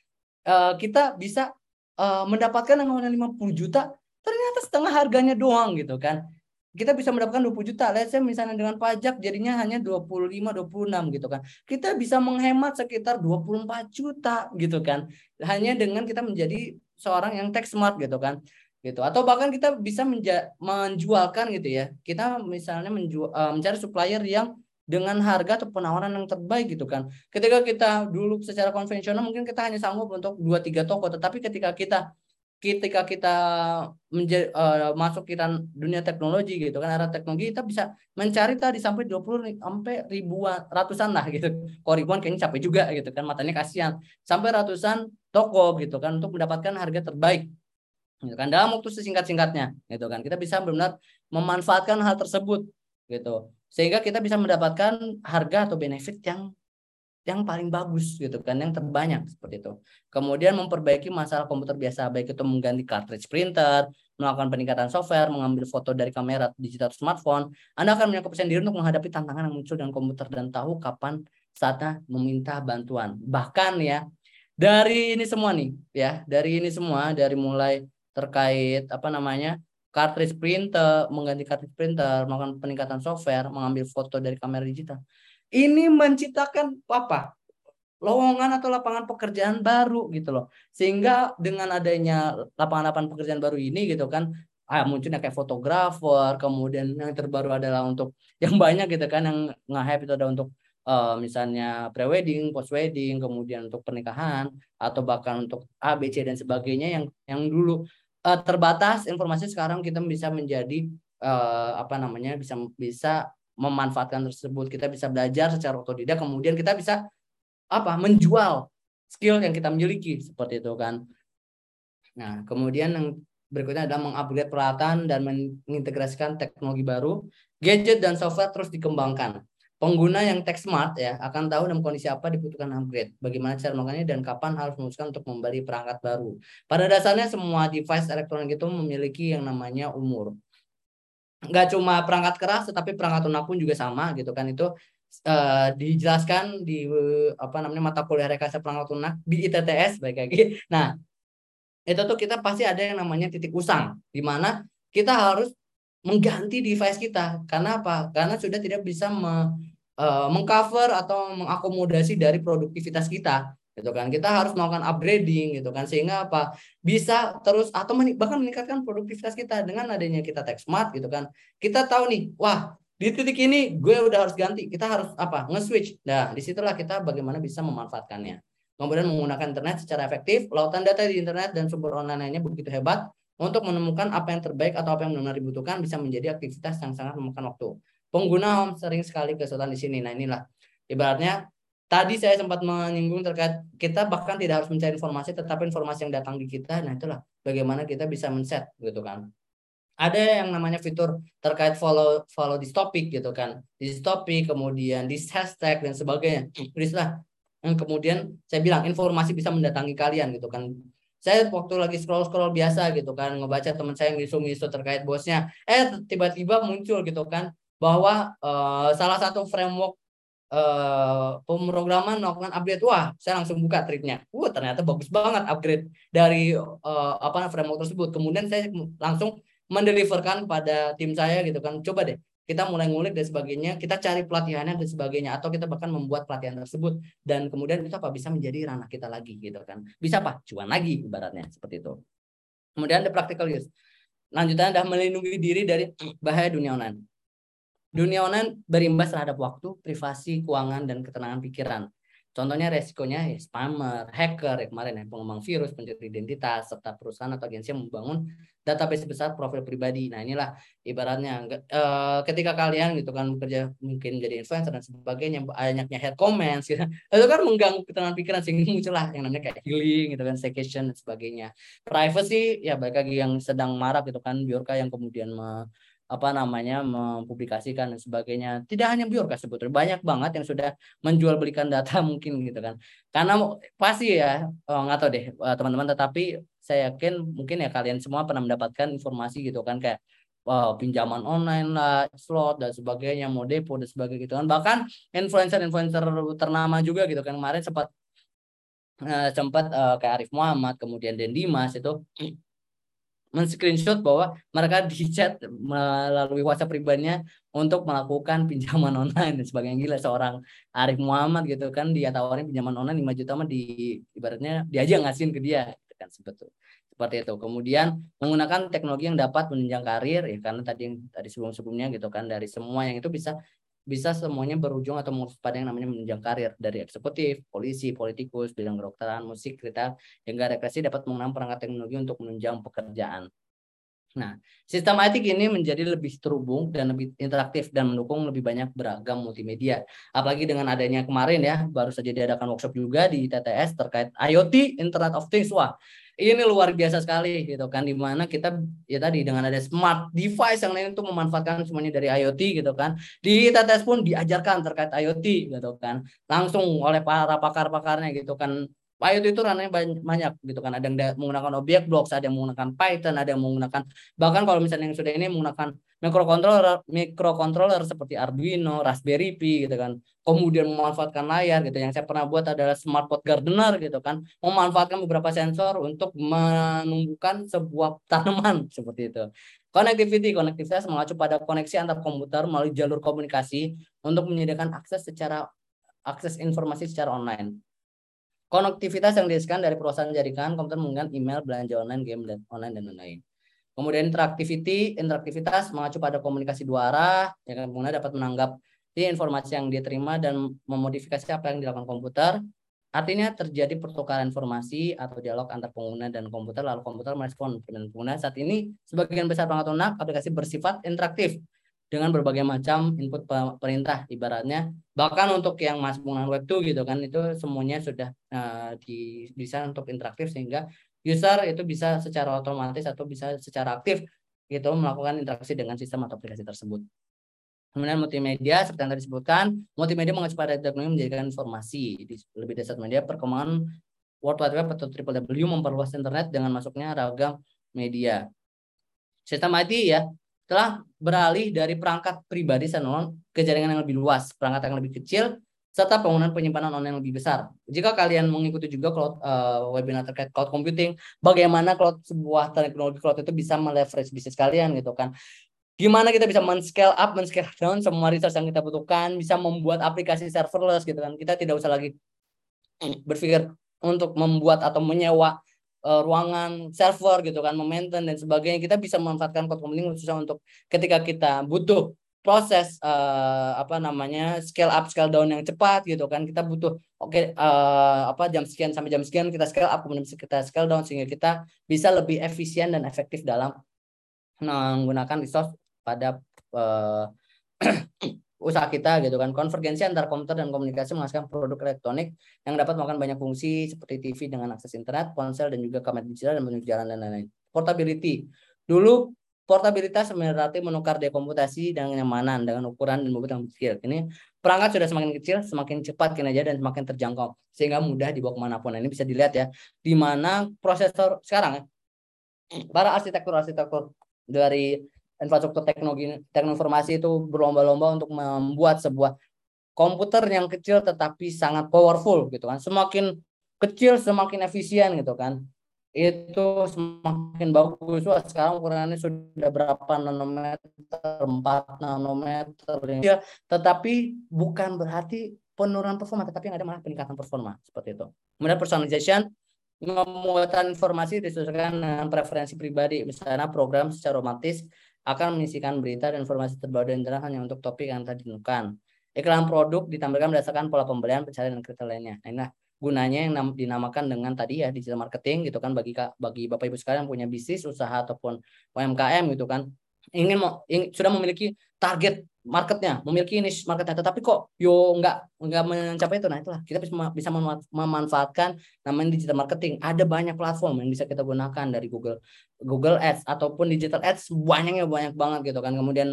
uh, kita bisa uh, mendapatkan awalnya 50 juta ternyata setengah harganya doang gitu kan kita bisa mendapatkan 20 juta. Let's say misalnya dengan pajak jadinya hanya 25 26 gitu kan. Kita bisa menghemat sekitar 24 juta gitu kan. Hanya dengan kita menjadi seorang yang tech smart gitu kan. Gitu. Atau bahkan kita bisa menja menjualkan gitu ya. Kita misalnya menjual uh, mencari supplier yang dengan harga atau penawaran yang terbaik gitu kan. Ketika kita dulu secara konvensional mungkin kita hanya sanggup untuk 2 3 toko, tetapi ketika kita ketika kita menjadi, uh, masuk kita dunia teknologi gitu kan arah teknologi kita bisa mencari tadi sampai 20 sampai ribuan ratusan lah gitu. Kalau ribuan kayaknya capek juga gitu kan matanya kasihan. Sampai ratusan toko gitu kan untuk mendapatkan harga terbaik. Gitu kan dalam waktu sesingkat-singkatnya gitu kan. Kita bisa benar-benar memanfaatkan hal tersebut gitu. Sehingga kita bisa mendapatkan harga atau benefit yang yang paling bagus gitu kan, yang terbanyak seperti itu. Kemudian memperbaiki masalah komputer biasa, baik itu mengganti cartridge printer, melakukan peningkatan software, mengambil foto dari kamera digital smartphone. Anda akan punya kepercayaan diri untuk menghadapi tantangan yang muncul dengan komputer dan tahu kapan saatnya meminta bantuan. Bahkan ya, dari ini semua nih, ya, dari ini semua, dari mulai terkait apa namanya cartridge printer, mengganti cartridge printer, melakukan peningkatan software, mengambil foto dari kamera digital ini menciptakan apa? lowongan atau lapangan pekerjaan baru gitu loh. Sehingga dengan adanya lapangan-lapangan pekerjaan baru ini gitu kan ah, munculnya kayak fotografer, kemudian yang terbaru adalah untuk yang banyak gitu kan yang nge-hype itu ada untuk uh, misalnya pre-wedding, post-wedding, kemudian untuk pernikahan atau bahkan untuk A, B, C dan sebagainya yang yang dulu uh, terbatas informasi sekarang kita bisa menjadi uh, apa namanya bisa bisa memanfaatkan tersebut. Kita bisa belajar secara otodidak kemudian kita bisa apa menjual skill yang kita miliki seperti itu kan. Nah kemudian yang berikutnya adalah mengupgrade peralatan dan mengintegrasikan teknologi baru gadget dan software terus dikembangkan pengguna yang tech smart ya akan tahu dalam kondisi apa dibutuhkan upgrade bagaimana cara melakukannya dan kapan harus memutuskan untuk membeli perangkat baru pada dasarnya semua device elektronik itu memiliki yang namanya umur nggak cuma perangkat keras tetapi perangkat lunak pun juga sama gitu kan itu uh, dijelaskan di apa namanya mata kuliah rekayasa perangkat lunak di ITTS baik lagi. Nah, itu tuh kita pasti ada yang namanya titik usang di mana kita harus mengganti device kita. Karena apa? Karena sudah tidak bisa me, uh, mengcover atau mengakomodasi dari produktivitas kita gitu kan. Kita harus melakukan upgrading gitu kan. Sehingga apa? Bisa terus atau bahkan meningkatkan produktivitas kita dengan adanya kita tech smart gitu kan. Kita tahu nih wah di titik ini gue udah harus ganti kita harus apa? Nge-switch. Nah di situlah kita bagaimana bisa memanfaatkannya. Kemudian menggunakan internet secara efektif, lautan data di internet dan sumber online lainnya begitu hebat untuk menemukan apa yang terbaik atau apa yang benar-benar dibutuhkan bisa menjadi aktivitas yang sangat memakan waktu. Pengguna home sering sekali kesulitan di sini. Nah inilah. Ibaratnya tadi saya sempat menyinggung terkait kita bahkan tidak harus mencari informasi tetapi informasi yang datang di kita. Nah itulah bagaimana kita bisa men-set gitu kan. Ada yang namanya fitur terkait follow follow this topic gitu kan. This topic kemudian this hashtag dan sebagainya. Lah yang kemudian saya bilang informasi bisa mendatangi kalian gitu kan. Saya waktu lagi scroll scroll biasa gitu kan. Ngebaca teman saya yang isu-isu terkait bosnya. Eh tiba-tiba muncul gitu kan bahwa uh, salah satu framework uh, pemrograman melakukan update wah saya langsung buka triknya wah ternyata bagus banget upgrade dari uh, apa framework tersebut. Kemudian saya langsung mendeliverkan pada tim saya gitu kan. Coba deh kita mulai ngulik dan sebagainya kita cari pelatihannya dan sebagainya atau kita bahkan membuat pelatihan tersebut. Dan kemudian itu apa? Bisa menjadi ranah kita lagi gitu kan. Bisa apa? Cuan lagi ibaratnya seperti itu. Kemudian the practical use. Lanjutannya adalah melindungi diri dari bahaya dunia online Dunia online berimbas terhadap waktu, privasi, keuangan, dan ketenangan pikiran. Contohnya resikonya ya spammer, hacker, ya kemarin ya, pengembang virus, pencuri identitas, serta perusahaan atau agensi yang membangun database besar profil pribadi. Nah inilah ibaratnya e, ketika kalian gitu kan bekerja mungkin jadi influencer dan sebagainya, banyaknya head comments gitu, itu kan mengganggu ketenangan pikiran sehingga muncullah yang namanya kayak healing gitu kan, staycation dan sebagainya. Privacy ya baik lagi yang sedang marak gitu kan, biorka yang kemudian me, apa namanya mempublikasikan dan sebagainya. Tidak hanya Biorka sebetulnya banyak banget yang sudah menjual belikan data mungkin gitu kan. Karena pasti ya oh, nggak tahu deh eh, teman-teman tetapi saya yakin mungkin ya kalian semua pernah mendapatkan informasi gitu kan kayak wow, pinjaman online lah, slot dan sebagainya, mau depo dan sebagainya gitu kan. Bahkan influencer-influencer ternama juga gitu kan kemarin sempat uh, sempat uh, kayak Arif Muhammad, kemudian Den Dimas itu men-screenshot bahwa mereka di chat melalui WhatsApp pribadinya untuk melakukan pinjaman online dan sebagainya. Gila seorang Arif Muhammad gitu kan dia tawarin pinjaman online 5 juta mah di ibaratnya dia aja ngasihin ke dia gitu kan sebetulnya seperti itu. Kemudian menggunakan teknologi yang dapat menunjang karir ya karena tadi yang tadi sebelum sebelumnya gitu kan dari semua yang itu bisa bisa semuanya berujung atau pada yang namanya menunjang karir dari eksekutif, polisi, politikus, bidang kedokteran, musik, cerita, hingga rekreasi dapat menggunakan perangkat teknologi untuk menunjang pekerjaan. Nah, sistem etik ini menjadi lebih terhubung dan lebih interaktif dan mendukung lebih banyak beragam multimedia. Apalagi dengan adanya kemarin ya, baru saja diadakan workshop juga di TTS terkait IoT, Internet of Things. Wah, ini luar biasa sekali gitu kan di mana kita ya tadi dengan ada smart device yang lain untuk memanfaatkan semuanya dari IoT gitu kan. Di TTS pun diajarkan terkait IoT gitu kan. Langsung oleh para pakar-pakarnya gitu kan IoT itu ranahnya banyak gitu kan ada yang menggunakan objek blocks ada yang menggunakan Python ada yang menggunakan bahkan kalau misalnya yang sudah ini menggunakan microcontroller microcontroller seperti Arduino, Raspberry Pi gitu kan. Kemudian memanfaatkan layar gitu. Yang saya pernah buat adalah smart pot gardener gitu kan. Memanfaatkan beberapa sensor untuk menumbuhkan sebuah tanaman seperti itu. Connectivity, konektivitas mengacu pada koneksi antar komputer melalui jalur komunikasi untuk menyediakan akses secara akses informasi secara online. Konektivitas yang disediakan dari perusahaan jaringan komputer menggunakan email, belanja online, game dan online dan lain-lain. Kemudian interaktiviti, interaktivitas mengacu pada komunikasi dua arah, ya kan pengguna dapat menanggap di informasi yang dia terima dan memodifikasi apa yang dilakukan komputer. Artinya terjadi pertukaran informasi atau dialog antar pengguna dan komputer, lalu komputer merespon permintaan pengguna. Saat ini, sebagian besar perangkat lunak aplikasi bersifat interaktif dengan berbagai macam input perintah ibaratnya bahkan untuk yang masuk menggunakan web 2 gitu kan itu semuanya sudah uh, didesain untuk interaktif sehingga user itu bisa secara otomatis atau bisa secara aktif gitu melakukan interaksi dengan sistem atau aplikasi tersebut. Kemudian multimedia seperti yang tadi disebutkan, multimedia mengacu pada teknologi menjadikan informasi di lebih dari satu media perkembangan World Wide Web atau Triple W memperluas internet dengan masuknya ragam media. Sistem IT ya telah beralih dari perangkat pribadi standalone ke jaringan yang lebih luas, perangkat yang lebih kecil serta penggunaan penyimpanan online yang lebih besar. Jika kalian mengikuti juga cloud uh, webinar terkait cloud computing, bagaimana cloud sebuah teknologi cloud itu bisa meleverage bisnis kalian gitu kan. Gimana kita bisa men-scale up, men-scale down semua resource yang kita butuhkan, bisa membuat aplikasi serverless gitu kan. Kita tidak usah lagi berpikir untuk membuat atau menyewa uh, ruangan server gitu kan, memaintain dan sebagainya. Kita bisa memanfaatkan cloud computing khususnya untuk ketika kita butuh proses uh, apa namanya scale up scale down yang cepat gitu kan kita butuh oke okay, uh, apa jam sekian sampai jam sekian kita scale up kemudian kita scale down sehingga kita bisa lebih efisien dan efektif dalam menggunakan resource pada uh, usaha kita gitu kan konvergensi antara komputer dan komunikasi menghasilkan produk elektronik yang dapat melakukan banyak fungsi seperti TV dengan akses internet, ponsel dan juga kamera digital dan menunjuk jalan dan lain-lain. Portability. Dulu portabilitas berarti menukar dekomputasi dengan kenyamanan dengan ukuran dan bobot yang kecil. Ini perangkat sudah semakin kecil, semakin cepat kinerja dan semakin terjangkau sehingga mudah dibawa ke mana pun. Nah, ini bisa dilihat ya, di mana prosesor sekarang ya, para arsitektur-arsitektur dari infrastruktur teknologi teknologi informasi itu berlomba-lomba untuk membuat sebuah komputer yang kecil tetapi sangat powerful gitu kan. Semakin kecil semakin efisien gitu kan. Itu semakin bagus. Wah, sekarang ukurannya sudah berapa nanometer, 4 nanometer. Ya, tetapi bukan berarti penurunan performa, tetapi yang ada malah peningkatan performa seperti itu. Kemudian personalization memuatan informasi disesuaikan dengan preferensi pribadi, misalnya program secara otomatis akan mengisikan berita dan informasi terbaru dan internet hanya untuk topik yang tadi ditentukan. Iklan produk ditampilkan berdasarkan pola pembelian, pencarian dan kriteria lainnya. Nah, inilah gunanya yang dinamakan dengan tadi ya digital marketing gitu kan bagi bagi Bapak Ibu sekalian punya bisnis usaha ataupun UMKM gitu kan ingin mau ingin, sudah memiliki target marketnya, memiliki niche marketnya, tetapi kok yo nggak nggak mencapai itu. Nah itulah kita bisa bisa memanfaatkan namanya digital marketing. Ada banyak platform yang bisa kita gunakan dari Google Google Ads ataupun digital Ads banyaknya banyak banget gitu kan. Kemudian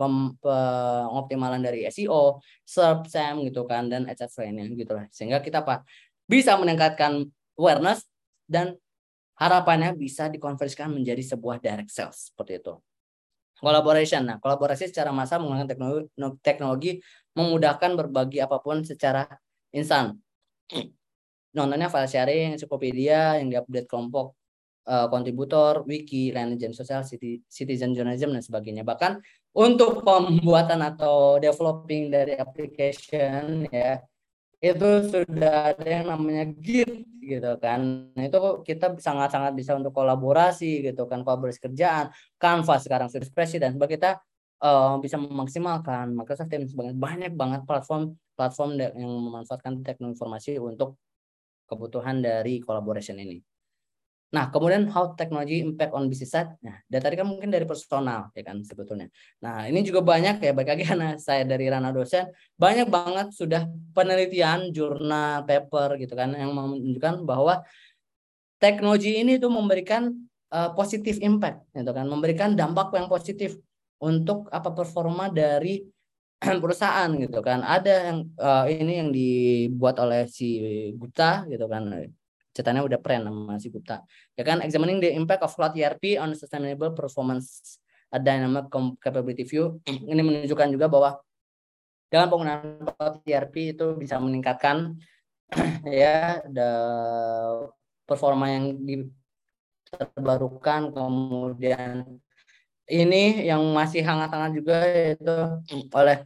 pengoptimalan dari SEO, search SEM gitu kan dan ads lainnya gitu lah. Sehingga kita apa bisa meningkatkan awareness dan harapannya bisa dikonversikan menjadi sebuah direct sales seperti itu. Collaboration. Nah, kolaborasi secara massal menggunakan teknologi, teknologi memudahkan berbagi apa pun secara instan. Nontonnya file sharing, ensiklopedia yang diupdate kelompok uh, kontributor, wiki, layanan sosial, citizen journalism dan sebagainya. Bahkan untuk pembuatan atau developing dari application ya itu sudah ada yang namanya Git gitu kan. Nah, itu kita sangat-sangat bisa untuk kolaborasi gitu kan, kolaborasi kerjaan, Canva sekarang ekspresi dan sebagainya kita uh, bisa memaksimalkan Microsoft Teams banyak banget platform platform yang memanfaatkan teknologi informasi untuk kebutuhan dari collaboration ini. Nah, kemudian how technology impact on business side. Nah, dari tadi kan mungkin dari personal ya kan sebetulnya. Nah, ini juga banyak ya bagi lagi karena saya dari Rana dosen, banyak banget sudah penelitian, jurnal, paper gitu kan yang menunjukkan bahwa teknologi ini tuh memberikan uh, positif impact gitu kan, memberikan dampak yang positif untuk apa performa dari perusahaan gitu kan. Ada yang uh, ini yang dibuat oleh si Guta gitu kan catatannya udah pren nama si Gupta. Ya kan, examining the impact of cloud ERP on sustainable performance a dynamic capability view. Ini menunjukkan juga bahwa dengan penggunaan cloud ERP itu bisa meningkatkan ya the performa yang terbarukan kemudian ini yang masih hangat-hangat juga yaitu oleh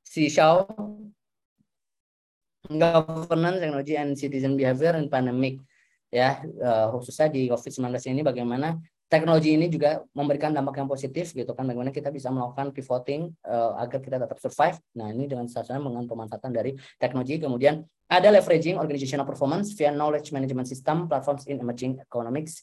si Xiao governance, technology, and citizen behavior in pandemic. Ya, uh, khususnya di COVID-19 ini bagaimana teknologi ini juga memberikan dampak yang positif gitu kan bagaimana kita bisa melakukan pivoting uh, agar kita tetap survive. Nah, ini dengan sasaran dengan pemanfaatan dari teknologi kemudian ada leveraging organizational performance via knowledge management system platforms in emerging economics.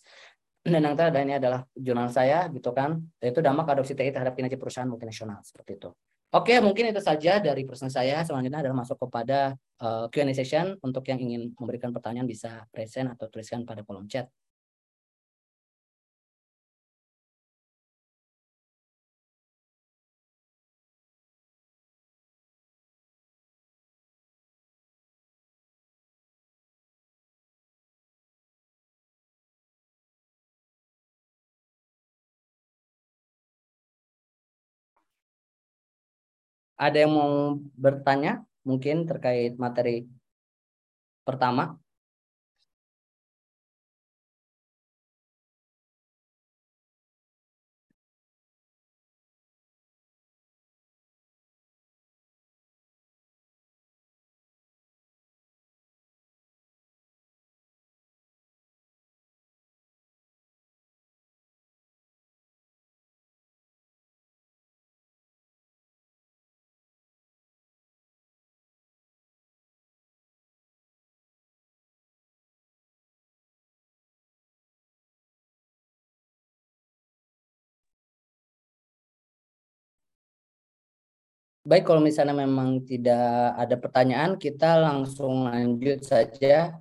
Dan yang terakhir ini adalah jurnal saya gitu kan, yaitu dampak adopsi TI terhadap kinerja perusahaan multinasional seperti itu. Oke, mungkin itu saja dari presentasi saya. Selanjutnya adalah masuk kepada uh, Q&A session. Untuk yang ingin memberikan pertanyaan bisa present atau tuliskan pada kolom chat. Ada yang mau bertanya mungkin terkait materi pertama? Baik, kalau misalnya memang tidak ada pertanyaan, kita langsung lanjut saja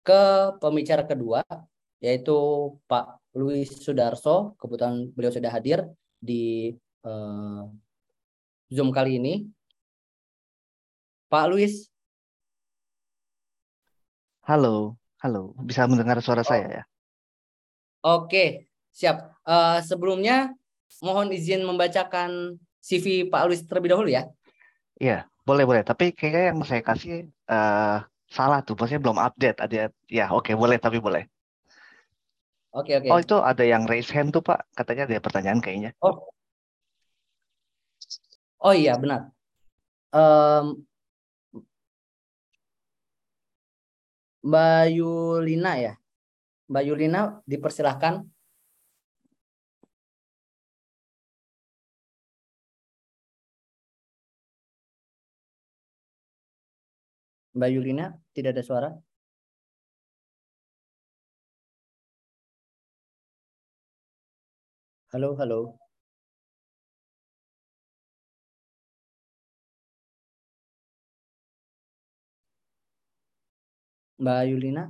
ke pembicara kedua, yaitu Pak Luis Sudarso. Kebetulan beliau sudah hadir di uh, Zoom kali ini. Pak Luis. Halo, halo. Bisa mendengar suara oh. saya ya? Oke, siap. Uh, sebelumnya mohon izin membacakan CV Pak Luis terlebih dahulu ya. Iya, boleh boleh. Tapi kayaknya yang saya kasih uh, salah tuh, maksudnya belum update. Ada ya, oke okay, boleh tapi boleh. Oke oke. Oh itu ada yang raise hand tuh Pak, katanya ada pertanyaan kayaknya. Oh. Oh iya benar. Um, Mbak Yulina ya. Mbak Yulina dipersilahkan. Mbak Yulina, tidak ada suara. Halo, halo. Mbak Yulina.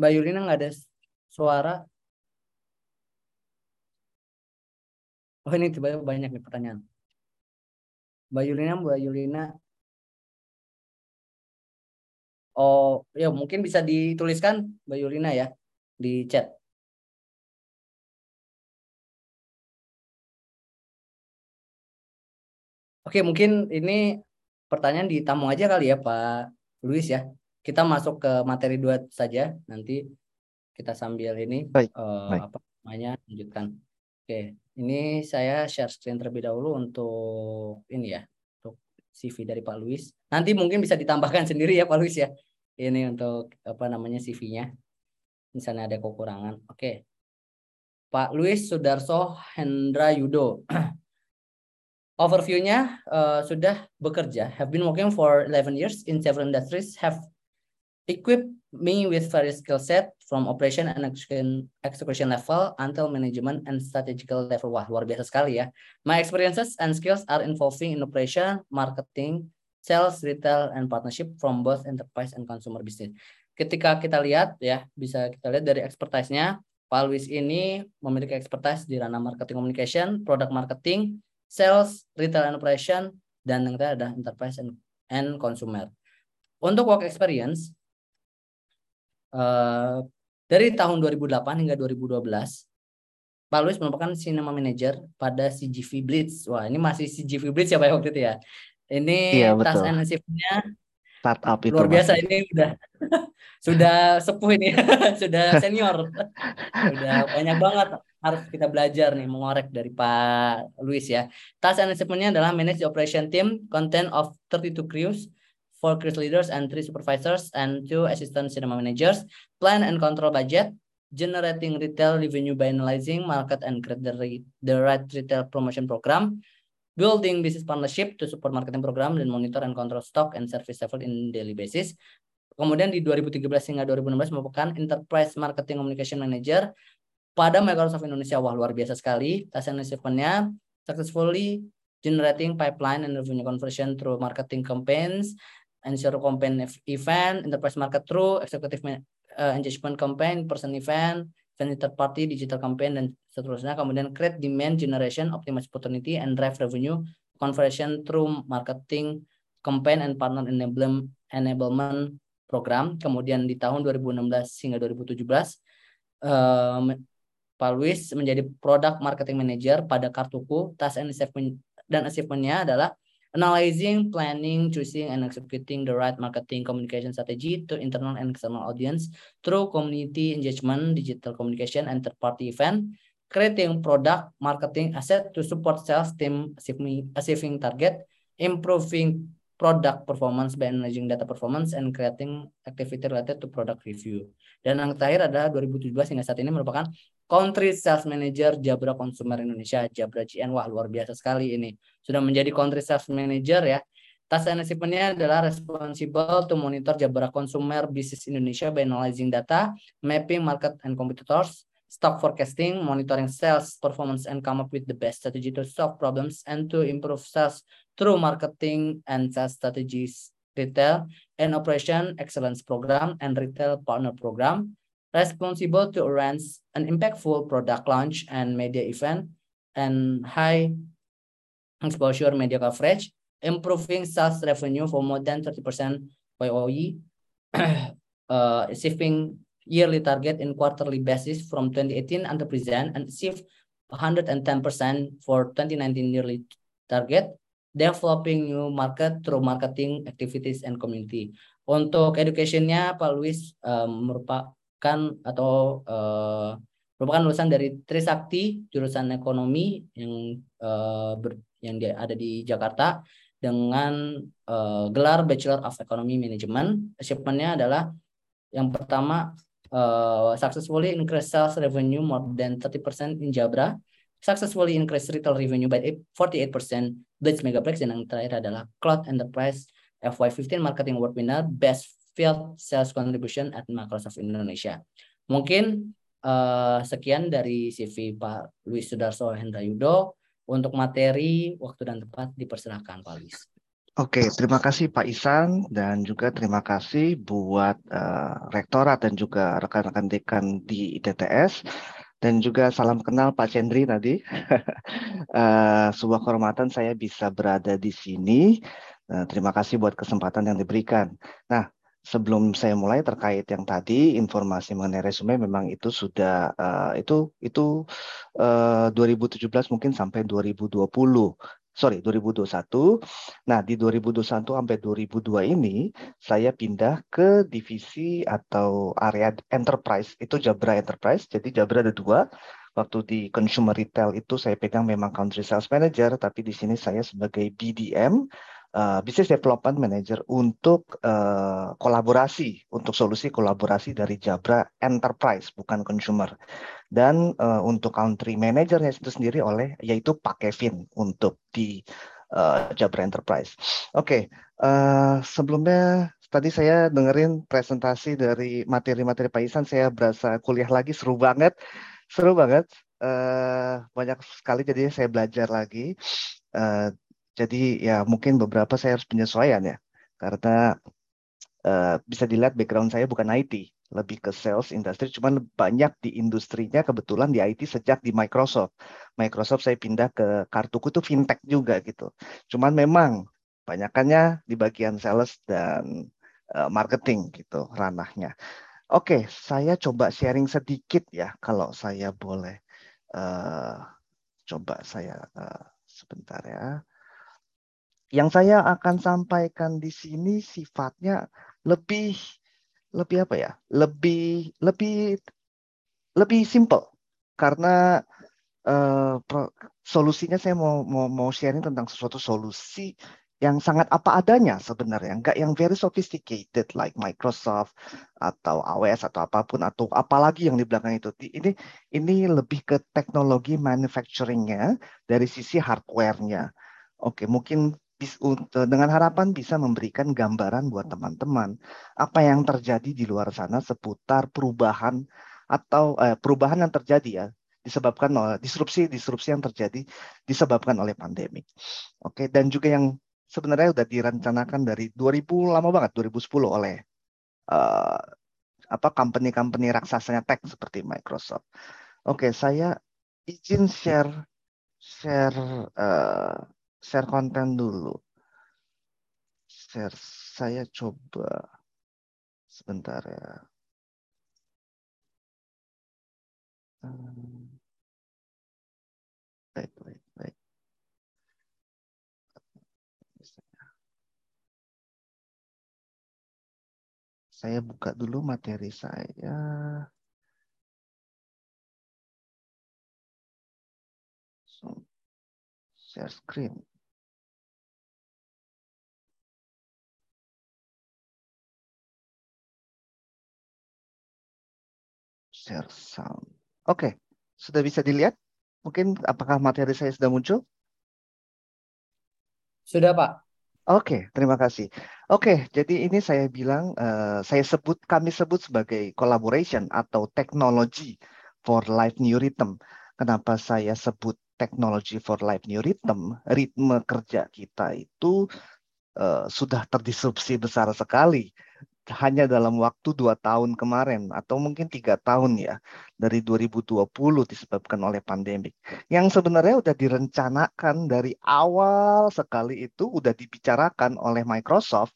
Mbak Yulina nggak ada suara. Oh ini tiba-tiba banyak nih pertanyaan. Mbak Yulina, Mbak Yulina. Oh ya mungkin bisa dituliskan Mbak Yulina ya di chat. Oke mungkin ini pertanyaan ditamu aja kali ya Pak Luis ya kita masuk ke materi dua saja nanti kita sambil ini baik, uh, baik. apa namanya lanjutkan. Oke, ini saya share screen terlebih dahulu untuk ini ya, untuk CV dari Pak Luis. Nanti mungkin bisa ditambahkan sendiri ya Pak Luis ya. Ini untuk apa namanya CV-nya. Misalnya ada kekurangan. Oke. Pak Luis Sudarso Hendra Yudo. Overview-nya uh, sudah bekerja, have been working for 11 years in several industries, have equip me with various skill set from operation and execution, level until management and strategical level. Wah, luar biasa sekali ya. My experiences and skills are involving in operation, marketing, sales, retail, and partnership from both enterprise and consumer business. Ketika kita lihat ya, bisa kita lihat dari expertise-nya, Pak Luis ini memiliki expertise di ranah marketing communication, product marketing, sales, retail and operation, dan yang ada enterprise and, and consumer. Untuk work experience, Uh, dari tahun 2008 hingga 2012, Pak Luis merupakan cinema manager pada CGV Blitz. Wah, ini masih CGV Blitz ya Pak waktu itu ya. Ini iya, tas nasibnya startup itu luar biasa masih. ini udah sudah sepuh ini sudah senior sudah banyak banget harus kita belajar nih mengorek dari Pak Luis ya task and adalah manage the operation team content of 32 crews four cruise leaders and three supervisors and two assistant cinema managers, plan and control budget, generating retail revenue by analyzing market and create the, the right retail promotion program, building business partnership to support marketing program dan monitor and control stock and service level in daily basis. Kemudian di 2013 hingga 2016 merupakan Enterprise Marketing Communication Manager pada Microsoft Indonesia. Wah, luar biasa sekali. Task and achievementnya successfully generating pipeline and revenue conversion through marketing campaigns, ensure campaign event, enterprise market through, executive uh, engagement campaign, person event, third party, digital campaign, dan seterusnya. Kemudian create demand generation, optimize opportunity, and drive revenue conversion through marketing campaign and partner enablement, program. Kemudian di tahun 2016 hingga 2017, uh, Pak Luis menjadi product marketing manager pada Kartuku. Task and achievement dan achievementnya adalah analyzing, planning, choosing, and executing the right marketing communication strategy to internal and external audience through community engagement, digital communication, and third-party event, creating product marketing asset to support sales team achieving, target, improving product performance by analyzing data performance and creating activity related to product review. Dan yang terakhir adalah 2017 hingga saat ini merupakan Country Sales Manager Jabra Consumer Indonesia, Jabra GN. Wah, luar biasa sekali ini. Sudah menjadi Country Sales Manager ya. Task and achievement-nya adalah responsible to monitor Jabra Consumer Business Indonesia by analyzing data, mapping market and competitors, stock forecasting, monitoring sales performance, and come up with the best strategy to solve problems and to improve sales through marketing and sales strategies, retail and operation excellence program, and retail partner program responsible to arrange an impactful product launch and media event and high exposure media coverage, improving sales revenue for more than 30% YOE, uh, achieving yearly target in quarterly basis from 2018 until present and achieve 110% for 2019 yearly target, developing new market through marketing activities and community. Untuk educationnya Pak Luis um, merupakan kan atau uh, merupakan lulusan dari Trisakti jurusan ekonomi yang uh, ber, yang dia ada di Jakarta dengan uh, gelar Bachelor of Economy Management. Achievementnya adalah yang pertama uh, successfully increase sales revenue more than 30% in Jabra, successfully increase retail revenue by 48%, Blitz Megaplex, dan yang terakhir adalah Cloud Enterprise FY15 Marketing Award Winner, Best field sales contribution at Microsoft Indonesia. Mungkin uh, sekian dari CV Pak Luis Sudarso Hendra Yudo. Untuk materi, waktu dan tempat dipersilakan Pak Luis. Oke, terima kasih Pak Isan dan juga terima kasih buat uh, rektorat dan juga rekan-rekan dekan di ITTS dan juga salam kenal Pak Cendri tadi. uh, sebuah kehormatan saya bisa berada di sini. Uh, terima kasih buat kesempatan yang diberikan. Nah, sebelum saya mulai terkait yang tadi informasi mengenai resume memang itu sudah uh, itu itu uh, 2017 mungkin sampai 2020 sorry 2021 nah di 2021 sampai 2002 ini saya pindah ke divisi atau area enterprise. Itu Jabra Enterprise. Jadi Jabra ada dua. Waktu di consumer retail itu saya pegang memang country sales manager tapi di sini saya sebagai BDM uh, Business Development Manager untuk uh, kolaborasi, untuk solusi kolaborasi dari Jabra Enterprise, bukan consumer. Dan uh, untuk country manajernya itu sendiri oleh yaitu Pak Kevin untuk di uh, Jabra Enterprise. Oke, okay, uh, sebelumnya tadi saya dengerin presentasi dari materi-materi Pak Isan, saya berasa kuliah lagi seru banget, seru banget. Uh, banyak sekali jadi saya belajar lagi. Uh, jadi ya mungkin beberapa saya harus penyesuaian ya, karena uh, bisa dilihat background saya bukan IT, lebih ke sales industri, cuman banyak di industrinya kebetulan di IT sejak di Microsoft. Microsoft saya pindah ke kartuku itu fintech juga gitu. Cuman memang banyakannya di bagian sales dan uh, marketing gitu ranahnya. Oke, saya coba sharing sedikit ya kalau saya boleh uh, coba saya uh, sebentar ya yang saya akan sampaikan di sini sifatnya lebih lebih apa ya? Lebih lebih lebih simple karena uh, solusinya saya mau mau mau sharing tentang sesuatu solusi yang sangat apa adanya sebenarnya, enggak yang very sophisticated like Microsoft atau AWS atau apa pun atau apalagi yang di belakang itu. Ini ini lebih ke teknologi manufacturingnya dari sisi hardware-nya. Oke, mungkin dengan harapan bisa memberikan gambaran buat teman-teman apa yang terjadi di luar sana seputar perubahan atau eh, perubahan yang terjadi ya disebabkan oleh disrupsi disrupsi yang terjadi disebabkan oleh pandemi. Oke dan juga yang sebenarnya sudah direncanakan dari 2000 lama banget 2010 oleh uh, apa company-company raksasanya tech seperti Microsoft. Oke, saya izin share share uh, share konten dulu. Share saya coba sebentar ya. Hmm. Baik, baik, baik. Saya buka dulu materi saya. Share screen. Share sound. Oke, sudah bisa dilihat? Mungkin apakah materi saya sudah muncul? Sudah, Pak. Oke, terima kasih. Oke, jadi ini saya bilang, uh, saya sebut, kami sebut sebagai collaboration atau teknologi for life new rhythm. Kenapa saya sebut teknologi for life new rhythm? Ritme kerja kita itu uh, sudah terdisrupsi besar sekali hanya dalam waktu dua tahun kemarin atau mungkin tiga tahun ya dari 2020 disebabkan oleh pandemik yang sebenarnya sudah direncanakan dari awal sekali itu sudah dibicarakan oleh Microsoft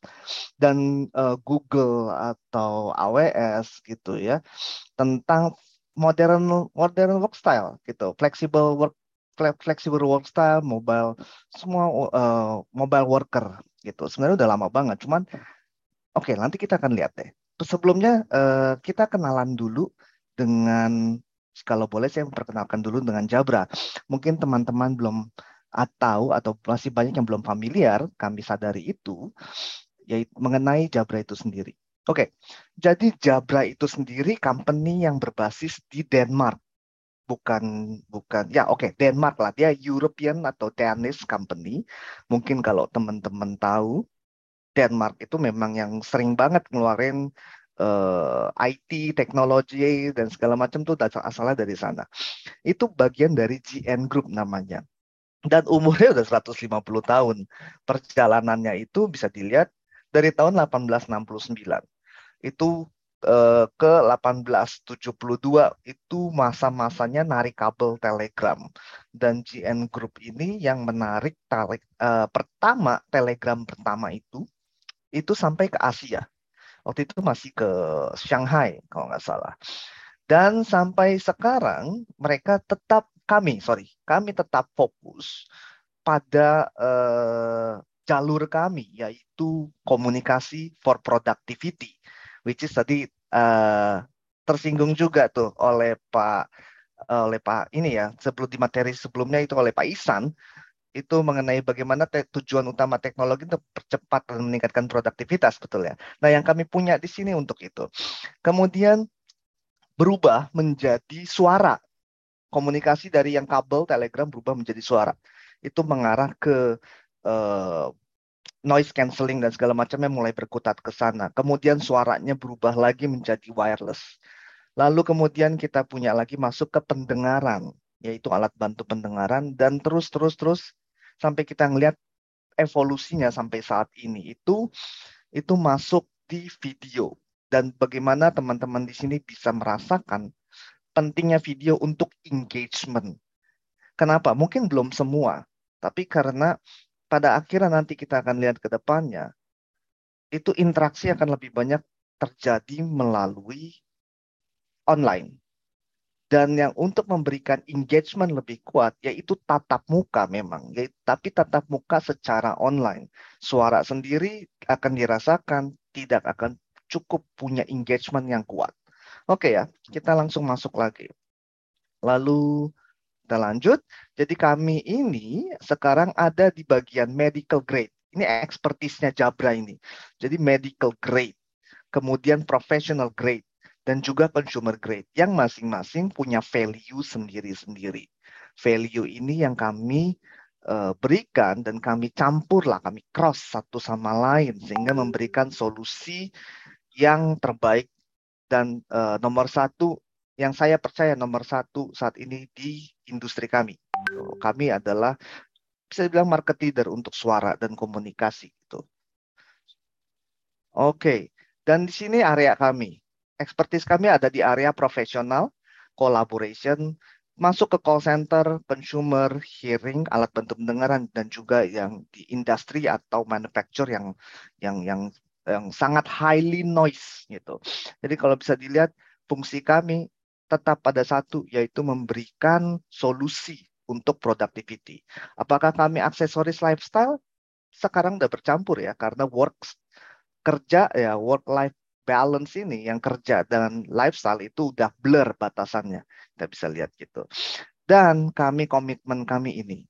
dan uh, Google atau AWS gitu ya tentang modern modern work style gitu. Flexible work flexible work style mobile semua uh, mobile worker gitu. Sebenarnya udah lama banget cuman Oke, nanti kita akan lihat deh. Sebelumnya uh, kita kenalan dulu dengan kalau boleh saya memperkenalkan dulu dengan Jabra. Mungkin teman-teman belum tahu atau masih banyak yang belum familiar, kami sadari itu, yaitu mengenai Jabra itu sendiri. Oke, jadi Jabra itu sendiri company yang berbasis di Denmark. Bukan, bukan, ya oke, okay, Denmark lah. Dia European atau Danish company. Mungkin kalau teman-teman tahu, Denmark itu memang yang sering banget ngeluarin uh, eh, IT, teknologi dan segala macam tuh asalnya dari sana. Itu bagian dari GN Group namanya. Dan umurnya udah 150 tahun. Perjalanannya itu bisa dilihat dari tahun 1869. Itu uh, ke 1872 itu masa-masanya narik kabel telegram dan GN Group ini yang menarik tarik uh, pertama telegram pertama itu itu sampai ke Asia. Waktu itu masih ke Shanghai kalau nggak salah. Dan sampai sekarang mereka tetap kami, sorry, kami tetap fokus pada uh, jalur kami yaitu komunikasi for productivity, which is tadi uh, tersinggung juga tuh oleh Pak oleh Pak ini ya sebelum di materi sebelumnya itu oleh Pak Isan itu mengenai bagaimana tujuan utama teknologi untuk percepat dan meningkatkan produktivitas betul ya. Nah, yang kami punya di sini untuk itu. Kemudian berubah menjadi suara. Komunikasi dari yang kabel telegram berubah menjadi suara. Itu mengarah ke uh, noise cancelling dan segala macamnya mulai berkutat ke sana. Kemudian suaranya berubah lagi menjadi wireless. Lalu kemudian kita punya lagi masuk ke pendengaran, yaitu alat bantu pendengaran dan terus terus terus sampai kita ngelihat evolusinya sampai saat ini itu itu masuk di video dan bagaimana teman-teman di sini bisa merasakan pentingnya video untuk engagement. Kenapa? Mungkin belum semua, tapi karena pada akhirnya nanti kita akan lihat ke depannya, itu interaksi akan lebih banyak terjadi melalui online dan yang untuk memberikan engagement lebih kuat yaitu tatap muka memang. Yaitu, tapi tatap muka secara online. Suara sendiri akan dirasakan tidak akan cukup punya engagement yang kuat. Oke ya kita langsung masuk lagi. Lalu kita lanjut. Jadi kami ini sekarang ada di bagian medical grade. Ini ekspertisnya Jabra ini. Jadi medical grade kemudian professional grade dan juga consumer grade yang masing-masing punya value sendiri-sendiri. Value ini yang kami uh, berikan dan kami campur lah, kami cross satu sama lain sehingga memberikan solusi yang terbaik dan uh, nomor satu yang saya percaya nomor satu saat ini di industri kami. Kami adalah bisa dibilang market leader untuk suara dan komunikasi itu. Oke, dan di sini area kami expertise kami ada di area profesional, collaboration, masuk ke call center, consumer, hearing, alat bantu pendengaran, dan juga yang di industri atau manufacture yang yang yang yang sangat highly noise gitu. Jadi kalau bisa dilihat fungsi kami tetap pada satu yaitu memberikan solusi untuk productivity. Apakah kami aksesoris lifestyle? Sekarang udah bercampur ya karena work kerja ya work life balance ini yang kerja dan lifestyle itu udah blur batasannya. Kita bisa lihat gitu. Dan kami komitmen kami ini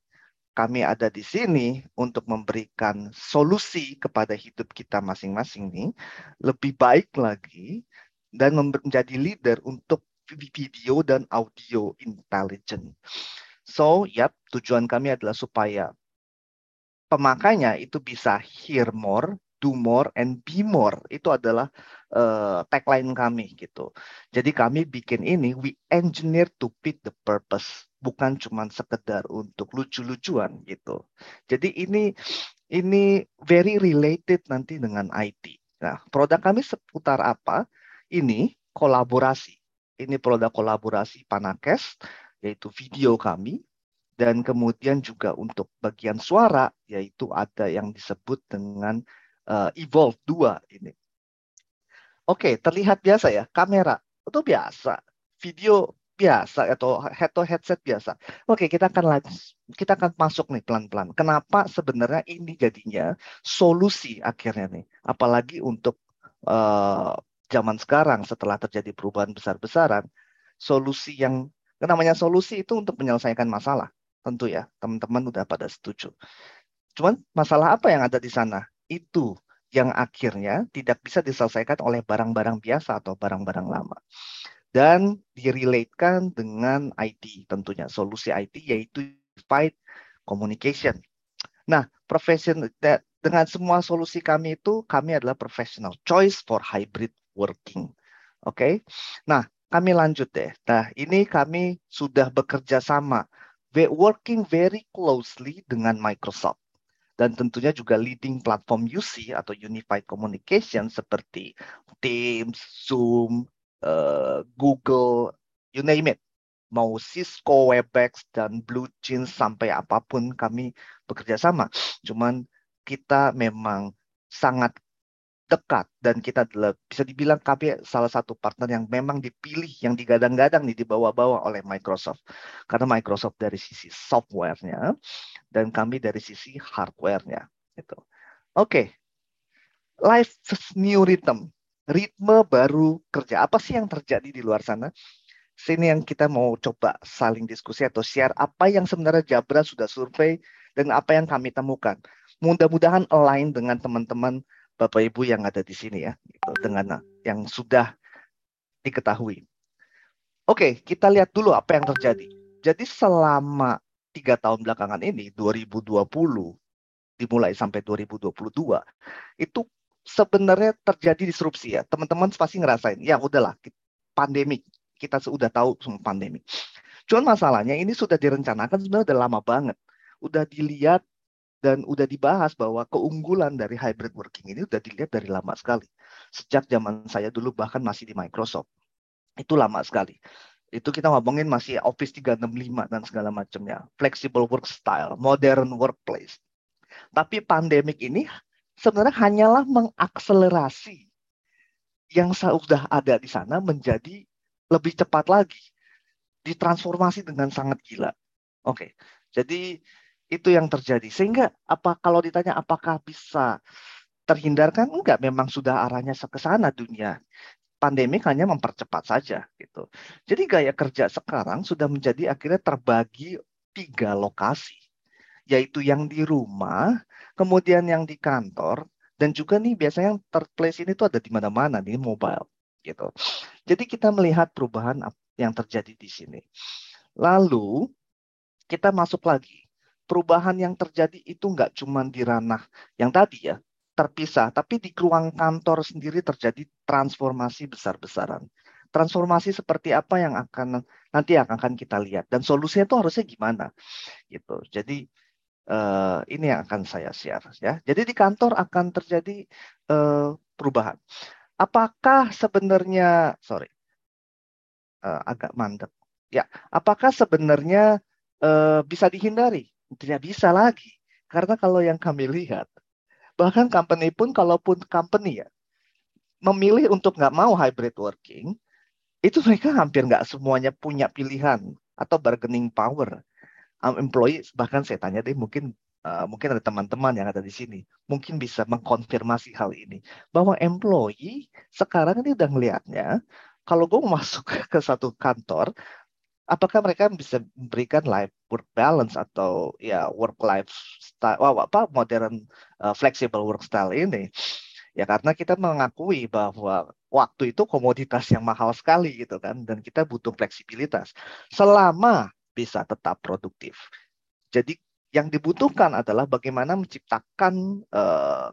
kami ada di sini untuk memberikan solusi kepada hidup kita masing-masing nih lebih baik lagi dan menjadi leader untuk video dan audio intelligent. So, yap, tujuan kami adalah supaya pemakainya itu bisa hear more, do more, and be more. Itu adalah uh, tagline kami gitu. Jadi kami bikin ini, we engineer to fit the purpose bukan cuma sekedar untuk lucu-lucuan gitu. Jadi ini ini very related nanti dengan IT. Nah, produk kami seputar apa? Ini kolaborasi. Ini produk kolaborasi Panakes, yaitu video kami. Dan kemudian juga untuk bagian suara, yaitu ada yang disebut dengan uh, Evolve 2 ini. Oke, terlihat biasa ya, kamera. Itu biasa. Video biasa atau head to headset biasa. Oke, kita akan kita akan masuk nih pelan-pelan. Kenapa sebenarnya ini jadinya solusi akhirnya nih, apalagi untuk uh, zaman sekarang setelah terjadi perubahan besar-besaran, solusi yang namanya solusi itu untuk menyelesaikan masalah. Tentu ya, teman-teman udah pada setuju. Cuman masalah apa yang ada di sana? Itu yang akhirnya tidak bisa diselesaikan oleh barang-barang biasa atau barang-barang lama dan direlatekan dengan IT tentunya solusi IT yaitu unified communication. Nah, profession dengan semua solusi kami itu kami adalah professional choice for hybrid working. Oke. Okay? Nah, kami lanjut deh. Nah, ini kami sudah bekerja sama working very closely dengan Microsoft dan tentunya juga leading platform UC atau Unified Communication seperti Teams, Zoom, uh, Google, you name it. Mau Cisco, Webex, dan Blue Jeans sampai apa pun kami bekerja sama. Cuman kita memang sangat dekat dan kita adalah bisa dibilang kami salah satu partner yang memang dipilih yang digadang-gadang nih dibawa-bawa oleh Microsoft karena Microsoft dari sisi softwarenya dan kami dari sisi hardwarenya itu. Oke, okay. life new rhythm ritme baru kerja. Apa sih yang terjadi di luar sana? Sini yang kita mau coba saling diskusi atau share apa yang sebenarnya Jabra sudah survei dan apa yang kami temukan. Mudah-mudahan align dengan teman-teman Bapak Ibu yang ada di sini ya, gitu, dengan yang sudah diketahui. Oke, kita lihat dulu apa yang terjadi. Jadi selama tiga tahun belakangan ini, 2020 dimulai sampai 2022, itu sebenarnya terjadi disrupsi ya. Teman-teman pasti ngerasain. Ya udahlah, pandemi. Kita sudah tahu semua pandemi. Cuman masalahnya ini sudah direncanakan sebenarnya udah lama banget. Udah dilihat dan udah dibahas bahwa keunggulan dari hybrid working ini udah dilihat dari lama sekali. Sejak zaman saya dulu bahkan masih di Microsoft. Itu lama sekali. Itu kita ngomongin masih Office 365 dan segala macamnya. Flexible work style, modern workplace. Tapi pandemik ini sebenarnya hanyalah mengakselerasi yang sudah ada di sana menjadi lebih cepat lagi. Ditransformasi dengan sangat gila. Oke, jadi itu yang terjadi. Sehingga apa kalau ditanya apakah bisa terhindarkan? Enggak, memang sudah arahnya ke sana dunia. Pandemi hanya mempercepat saja gitu. Jadi gaya kerja sekarang sudah menjadi akhirnya terbagi tiga lokasi yaitu yang di rumah, kemudian yang di kantor, dan juga nih biasanya yang third place ini tuh ada di mana-mana nih mobile gitu. Jadi kita melihat perubahan yang terjadi di sini. Lalu kita masuk lagi. Perubahan yang terjadi itu nggak cuma di ranah yang tadi ya, terpisah, tapi di ruang kantor sendiri terjadi transformasi besar-besaran. Transformasi seperti apa yang akan nanti akan kita lihat dan solusinya itu harusnya gimana gitu. Jadi uh, ini yang akan saya share ya. Jadi di kantor akan terjadi uh, perubahan. Apakah sebenarnya sorry uh, agak mandek ya? Apakah sebenarnya uh, bisa dihindari? Tidak bisa lagi karena kalau yang kami lihat bahkan company pun kalaupun company ya memilih untuk nggak mau hybrid working itu mereka hampir nggak semuanya punya pilihan atau bargaining power um, employee bahkan saya tanya deh mungkin uh, mungkin ada teman-teman yang ada di sini, mungkin bisa mengkonfirmasi hal ini. Bahwa employee sekarang ini udah ngelihatnya, kalau gue masuk ke satu kantor, apakah mereka bisa memberikan life work balance atau ya work life style, wow, apa modern uh, flexible work style ini? Ya karena kita mengakui bahwa waktu itu komoditas yang mahal sekali gitu kan dan kita butuh fleksibilitas selama bisa tetap produktif. Jadi yang dibutuhkan adalah bagaimana menciptakan uh,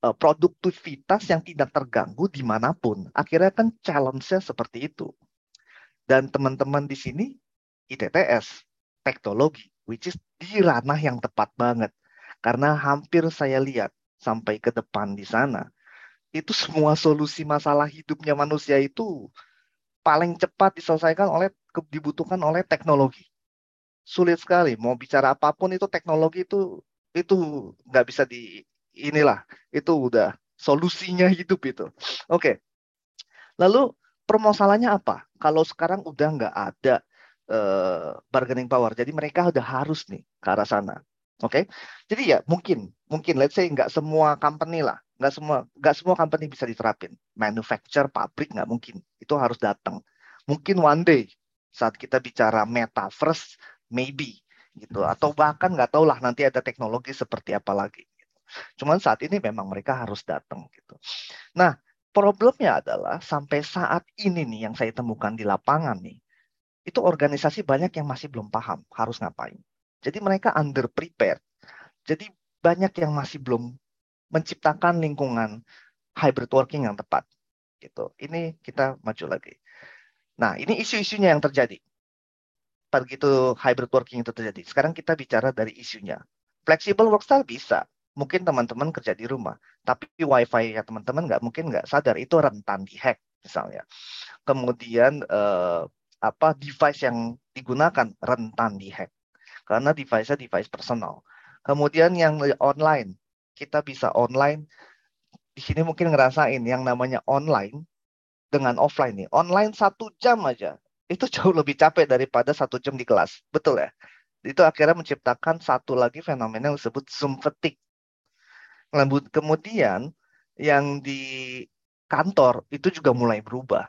produktivitas yang tidak terganggu di mana pun. Akhirnya kan challenge-nya seperti itu. Dan teman-teman di sini ITTS, teknologi, which is di ranah yang tepat banget. Karena hampir saya lihat sampai ke depan di sana, itu semua solusi masalah hidupnya manusia itu paling cepat diselesaikan oleh dibutuhkan oleh teknologi. Sulit sekali mau bicara apa pun itu teknologi itu itu nggak bisa di inilah itu udah solusinya hidup itu. Oke. Lalu permasalahannya apa? Kalau sekarang udah nggak ada uh, bargaining power, jadi mereka udah harus nih ke arah sana. Oke, okay? jadi ya mungkin, mungkin let's say nggak semua company lah, nggak semua nggak semua company bisa diterapin. Manufacture, pabrik nggak mungkin, itu harus datang. Mungkin one day saat kita bicara metaverse, maybe gitu, atau bahkan nggak tahu lah nanti ada teknologi seperti apa lagi. Gitu. Cuman saat ini memang mereka harus datang gitu. Nah, problemnya adalah sampai saat ini nih yang saya temukan di lapangan nih, itu organisasi banyak yang masih belum paham harus ngapain. Jadi mereka under prepared. Jadi banyak yang masih belum menciptakan lingkungan hybrid working yang tepat. Gitu. Ini kita maju lagi. Nah, ini isu-isunya yang terjadi. Begitu hybrid working itu terjadi. Sekarang kita bicara dari isunya. Flexible work style bisa. Mungkin teman-teman kerja di rumah, tapi wifi ya teman-teman nggak mungkin nggak sadar itu rentan dihack misalnya. Kemudian eh, apa device yang digunakan rentan dihack karena device-nya device personal. Kemudian yang online, kita bisa online. Di sini mungkin ngerasain yang namanya online dengan offline nih. Online satu jam aja, itu jauh lebih capek daripada satu jam di kelas. Betul ya? Itu akhirnya menciptakan satu lagi fenomena yang disebut Zoom fatigue. Kemudian yang di kantor itu juga mulai berubah.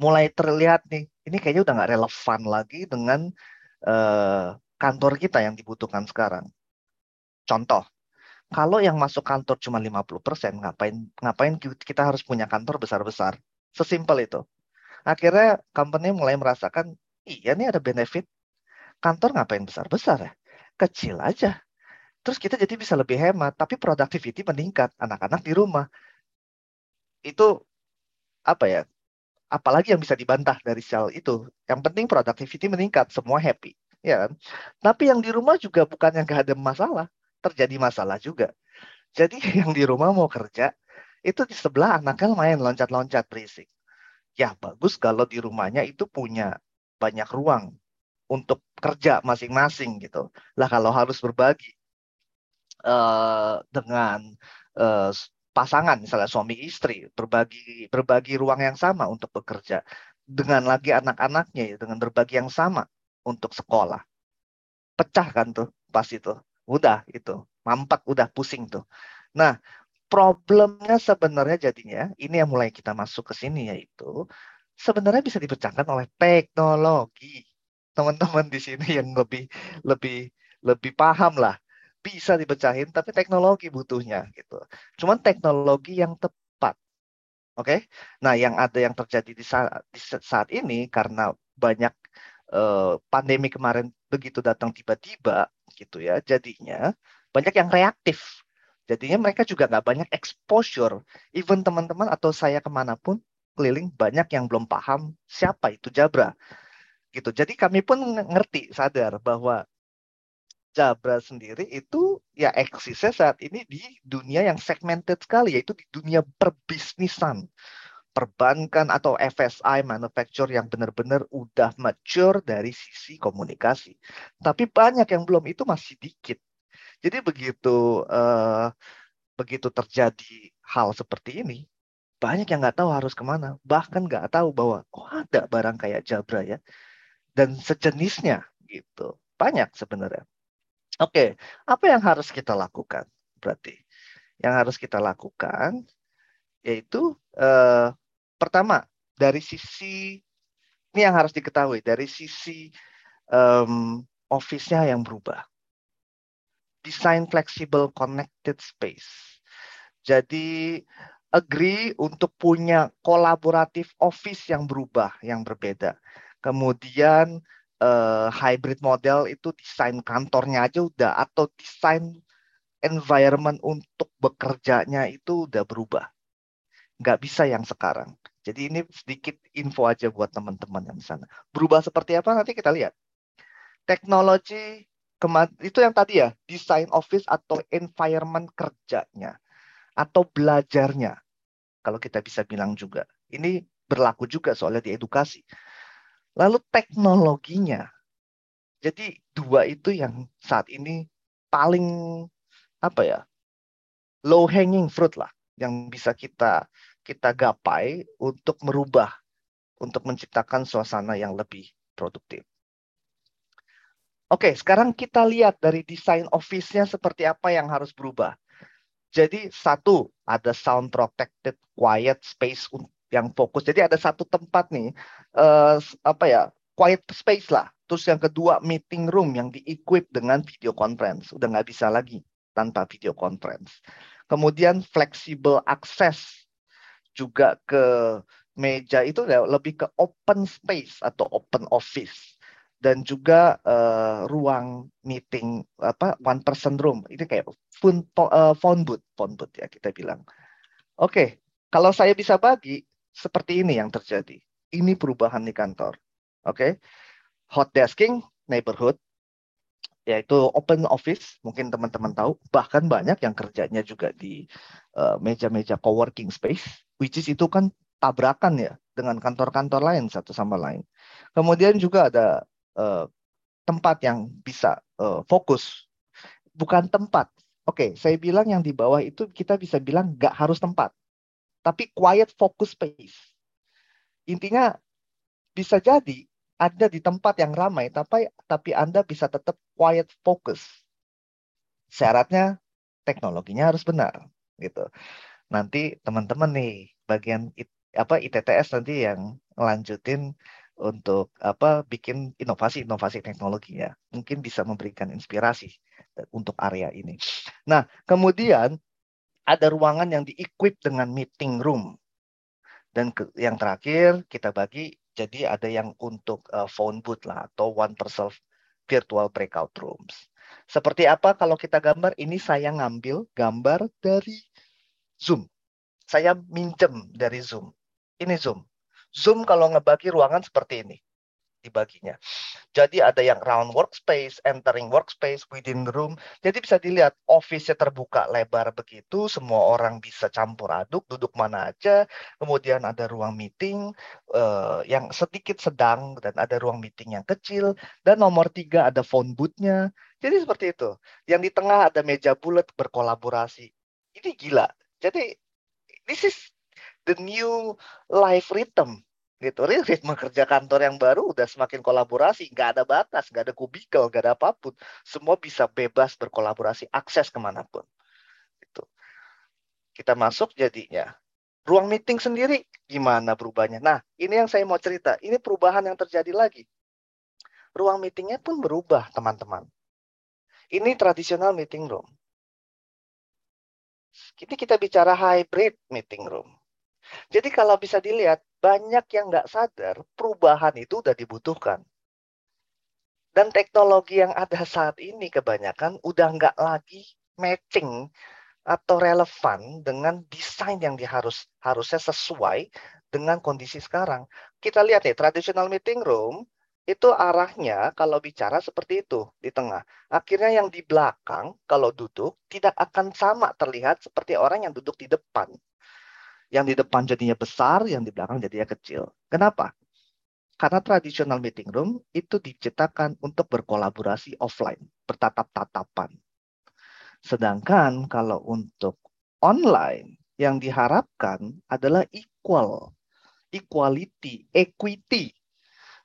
Mulai terlihat nih, ini kayaknya udah nggak relevan lagi dengan uh, kantor kita yang dibutuhkan sekarang. Contoh, kalau yang masuk kantor cuma 50%, ngapain ngapain kita harus punya kantor besar-besar? Sesimpel itu. Akhirnya company mulai merasakan, iya nih ada benefit. Kantor ngapain besar-besar ya? Kecil aja. Terus kita jadi bisa lebih hemat, tapi productivity meningkat. Anak-anak di rumah. Itu apa ya? Apalagi yang bisa dibantah dari sel itu. Yang penting productivity meningkat, semua happy ya kan? Tapi yang di rumah juga bukan yang gak ada masalah, terjadi masalah juga. Jadi yang di rumah mau kerja, itu di sebelah anaknya main loncat-loncat berisik. Ya bagus kalau di rumahnya itu punya banyak ruang untuk kerja masing-masing gitu. Lah kalau harus berbagi uh, dengan uh, pasangan misalnya suami istri berbagi berbagi ruang yang sama untuk bekerja dengan lagi anak-anaknya ya dengan berbagi yang sama untuk sekolah. Pecah kan tuh pas itu. Udah itu. Mampat udah pusing tuh. Nah, problemnya sebenarnya jadinya ini yang mulai kita masuk ke sini yaitu sebenarnya bisa dipecahkan oleh teknologi. Teman-teman di sini yang lebih lebih lebih paham lah bisa dipecahin tapi teknologi butuhnya gitu. Cuman teknologi yang tepat. Oke. Okay? Nah, yang ada yang terjadi di saat, di saat ini karena banyak Eh, pandemi kemarin begitu datang tiba-tiba gitu ya jadinya banyak yang reaktif jadinya mereka juga nggak banyak exposure even teman-teman atau saya ke mana pun keliling banyak yang belum paham siapa itu Jabra gitu jadi kami pun ngerti sadar bahwa Jabra sendiri itu ya eksisnya saat ini di dunia yang segmented sekali yaitu di dunia perbisnisan perbankan atau FSI manufacturer yang benar-benar udah mature dari sisi komunikasi. Tapi banyak yang belum itu masih dikit. Jadi begitu uh, begitu terjadi hal seperti ini, banyak yang nggak tahu harus ke mana. Bahkan nggak tahu bahwa oh ada barang kayak Jabra ya dan sejenisnya gitu. Banyak sebenarnya. Oke, apa yang harus kita lakukan? Berarti yang harus kita lakukan yaitu eh, pertama dari sisi ini yang harus diketahui dari sisi um, office-nya yang berubah. Design flexible connected space. Jadi agree untuk punya kolaboratif office yang berubah, yang berbeda. Kemudian uh, hybrid model itu desain kantornya aja udah atau desain environment untuk bekerjanya itu udah berubah. Nggak bisa yang sekarang. Jadi ini sedikit info aja buat teman-teman yang di sana. Berubah seperti apa nanti kita lihat. Teknologi itu yang tadi ya, desain office atau environment kerjanya atau belajarnya. Kalau kita bisa bilang juga. Ini berlaku juga soalnya di edukasi. Lalu teknologinya. Jadi dua itu yang saat ini paling apa ya? low hanging fruit lah yang bisa kita kita gapai untuk merubah, untuk menciptakan suasana yang lebih produktif. Oke, sekarang kita lihat dari desain office-nya seperti apa yang harus berubah. Jadi satu, ada sound protected quiet space yang fokus. Jadi ada satu tempat nih, uh, apa ya, quiet space lah. Terus yang kedua, meeting room yang di-equip dengan video conference. Udah nggak bisa lagi tanpa video conference. Kemudian flexible access juga ke meja itu lebih ke open space atau open office dan juga uh, ruang meeting apa one person room ini kayak phone uh, phone booth phone booth ya kita bilang oke okay. kalau saya bisa bagi seperti ini yang terjadi ini perubahan di kantor oke okay? hot desking neighborhood yaitu open office mungkin teman-teman tahu bahkan banyak yang kerjanya juga di uh, meja-meja coworking space which is itu kan tabrakan ya dengan kantor-kantor lain satu sama lain. Kemudian juga ada uh, tempat yang bisa uh, fokus, bukan tempat. Oke, okay, saya bilang yang di bawah itu kita bisa bilang nggak harus tempat, tapi quiet focus space. Intinya bisa jadi ada di tempat yang ramai, tapi tapi Anda bisa tetap quiet focus. Syaratnya teknologinya harus benar, gitu nanti teman-teman nih bagian it, apa ITTS nanti yang lanjutin untuk apa bikin inovasi-inovasi teknologi ya. Mungkin bisa memberikan inspirasi untuk area ini. Nah, kemudian ada ruangan yang di-equip dengan meeting room. Dan ke, yang terakhir kita bagi jadi ada yang untuk uh, phone booth lah atau one person virtual breakout rooms. Seperti apa kalau kita gambar? Ini saya ngambil gambar dari Zoom. Saya minjem dari Zoom. Ini Zoom. Zoom kalau ngebagi ruangan seperti ini dibaginya. Jadi ada yang round workspace, entering workspace, within room. Jadi bisa dilihat office-nya terbuka lebar begitu, semua orang bisa campur aduk, duduk mana aja. Kemudian ada ruang meeting uh, yang sedikit sedang dan ada ruang meeting yang kecil. Dan nomor tiga ada phone booth-nya. Jadi seperti itu. Yang di tengah ada meja bulat berkolaborasi. Ini gila. Jadi this is the new life rhythm gitu. Ritme kerja kantor yang baru udah semakin kolaborasi, nggak ada batas, nggak ada kubikel, nggak ada apa pun. Semua bisa bebas berkolaborasi, akses ke mana pun. Gitu. Kita masuk jadinya. Ruang meeting sendiri gimana berubahnya? Nah, ini yang saya mau cerita. Ini perubahan yang terjadi lagi. Ruang meetingnya pun berubah, teman-teman. Ini tradisional meeting room. Ini kita bicara hybrid meeting room. Jadi kalau bisa dilihat, banyak yang nggak sadar perubahan itu udah dibutuhkan. Dan teknologi yang ada saat ini kebanyakan udah nggak lagi matching atau relevan dengan desain yang diharus harusnya sesuai dengan kondisi sekarang. Kita lihat nih, traditional meeting room itu arahnya kalau bicara seperti itu di tengah. Akhirnya yang di belakang kalau duduk tidak akan sama terlihat seperti orang yang duduk di depan. Yang di depan jadinya besar, yang di belakang jadinya kecil. Kenapa? Karena tradisional meeting room itu diciptakan untuk berkolaborasi offline, bertatap-tatapan. Sedangkan kalau untuk online yang diharapkan adalah equal, equality, equity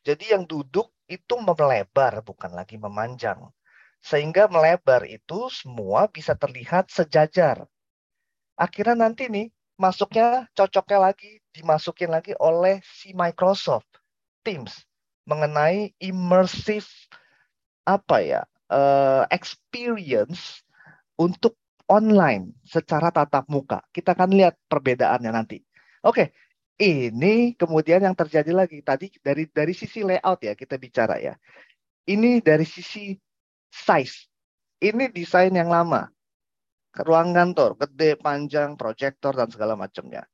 jadi yang duduk itu melebar bukan lagi memanjang. Sehingga melebar itu semua bisa terlihat sejajar. Akhirnya nanti nih masuknya cocoknya lagi dimasukin lagi oleh si Microsoft Teams mengenai immersive apa ya uh, experience untuk online secara tatap muka. Kita akan lihat perbedaannya nanti. Oke, ini kemudian yang terjadi lagi tadi dari dari sisi layout ya kita bicara ya. Ini dari sisi size. Ini desain yang lama. Ruang kantor, gede, panjang, proyektor dan segala macamnya.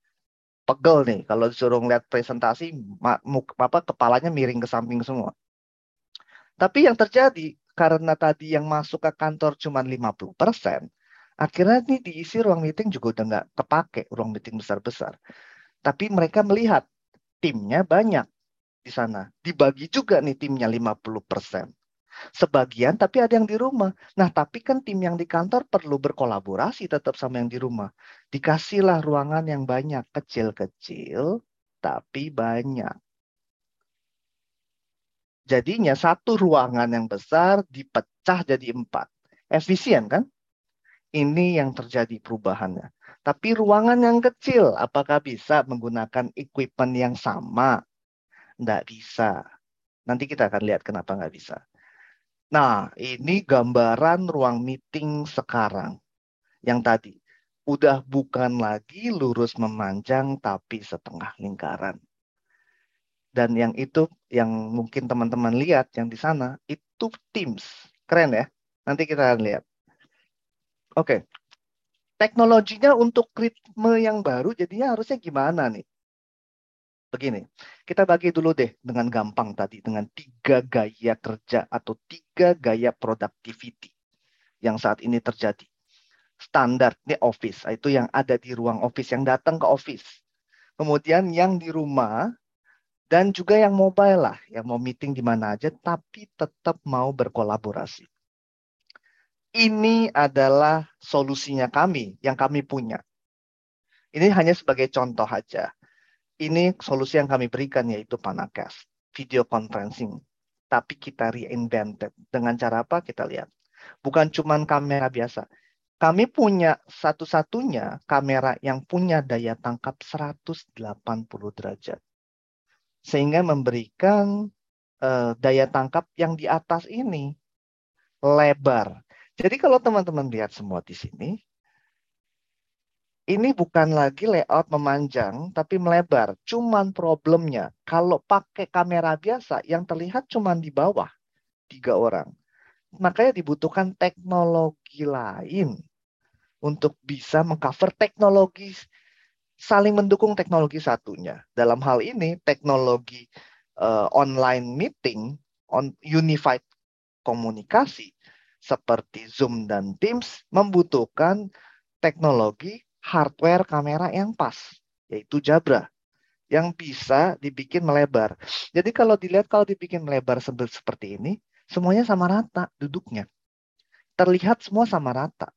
Pegel nih kalau disuruh ngeliat presentasi, apa kepalanya miring ke samping semua. Tapi yang terjadi karena tadi yang masuk ke kantor cuma 50%, akhirnya nih diisi ruang meeting juga udah nggak kepake ruang meeting besar-besar. Tapi mereka melihat timnya banyak di sana. Dibagi juga nih timnya 50% sebagian tapi ada yang di rumah. Nah, tapi kan tim yang di kantor perlu berkolaborasi tetap sama yang di rumah. Dikasihlah ruangan yang banyak, kecil-kecil tapi banyak. Jadinya satu ruangan yang besar dipecah jadi empat. Efisien kan? Ini yang terjadi perubahannya. Tapi ruangan yang kecil, apakah bisa menggunakan equipment yang sama? Tidak bisa. Nanti kita akan lihat kenapa nggak bisa. Nah, ini gambaran ruang meeting sekarang. Yang tadi. Udah bukan lagi lurus memanjang tapi setengah lingkaran. Dan yang itu yang mungkin teman-teman lihat yang di sana itu Teams. Keren ya? Nanti kita akan lihat. Oke. Teknologinya untuk ritme yang baru jadinya harusnya gimana nih? Begini, kita bagi dulu deh dengan gampang tadi dengan tiga gaya kerja atau tiga gaya productivity yang saat ini terjadi. Standar ini office, itu yang ada di ruang office yang datang ke office. Kemudian yang di rumah dan juga yang mobile lah, yang mau meeting di mana aja tapi tetap mau berkolaborasi. Ini adalah solusinya kami yang kami punya. Ini hanya sebagai contoh aja ini solusi yang kami berikan yaitu Panacast, video conferencing. Tapi kita reinvented. Dengan cara apa? Kita lihat. Bukan cuma kamera biasa. Kami punya satu-satunya kamera yang punya daya tangkap 180 derajat. Sehingga memberikan uh, daya tangkap yang di atas ini lebar. Jadi kalau teman-teman lihat semua di sini, ini bukan lagi layout memanjang, tapi melebar. Cuman problemnya, kalau pakai kamera biasa, yang terlihat cuman di bawah, tiga orang. Makanya dibutuhkan teknologi lain untuk bisa mengcover teknologi saling mendukung teknologi satunya. Dalam hal ini, teknologi uh, online meeting, on unified komunikasi seperti Zoom dan Teams membutuhkan teknologi hardware kamera yang pas, yaitu Jabra yang bisa dibikin melebar. Jadi kalau dilihat kalau dibikin melebar seperti ini, semuanya sama rata duduknya. Terlihat semua sama rata.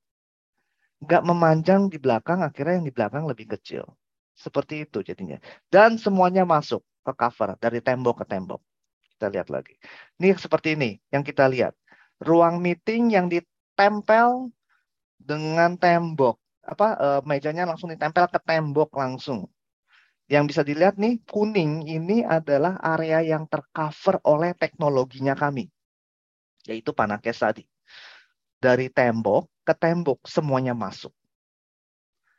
Nggak memanjang di belakang, akhirnya yang di belakang lebih kecil. Seperti itu jadinya. Dan semuanya masuk ke cover dari tembok ke tembok. Kita lihat lagi. Ini seperti ini yang kita lihat. Ruang meeting yang ditempel dengan tembok apa uh, mejanya langsung ditempel ke tembok langsung. Yang bisa dilihat nih kuning ini adalah area yang tercover oleh teknologinya kami, yaitu Panakes tadi. Dari tembok ke tembok semuanya masuk.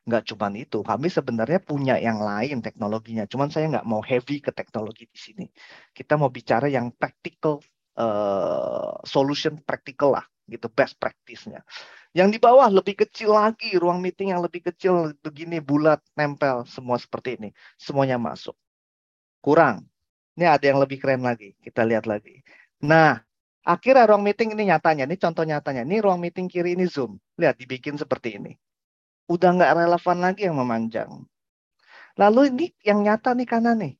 Nggak cuma itu, kami sebenarnya punya yang lain teknologinya. Cuman saya nggak mau heavy ke teknologi di sini. Kita mau bicara yang practical uh, solution practical lah, gitu best practice-nya. Yang di bawah lebih kecil lagi, ruang meeting yang lebih kecil begini bulat nempel semua seperti ini. Semuanya masuk. Kurang. Ini ada yang lebih keren lagi. Kita lihat lagi. Nah, akhirnya ruang meeting ini nyatanya. Ini contoh nyatanya. Ini ruang meeting kiri ini Zoom. Lihat dibikin seperti ini. Udah nggak relevan lagi yang memanjang. Lalu ini yang nyata nih kanan nih.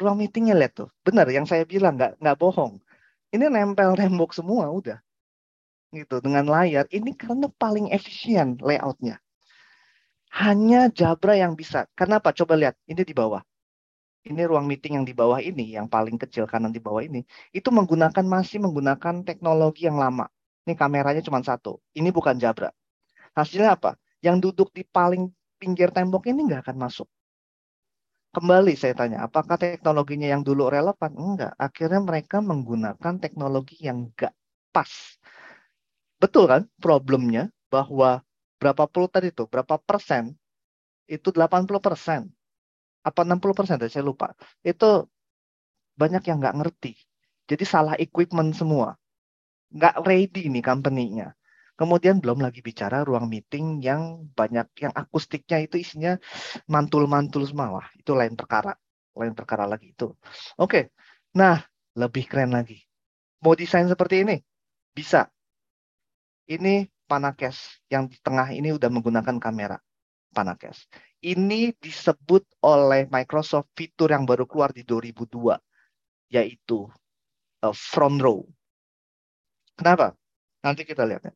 Ruang meetingnya lihat tuh. Benar yang saya bilang nggak nggak bohong. Ini nempel tembok semua udah gitu dengan layar ini karena paling efisien layoutnya. Hanya Jabra yang bisa. Kenapa? Coba lihat ini di bawah. Ini ruang meeting yang di bawah ini, yang paling kecil kanan di bawah ini, itu menggunakan masih menggunakan teknologi yang lama. Ini kameranya cuma satu. Ini bukan Jabra. Hasilnya apa? Yang duduk di paling pinggir tembok ini nggak akan masuk. Kembali saya tanya, apakah teknologinya yang dulu relevan? Enggak. Akhirnya mereka menggunakan teknologi yang nggak pas. Betul kan problemnya bahwa berapa puluh tadi itu, berapa persen, itu 80 persen. Apa 60 persen, saya lupa. Itu banyak yang nggak ngerti. Jadi salah equipment semua. Nggak ready nih company-nya. Kemudian belum lagi bicara ruang meeting yang banyak yang akustiknya itu isinya mantul-mantul semua. Wah, itu lain perkara. Lain perkara lagi itu. Oke. Nah, lebih keren lagi. Mau desain seperti ini? Bisa. Ini Panakes yang di tengah ini udah menggunakan kamera Panakes. Ini disebut oleh Microsoft fitur yang baru keluar di 2002 yaitu uh, front row. Kenapa? Nanti kita lihat ya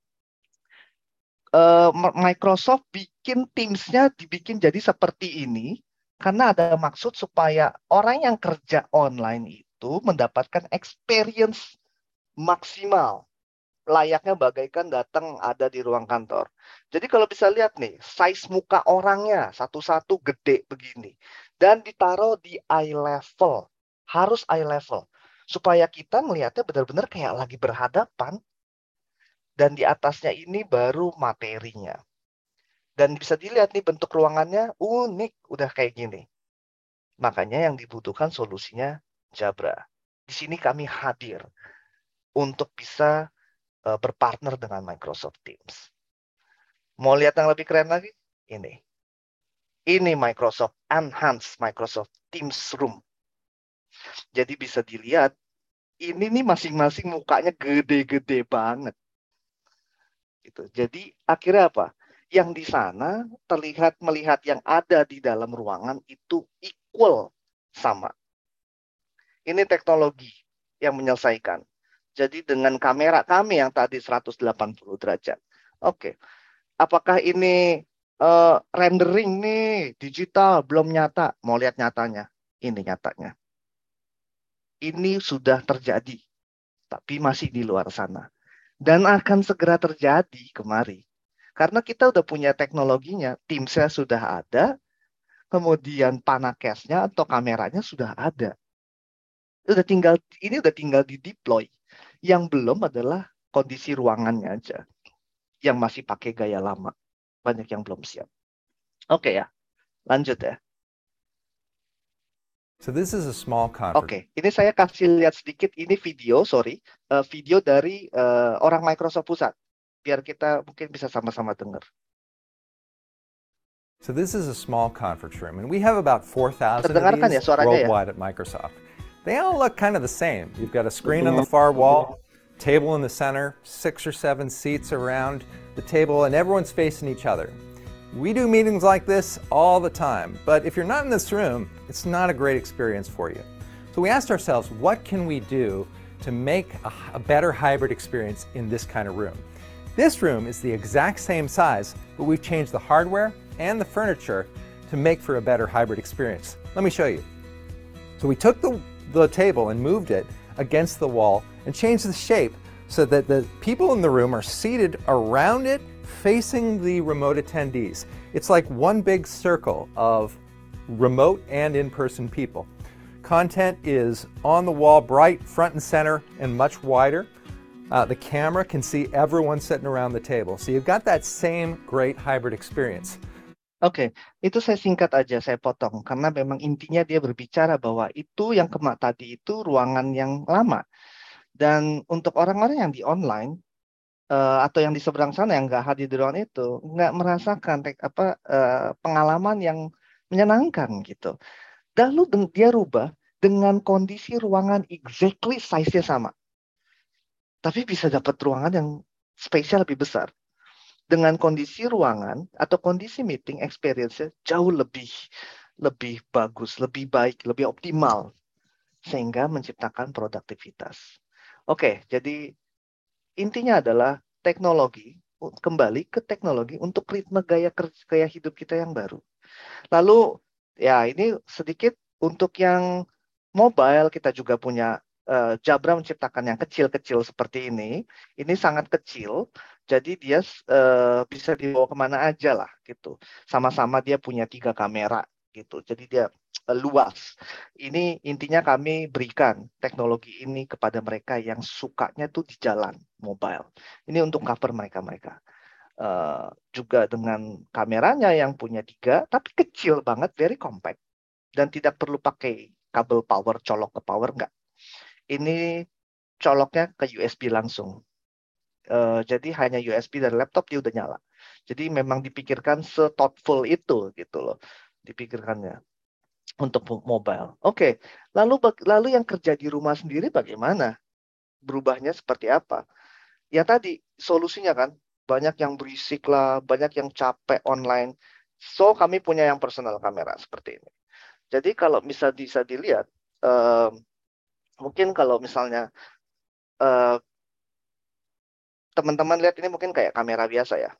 uh, Microsoft bikin Teams-nya dibikin jadi seperti ini karena ada maksud supaya orang yang kerja online itu mendapatkan experience maksimal layaknya bagaikan datang ada di ruang kantor. Jadi kalau bisa lihat nih, size muka orangnya satu-satu gede begini. Dan ditaruh di eye level. Harus eye level. Supaya kita melihatnya benar-benar kayak lagi berhadapan dan di atasnya ini baru materinya. Dan bisa dilihat nih bentuk ruangannya unik, udah kayak gini. Makanya yang dibutuhkan solusinya Jabra. Di sini kami hadir untuk bisa uh, berpartner dengan Microsoft Teams. Mau lihat yang lebih keren lagi? Ini. Ini Microsoft Enhanced Microsoft Teams Room. Jadi bisa dilihat, ini nih masing-masing mukanya gede-gede banget. Gitu. Jadi akhirnya apa? Yang di sana terlihat melihat yang ada di dalam ruangan itu equal sama. Ini teknologi yang menyelesaikan. Jadi dengan kamera kami yang tadi 180 derajat. Oke. Apakah ini uh, rendering nih digital belum nyata? Mau lihat nyatanya? Ini nyatanya. Ini sudah terjadi, tapi masih di luar sana dan akan segera terjadi kemari. Karena kita udah punya teknologinya, Teamsnya sudah ada, kemudian panakesnya atau kameranya sudah ada. Udah tinggal ini udah tinggal di deploy. Yang belum adalah kondisi ruangannya aja yang masih pakai gaya lama. Banyak yang belum siap. Oke ya. Lanjut ya. So this is a small Oke, okay. ini saya kasih lihat sedikit ini video, sorry, uh, video dari uh, orang Microsoft pusat, biar kita mungkin bisa sama-sama dengar. So this is a small conference room, and we have about 4,000 of these ya, worldwide ya? at Microsoft. They all look kind of the same. You've got a screen on the mhm. far wall, table in the center, six or seven seats around the table, and everyone's facing each other. We do meetings like this all the time, but if you're not in this room, it's not a great experience for you. So we asked ourselves, what can we do to make a, a, better hybrid experience in this kind of room? This room is the exact same size, but we've changed the hardware and the furniture to make for a better hybrid experience. Let me show you. So we took the, the table and moved it against the wall and changed the shape so that the people in the room are seated around it facing the remote attendees. It's like one big circle of remote and in-person people. Content is on the wall, bright, front and center, and much wider. Uh, the camera can see everyone sitting around the table. So you've got that same great hybrid experience. Oke, itu saya singkat aja, saya potong karena memang intinya dia berbicara bahwa itu yang kemak tadi itu ruangan yang lama. Dan untuk orang-orang yang di online, uh, atau yang di seberang sana yang nggak hadir di ruangan itu nggak merasakan apa uh, pengalaman yang menyenangkan gitu. Lalu dia rubah dengan kondisi ruangan exactly size-nya sama. Tapi bisa dapat ruangan yang spesial lebih besar. Dengan kondisi ruangan atau kondisi meeting experience jauh lebih lebih bagus, lebih baik, lebih optimal sehingga menciptakan produktivitas. Oke, jadi intinya adalah teknologi kembali ke teknologi untuk ritme gaya gaya hidup kita yang baru. Lalu ya ini sedikit untuk yang mobile kita juga punya uh, Jabra menciptakan yang kecil-kecil seperti ini, ini sangat kecil, jadi dia uh, bisa dibawa ke mana aja lah gitu. Sama-sama dia punya tiga kamera gitu, jadi dia uh, luas. Ini intinya kami berikan teknologi ini kepada mereka yang sukanya tuh di jalan mobile. Ini untuk cover mereka-mereka. Uh, juga dengan kameranya yang punya tiga, tapi kecil banget, very compact dan tidak perlu pakai kabel power colok ke power enggak. Ini coloknya ke USB langsung. Uh, jadi hanya USB dari laptop dia udah nyala. Jadi memang dipikirkan se-thoughtful itu gitu loh. Dipikirkannya untuk mobile. Oke, okay. lalu lalu yang kerja di rumah sendiri bagaimana? Berubahnya seperti apa? Ya tadi solusinya kan banyak yang berisik lah, banyak yang capek online. So kami punya yang personal kamera seperti ini. Jadi kalau bisa bisa dilihat, uh, mungkin kalau misalnya eh, teman-teman lihat ini mungkin kayak kamera biasa ya.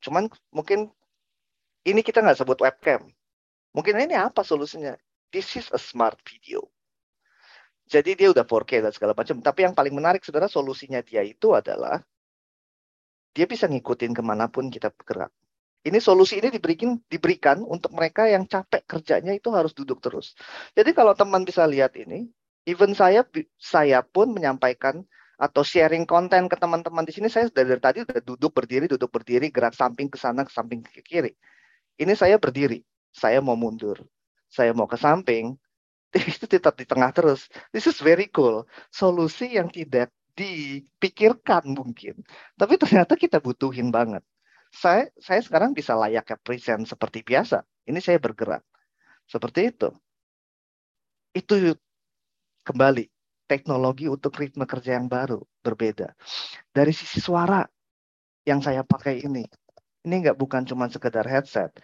Cuman mungkin ini kita nggak sebut webcam. Mungkin ini apa solusinya? This is a smart video. Jadi dia udah 4K dan segala macam. Tapi yang paling menarik saudara solusinya dia itu adalah dia bisa ngikutin ke mana pun kita bergerak. Ini solusi ini diberikan diberikan untuk mereka yang capek kerjanya itu harus duduk terus. Jadi kalau teman bisa lihat ini, even saya saya pun menyampaikan atau sharing konten ke teman-teman di sini saya dari, dari tadi sudah duduk berdiri duduk berdiri gerak samping ke sana ke samping ke kiri. Ini saya berdiri, saya mau mundur, saya mau ke samping, itu tetap di tengah terus. This is very cool. Solusi yang tidak dipikirkan mungkin, tapi ternyata kita butuhin banget saya saya sekarang bisa layaknya present seperti biasa. Ini saya bergerak. Seperti itu. Itu kembali teknologi untuk ritme kerja yang baru berbeda. Dari sisi suara yang saya pakai ini, ini nggak bukan cuma sekedar headset.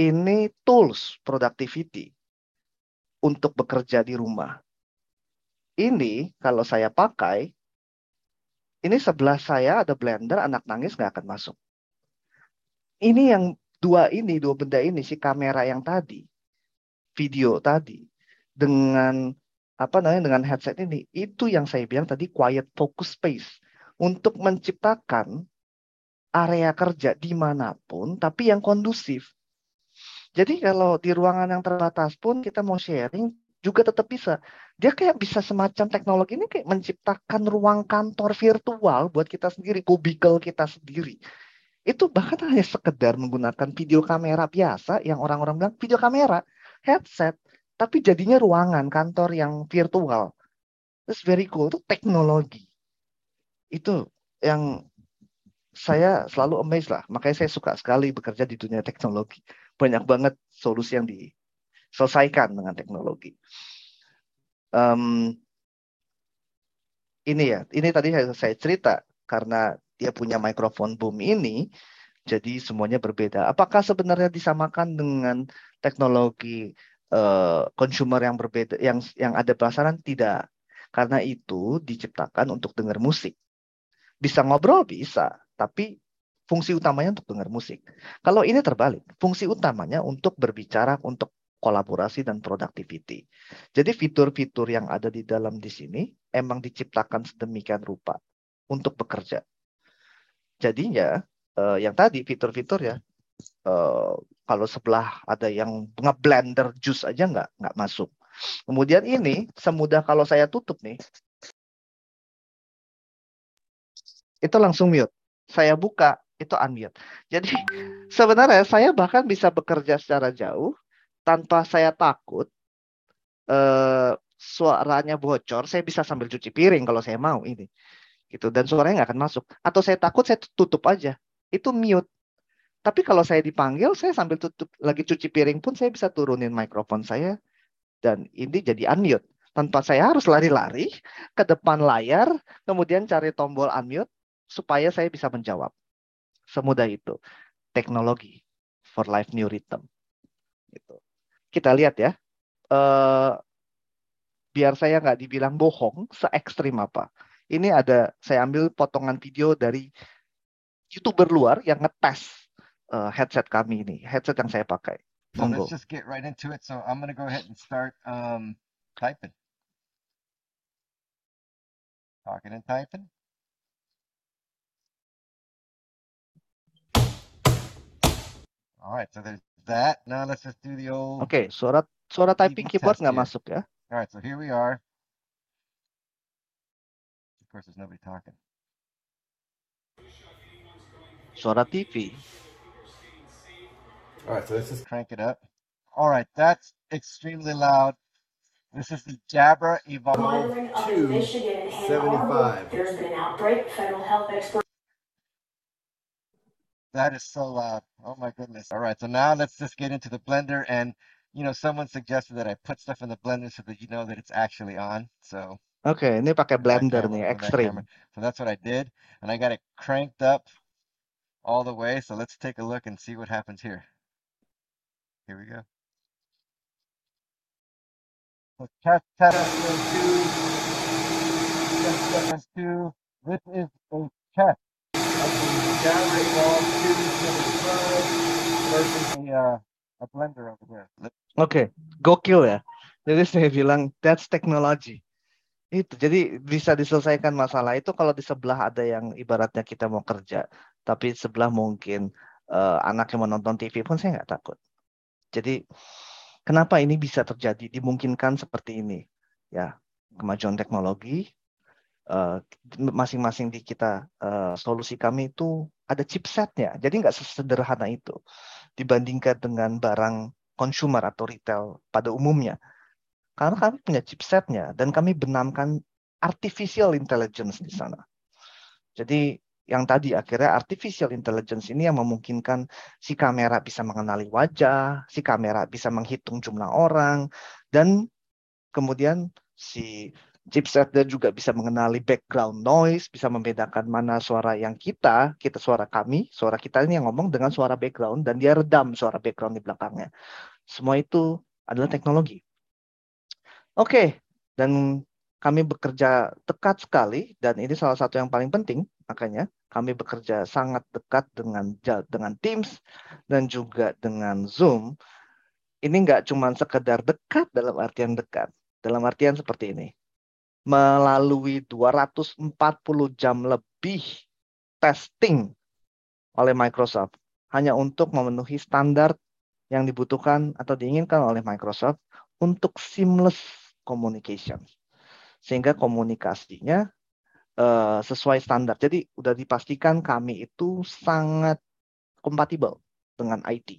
Ini tools productivity untuk bekerja di rumah. Ini kalau saya pakai, ini sebelah saya ada blender, anak nangis nggak akan masuk ini yang dua ini, dua benda ini, si kamera yang tadi, video tadi, dengan apa namanya dengan headset ini, itu yang saya bilang tadi quiet focus space untuk menciptakan area kerja di mana pun, tapi yang kondusif. Jadi kalau di ruangan yang terbatas pun kita mau sharing juga tetap bisa. Dia kayak bisa semacam teknologi ini kayak menciptakan ruang kantor virtual buat kita sendiri, kubikel kita sendiri itu bahkan hanya sekedar menggunakan video kamera biasa yang orang-orang bilang video kamera, headset, tapi jadinya ruangan kantor yang virtual. It's very cool, itu teknologi. Itu yang saya selalu amazed lah. Makanya saya suka sekali bekerja di dunia teknologi. Banyak banget solusi yang diselesaikan dengan teknologi. Um, ini ya, ini tadi saya cerita karena dia punya mikrofon boom ini, jadi semuanya berbeda. Apakah sebenarnya disamakan dengan teknologi consumer yang berbeda, yang yang ada pasaran? Tidak, karena itu diciptakan untuk dengar musik. Bisa ngobrol bisa, tapi fungsi utamanya untuk dengar musik. Kalau ini terbalik, fungsi utamanya untuk berbicara, untuk kolaborasi dan productivity. Jadi fitur-fitur yang ada di dalam di sini emang diciptakan sedemikian rupa untuk bekerja. Jadinya uh, yang tadi fitur-fitur ya uh, kalau sebelah ada yang ngeblender jus aja nggak nggak masuk. Kemudian ini semudah kalau saya tutup nih, itu langsung mute. Saya buka itu unmute. Jadi sebenarnya saya bahkan bisa bekerja secara jauh tanpa saya takut uh, suaranya bocor. Saya bisa sambil cuci piring kalau saya mau ini gitu dan suaranya nggak akan masuk atau saya takut saya tutup aja itu mute tapi kalau saya dipanggil saya sambil tutup lagi cuci piring pun saya bisa turunin mikrofon saya dan ini jadi unmute. Tanpa saya harus lari-lari ke depan layar kemudian cari tombol unmute supaya saya bisa menjawab. Semudah itu. Teknologi for life new rhythm. Gitu. kita lihat ya. Uh, biar saya nggak dibilang bohong se ekstrim apa. Ini ada saya ambil potongan video dari youtuber luar yang ngetes uh, headset kami ini, headset yang saya pakai. So let's just get right into it. So I'm gonna go ahead and start um, typing. Talking and typing. All right, so there's that. Now let's just do the old. Oke, suara suara typing keyboard nggak masuk ya. All right, so here we are. Of course, there's nobody talking. Suara TV. All right, so let's just crank it up. All right, that's extremely loud. This is the Jabra Evolve. Monitoring up in Michigan and Ann Arbor, there's been an outbreak. Federal health experts That is so loud. Oh my goodness. All right, so now let's just get into the blender and you know, someone suggested that I put stuff in the blender so that you know that it's actually on. So Okay, ini pakai that blender camera nih, or that So that's what I did. And I got it cranked up all the way. So let's take a look and see what happens here. Here we go. So test, test. Test, test, two. This is a test of the Jabra Evolve 275 versus a, uh, blender over. Let's Oke, gokil ya. Jadi saya bilang that's technology. Itu jadi bisa diselesaikan masalah itu kalau di sebelah ada yang ibaratnya kita mau kerja, tapi sebelah mungkin eh, anak yang menonton TV pun saya nggak takut. Jadi kenapa ini bisa terjadi? Dimungkinkan seperti ini, ya kemajuan teknologi. eh, Masing-masing di kita eh, solusi kami itu ada chipsetnya, jadi nggak sesederhana itu dibandingkan dengan barang consumer atau retail pada umumnya. Karena kami punya chipsetnya dan kami benamkan artificial intelligence di sana. Jadi yang tadi akhirnya artificial intelligence ini yang memungkinkan si kamera bisa mengenali wajah, si kamera bisa menghitung jumlah orang, dan kemudian si chipsetnya juga bisa mengenali background noise, bisa membedakan mana suara yang kita, kita suara kami, suara kita ini yang ngomong dengan suara background, dan dia redam suara background di belakangnya. Semua itu adalah teknologi. Oke, dan kami bekerja dekat sekali dan ini salah satu yang paling penting makanya kami bekerja sangat dekat dengan dengan Teams dan juga dengan Zoom. Ini nggak cuma sekedar dekat dalam artian dekat, dalam artian seperti ini. Melalui 240 jam lebih testing oleh Microsoft hanya untuk memenuhi standar yang dibutuhkan atau diinginkan oleh Microsoft untuk seamless communication. Sehingga komunikasinya eh, sesuai standar. Jadi udah dipastikan kami itu sangat kompatibel dengan IT,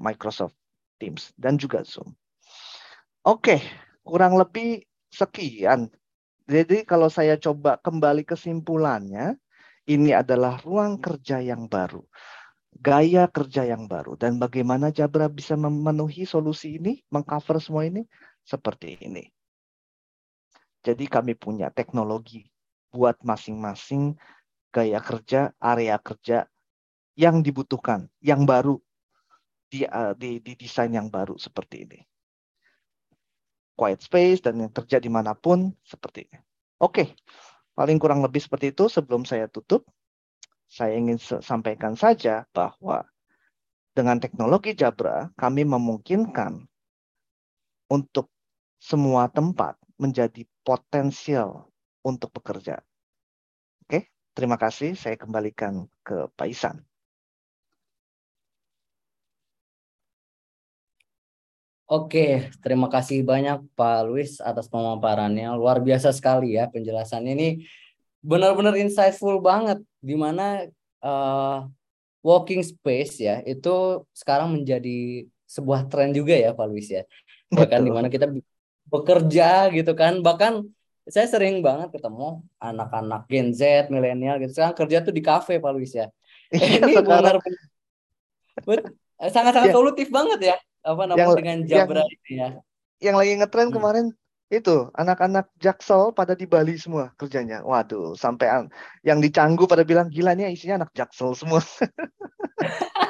Microsoft Teams dan juga Zoom. Oke, kurang lebih sekian. Jadi kalau saya coba kembali kesimpulannya, ini adalah ruang kerja yang baru gaya kerja yang baru dan bagaimana Jabra bisa memenuhi solusi ini, mengcover semua ini seperti ini. Jadi kami punya teknologi buat masing-masing gaya kerja, area kerja yang dibutuhkan, yang baru di, uh, di, di desain yang baru seperti ini. Quiet space dan yang kerja di mana pun seperti ini. Oke, paling kurang lebih seperti itu sebelum saya tutup saya ingin sampaikan saja bahwa dengan teknologi Jabra, kami memungkinkan untuk semua tempat menjadi potensial untuk bekerja. Oke, terima kasih. Saya kembalikan ke Pak Isan. Oke, terima kasih banyak Pak Luis atas pemaparannya. Luar biasa sekali ya penjelasannya ini benar-benar insightful banget di mana uh, walking space ya itu sekarang menjadi sebuah tren juga ya Pak Luis ya. Bahkan di mana kita bekerja gitu kan. Bahkan saya sering banget ketemu anak-anak Gen Z, milenial gitu. Sekarang kerja tuh di kafe Pak Luis ya. Iya, ini sekarang- benar sangat-sangat Ya. solutif banget ya apa namanya Yang- dengan yang- Jabra ini ya. Yang lagi ngetren Hmm. kemarin itu anak-anak Jaksel pada di Bali semua kerjanya. Waduh, sampai an- yang di Canggu pada bilang gila nih isinya anak Jaksel semua.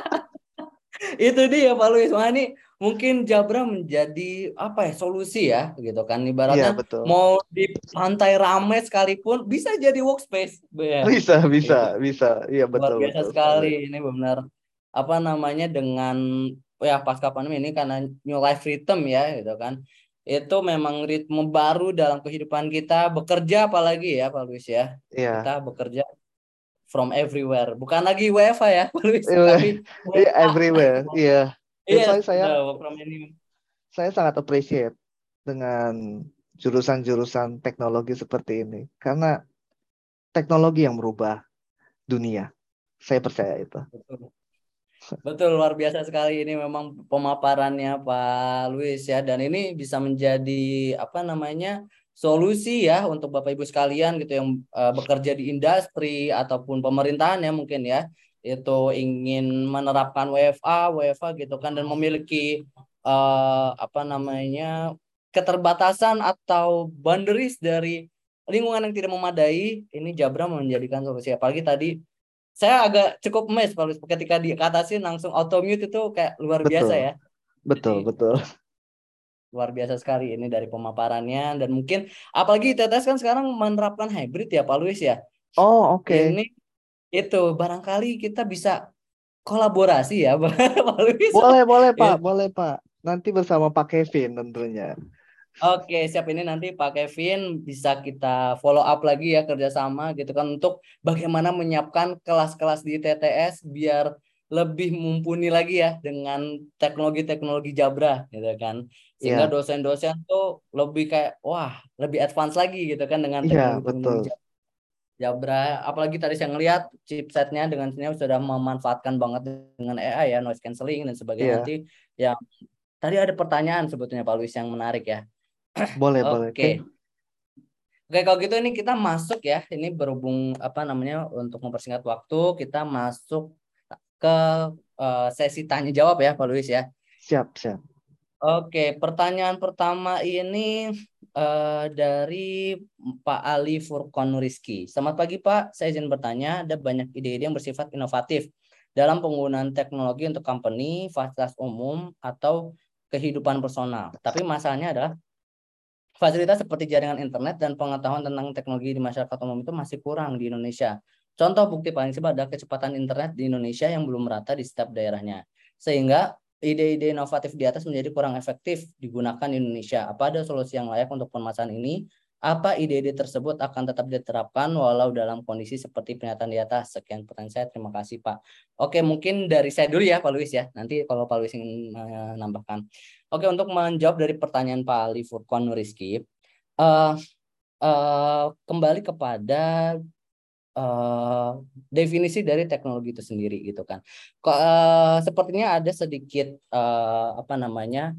itu dia Pak Luis Wah, ini mungkin Jabra menjadi apa ya solusi ya gitu kan ibaratnya betul. mau di pantai ramai sekalipun bisa jadi workspace ya. Bisa, bisa, bisa. Iya luar betul, biasa betul sekali ini benar apa namanya dengan ya pasca pandemi ini karena new life rhythm ya gitu kan itu memang ritme baru dalam kehidupan kita bekerja apalagi ya Pak Luis ya. Iya. Kita bekerja from everywhere. Bukan lagi WFA ya Pak Luis, Iya, tapi Iya, everywhere. Iya. Iya, why saya saya sangat appreciate dengan jurusan-jurusan teknologi seperti ini karena teknologi yang merubah dunia. Saya percaya itu. Betul. Betul luar biasa sekali ini memang pemaparannya Pak Luis ya dan ini bisa menjadi apa namanya solusi ya untuk Bapak Ibu sekalian gitu yang eh, bekerja di industri ataupun pemerintahan ya mungkin ya itu ingin menerapkan WFA, WFA gitu kan dan memiliki eh, apa namanya keterbatasan atau boundaries dari lingkungan yang tidak memadai ini Jabra menjadikan solusi apalagi tadi saya agak cukup mes Pak Luis ketika dikatasin langsung auto mute itu kayak luar biasa Betul. ya Betul, Jadi- betul. luar biasa sekali ini dari pemaparannya dan mungkin apalagi TTS kan sekarang menerapkan hybrid ya Pak Luis ya Oh, oke. ini itu barangkali kita bisa kolaborasi ya Luis Boleh, boleh, Ya. Pak. Boleh, Pak. Nanti bersama Pak Kevin tentunya. Oke, siap ini nanti Pak Kevin bisa kita follow up lagi ya kerjasama gitu kan untuk bagaimana menyiapkan kelas-kelas di TTS biar lebih mumpuni lagi ya dengan teknologi-teknologi Jabra gitu kan. Sehingga Iya. dosen-dosen tuh lebih kayak wah, lebih advance lagi gitu kan dengan Iya, teknologi-teknologi betul. Jabra. Apalagi tadi saya ngelihat chipsetnya dengan sini sudah memanfaatkan banget dengan AI ya, noise cancelling dan sebagainya. Iya. Nanti yang tadi ada pertanyaan sebetulnya Pak Luis yang menarik ya. Boleh, boleh. Oke. Oke, kalau gitu ini kita masuk ya. Ini berhubung apa namanya untuk mempersingkat waktu, kita masuk ke eh, sesi tanya jawab ya, Pak Luis ya. Siap, siap. Oke, pertanyaan pertama ini eh, dari Pak Ali Furkon Rizky. Selamat pagi Pak, saya izin bertanya, ada banyak ide-ide yang bersifat inovatif dalam penggunaan teknologi untuk company, fasilitas umum, atau kehidupan personal. Tapi masalahnya adalah fasilitas seperti jaringan internet dan pengetahuan tentang teknologi di masyarakat umum itu masih kurang di Indonesia. Contoh bukti paling simpel adalah kecepatan internet di Indonesia yang belum merata di setiap daerahnya. Sehingga ide-ide inovatif di atas menjadi kurang efektif digunakan di Indonesia. Apa ada solusi yang layak untuk permasalahan ini? Apa ide-ide tersebut akan tetap diterapkan walau dalam kondisi seperti pernyataan di atas? Sekian pertanyaan saya. Terima kasih Pak. Oke, mungkin dari saya dulu ya Pak Luis ya. Nanti kalau Pak Luis ingin menambahkan. Oke, untuk menjawab dari pertanyaan Pak Ali Furkon Rizky, eh eh, kembali kepada eh, definisi dari teknologi itu sendiri gitu kan. Kok eh, sepertinya ada sedikit eh, apa namanya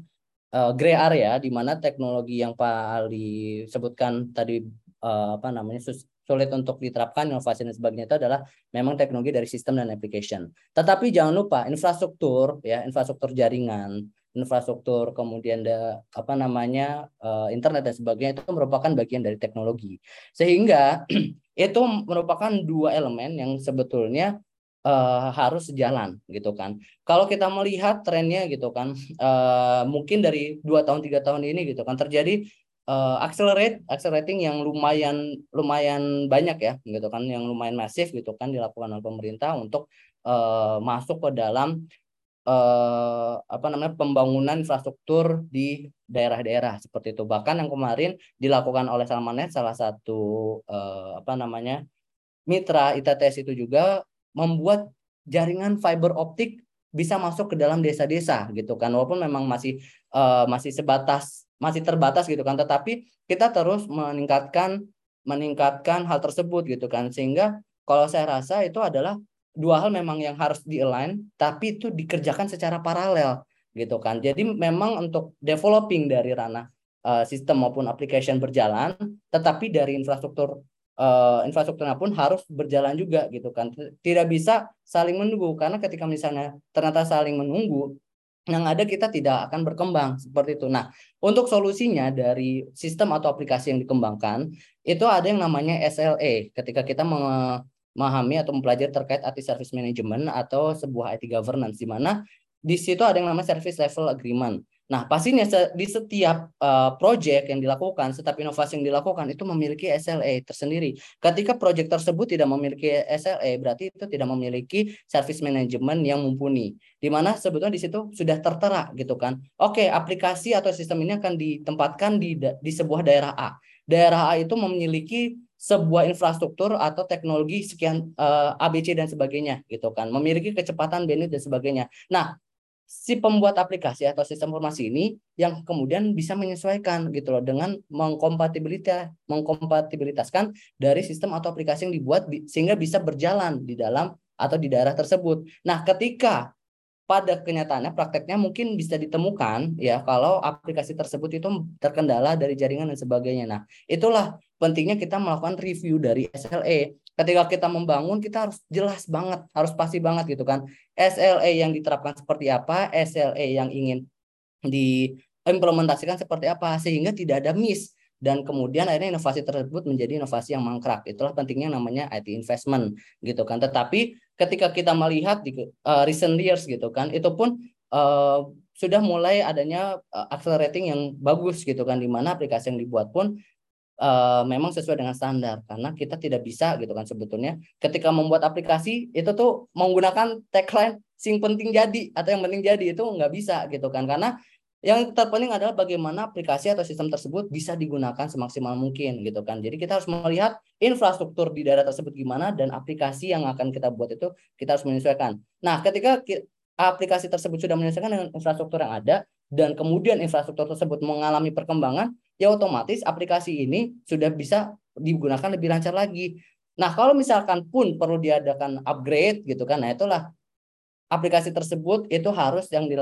eh, gray area di mana teknologi yang Pak Ali sebutkan tadi eh, apa namanya sus- sulit untuk diterapkan inovasi dan sebagainya itu adalah memang teknologi dari sistem dan application. Tetapi jangan lupa infrastruktur ya, infrastruktur jaringan, infrastruktur kemudian ada apa namanya eh, internet dan sebagainya itu merupakan bagian dari teknologi. Sehingga itu merupakan dua elemen yang sebetulnya eh, harus sejalan gitu kan. Kalau kita melihat trennya gitu kan, eh, mungkin dari dua tahun tiga tahun ini gitu kan terjadi eh, accelerate accelerating yang lumayan lumayan banyak ya gitu kan, yang lumayan masif gitu kan dilakukan oleh pemerintah untuk eh, masuk ke dalam eh, apa namanya pembangunan infrastruktur di daerah-daerah seperti itu. Bahkan yang kemarin dilakukan oleh Salmanet salah satu eh, apa namanya mitra ITTS itu juga membuat jaringan fiber optik bisa masuk ke dalam desa-desa gitu kan. Walaupun memang masih eh, masih sebatas masih terbatas gitu kan. Tetapi kita terus meningkatkan meningkatkan hal tersebut gitu kan. Sehingga kalau saya rasa itu adalah dua hal memang yang harus di-align tapi itu dikerjakan secara paralel gitu kan. Jadi memang untuk developing dari ranah uh, sistem maupun application berjalan, tetapi dari infrastruktur uh, infrastrukturnya pun harus berjalan juga gitu kan. Tidak bisa saling menunggu karena ketika misalnya ternyata saling menunggu yang ada kita tidak akan berkembang seperti itu. Nah, untuk solusinya dari sistem atau aplikasi yang dikembangkan itu ada yang namanya SLA. Ketika kita memahami atau mempelajari terkait IT service management atau sebuah IT governance di mana di situ ada yang namanya service level agreement. Nah, pastinya di setiap uh, project yang dilakukan, setiap inovasi yang dilakukan itu memiliki SLA tersendiri. Ketika project tersebut tidak memiliki SLA, berarti itu tidak memiliki service management yang mumpuni. Di mana sebetulnya di situ sudah tertera gitu kan. Oke, aplikasi atau sistem ini akan ditempatkan di di sebuah daerah A. Daerah A itu memiliki sebuah infrastruktur atau teknologi sekian uh, ABC dan sebagainya gitu kan. Memiliki kecepatan bandwidth dan sebagainya. Nah, si pembuat aplikasi atau sistem informasi ini yang kemudian bisa menyesuaikan gitu loh dengan mengkompatibilitas mengkompatibilitaskan dari sistem atau aplikasi yang dibuat sehingga bisa berjalan di dalam atau di daerah tersebut. Nah, ketika pada kenyataannya prakteknya mungkin bisa ditemukan ya kalau aplikasi tersebut itu terkendala dari jaringan dan sebagainya. Nah, itulah pentingnya kita melakukan review dari SLA. Ketika kita membangun kita harus jelas banget, harus pasti banget gitu kan. SLA yang diterapkan seperti apa, SLA yang ingin diimplementasikan seperti apa sehingga tidak ada miss dan kemudian akhirnya inovasi tersebut menjadi inovasi yang mangkrak. Itulah pentingnya namanya IT investment gitu kan. Tetapi ketika kita melihat di uh, recent years gitu kan, itu pun uh, sudah mulai adanya uh, accelerating yang bagus gitu kan di mana aplikasi yang dibuat pun uh, memang sesuai dengan standar karena kita tidak bisa gitu kan sebetulnya ketika membuat aplikasi itu tuh menggunakan tagline sing penting jadi atau yang penting jadi itu nggak bisa gitu kan karena yang terpenting adalah bagaimana aplikasi atau sistem tersebut bisa digunakan semaksimal mungkin gitu kan. Jadi kita harus melihat infrastruktur di daerah tersebut gimana dan aplikasi yang akan kita buat itu kita harus menyesuaikan. Nah, ketika aplikasi tersebut sudah menyesuaikan dengan infrastruktur yang ada dan kemudian infrastruktur tersebut mengalami perkembangan, ya otomatis aplikasi ini sudah bisa digunakan lebih lancar lagi. Nah, kalau misalkan pun perlu diadakan upgrade gitu kan, nah itulah aplikasi tersebut itu harus yang di,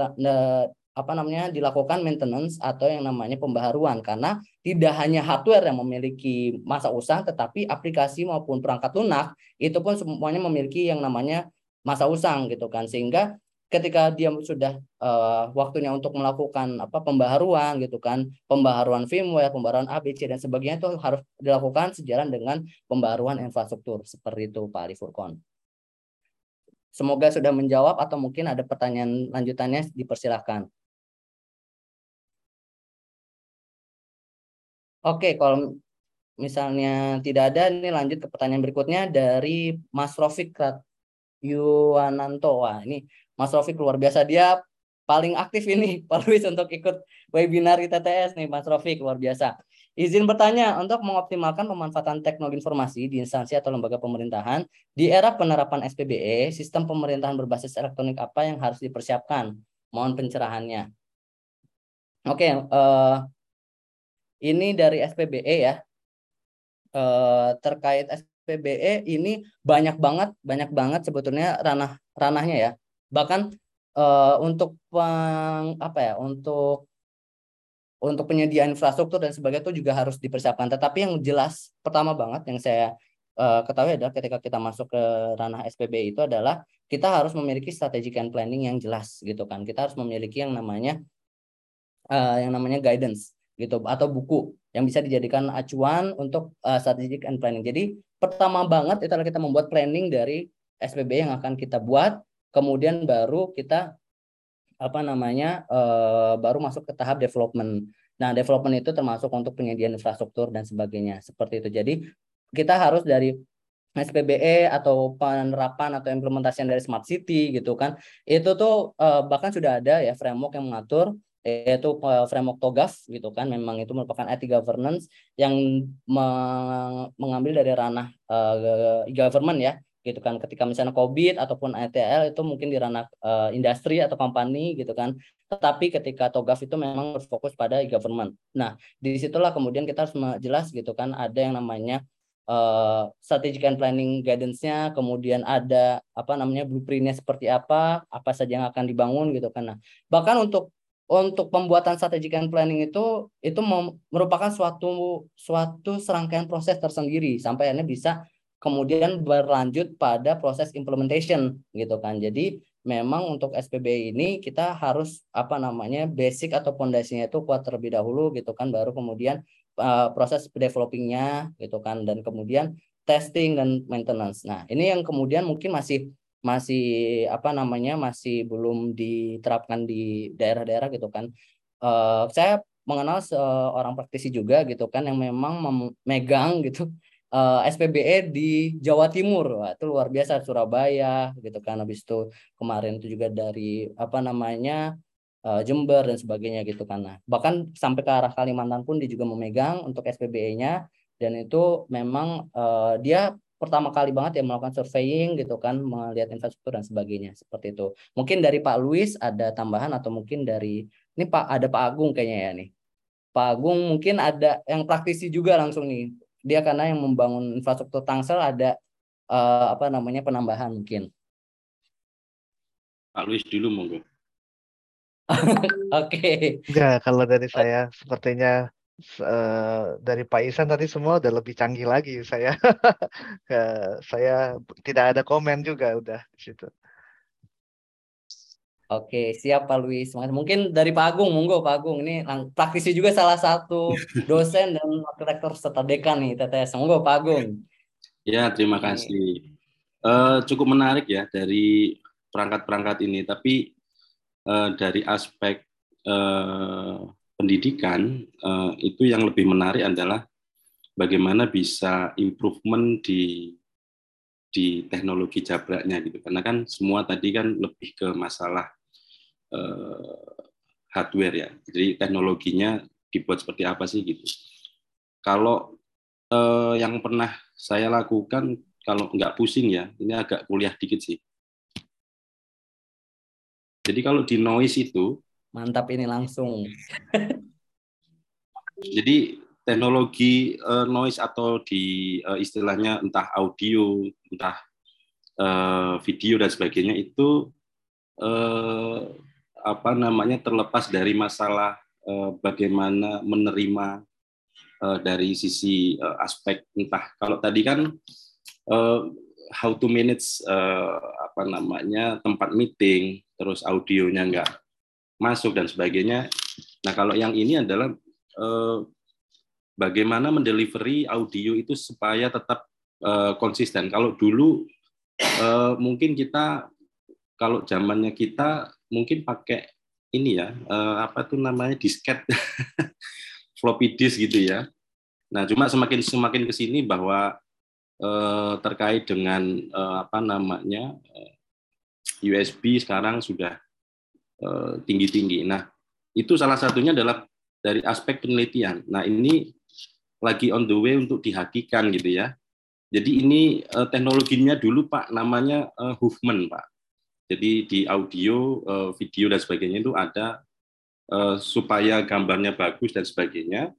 apa namanya dilakukan maintenance atau yang namanya pembaharuan karena tidak hanya hardware yang memiliki masa usang tetapi aplikasi maupun perangkat lunak itu pun semuanya memiliki yang namanya masa usang gitu kan sehingga ketika dia sudah uh, waktunya untuk melakukan apa pembaharuan gitu kan pembaharuan firmware pembaharuan ABC dan sebagainya itu harus dilakukan sejalan dengan pembaharuan infrastruktur seperti itu Pak Ali Furkon. Semoga sudah menjawab atau mungkin ada pertanyaan lanjutannya dipersilahkan. Oke, kalau misalnya tidak ada, ini lanjut ke pertanyaan berikutnya dari Mas Rofik Yuwananto. Ini Mas Rofik luar biasa. Dia paling aktif ini, Pak untuk ikut webinar ITTS nih, Mas Rofik, luar biasa. Izin bertanya, untuk mengoptimalkan pemanfaatan teknologi informasi di instansi atau lembaga pemerintahan, di era penerapan SPBE, sistem pemerintahan berbasis elektronik apa yang harus dipersiapkan? Mohon pencerahannya. Oke, uh, ini dari SPBE ya. Eh, terkait SPBE ini banyak banget, banyak banget sebetulnya ranah ranahnya ya. Bahkan eh, untuk peng, apa ya, untuk untuk penyediaan infrastruktur dan sebagainya itu juga harus dipersiapkan. Tetapi yang jelas pertama banget yang saya uh, ketahui adalah ketika kita masuk ke ranah SPB itu adalah kita harus memiliki strategic and planning yang jelas gitu kan. Kita harus memiliki yang namanya uh, yang namanya guidance gitu atau buku yang bisa dijadikan acuan untuk uh, strategic and planning. Jadi pertama banget itu adalah kita membuat planning dari SPB yang akan kita buat, kemudian baru kita apa namanya uh, baru masuk ke tahap development. Nah, development itu termasuk untuk penyediaan infrastruktur dan sebagainya seperti itu. Jadi kita harus dari SPBE atau penerapan atau implementasian dari smart city gitu kan. Itu tuh uh, bahkan sudah ada ya framework yang mengatur yaitu framework TOGAF gitu kan memang itu merupakan IT governance yang mengambil dari ranah uh, government ya gitu kan. Ketika misalnya COVID ataupun ITL itu mungkin di ranah uh, industri atau company gitu kan. Tetapi ketika TOGAF itu memang berfokus pada government nah di situlah kemudian kita harus jelas gitu kan ada yang namanya uh, strategic and planning guidance-nya kemudian ada apa namanya blueprint-nya seperti apa apa saja yang akan dibangun gitu kan. Nah bahkan untuk untuk pembuatan strategic and planning itu itu merupakan suatu suatu serangkaian proses tersendiri. Sampai akhirnya bisa kemudian berlanjut pada proses implementation gitu kan. Jadi memang untuk SPB ini kita harus apa namanya basic atau pondasinya itu kuat terlebih dahulu gitu kan baru kemudian uh, proses developingnya gitu kan dan kemudian testing dan maintenance. Nah, ini yang kemudian mungkin masih masih apa namanya masih belum diterapkan di daerah-daerah gitu kan uh, saya mengenal seorang praktisi juga gitu kan yang memang memegang gitu uh, eh, SPBE di Jawa Timur. Wah, itu luar biasa Surabaya gitu kan habis itu kemarin itu juga dari apa namanya uh, Jember dan sebagainya gitu kan. Nah, bahkan sampai ke arah Kalimantan pun dia juga memegang untuk SPBE-nya dan itu memang uh, dia pertama kali banget ya melakukan surveying gitu kan melihat infrastruktur dan sebagainya seperti itu. Mungkin dari Pak Luis ada tambahan atau mungkin dari ini Pak ada Pak Agung kayaknya ya nih. Pak Agung mungkin ada yang praktisi juga langsung nih. Dia karena yang membangun infrastruktur Tangsel ada uh, apa namanya penambahan mungkin. Pak Luis dulu monggo. Oke. Okay. Ya, kalau dari saya sepertinya uh, dari Pak Isan tadi semua udah lebih canggih lagi saya. saya tidak ada komen juga udah di situ. Oke, siap Pak Luis. Mungkin dari Pak Agung, monggo Pak Agung. Ini praktisi juga salah satu dosen dan wakil rektor serta dekan nih TTS. Monggo Pak Agung. Ya, terima kasih. Uh, cukup menarik ya dari perangkat-perangkat ini. Tapi uh, dari aspek uh, pendidikan uh, itu yang lebih menarik adalah bagaimana bisa improvement di di teknologi jabraknya gitu karena kan semua tadi kan lebih ke masalah hardware ya. Jadi teknologinya dibuat seperti apa sih gitu. Kalau uh, yang pernah saya lakukan kalau nggak pusing ya ini agak kuliah dikit sih. Jadi kalau di noise itu mantap ini langsung. Jadi teknologi uh, noise atau di uh, istilahnya entah audio, entah uh, video dan sebagainya itu uh, apa namanya terlepas dari masalah uh, bagaimana menerima uh, dari sisi uh, aspek entah kalau tadi kan uh, how to manage uh, apa namanya tempat meeting terus audionya enggak masuk dan sebagainya. Nah kalau yang ini adalah uh, bagaimana mendelivery audio itu supaya tetap uh, konsisten. Kalau dulu uh, mungkin kita kalau zamannya kita mungkin pakai ini ya uh, apa tuh namanya disket floppy disk gitu ya. Nah cuma semakin semakin ke sini bahwa uh, terkait dengan uh, apa namanya USB sekarang sudah. Uh, nah itu salah satunya adalah dari aspek penelitian. Nah ini lagi on the way untuk dihakikan gitu ya. Jadi ini uh, teknologinya dulu Pak namanya uh, Huffman Pak. Jadi di audio, uh, video dan sebagainya itu ada uh, supaya gambarnya bagus dan sebagainya.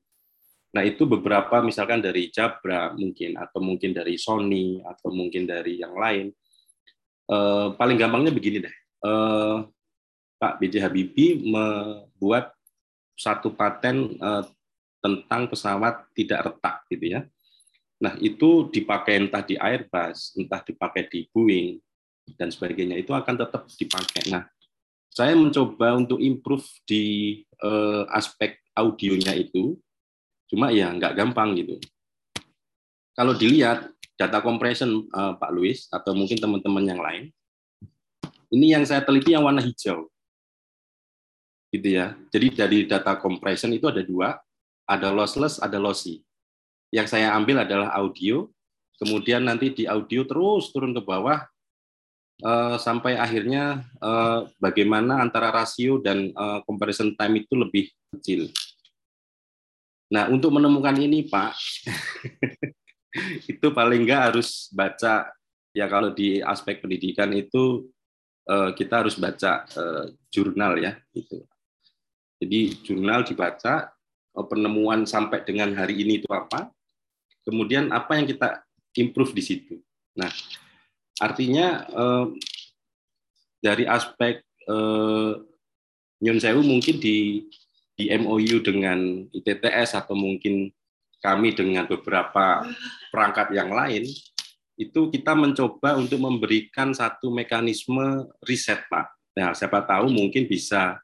Nah itu beberapa misalkan dari Jabra mungkin atau mungkin dari Sony atau mungkin dari yang lain. Uh, paling gampangnya begini deh. Pak B.J. Habibie membuat satu paten tentang pesawat tidak retak gitu ya. Nah, itu dipakai entah di Airbus, entah dipakai di Boeing dan sebagainya itu akan tetap dipakai. Nah, saya mencoba untuk improve di uh, aspek audionya itu, cuma ya nggak gampang gitu. Kalau dilihat data compression uh, Pak Luis atau mungkin teman-teman yang lain, ini yang saya teliti yang warna hijau, gitu ya. Jadi dari data compression itu ada dua, ada lossless, ada lossy. Yang saya ambil adalah audio, kemudian nanti di audio terus turun ke bawah uh, sampai akhirnya uh, bagaimana antara rasio dan uh, comparison time itu lebih kecil. Nah, untuk menemukan ini, Pak, itu paling nggak harus baca ya kalau di aspek pendidikan itu uh, kita harus baca uh, jurnal ya itu. Jadi jurnal dibaca, Eh, penemuan sampai dengan hari ini itu apa, kemudian apa yang kita improve di situ. Nah, artinya eh, dari aspek eh, Nyun Sewu mungkin di di MOU dengan ITTS atau mungkin kami dengan beberapa perangkat yang lain itu kita mencoba untuk memberikan satu mekanisme riset Pak. Nah, siapa tahu mungkin bisa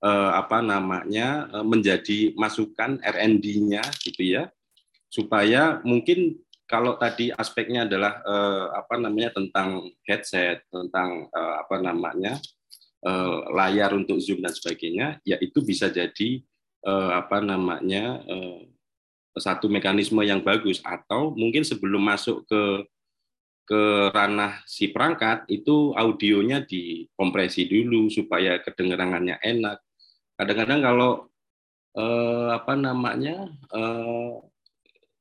eh, apa namanya eh, menjadi masukan R&D-nya gitu ya supaya mungkin kalau tadi aspeknya adalah eh, apa namanya tentang headset tentang eh, apa namanya eh, layar untuk zoom dan sebagainya, ya itu bisa jadi eh, apa namanya eh, satu mekanisme yang bagus atau mungkin sebelum masuk ke ke ranah si perangkat itu audionya dikompresi dulu supaya kedengarannya enak. Kadang-kadang kalau eh, apa namanya eh,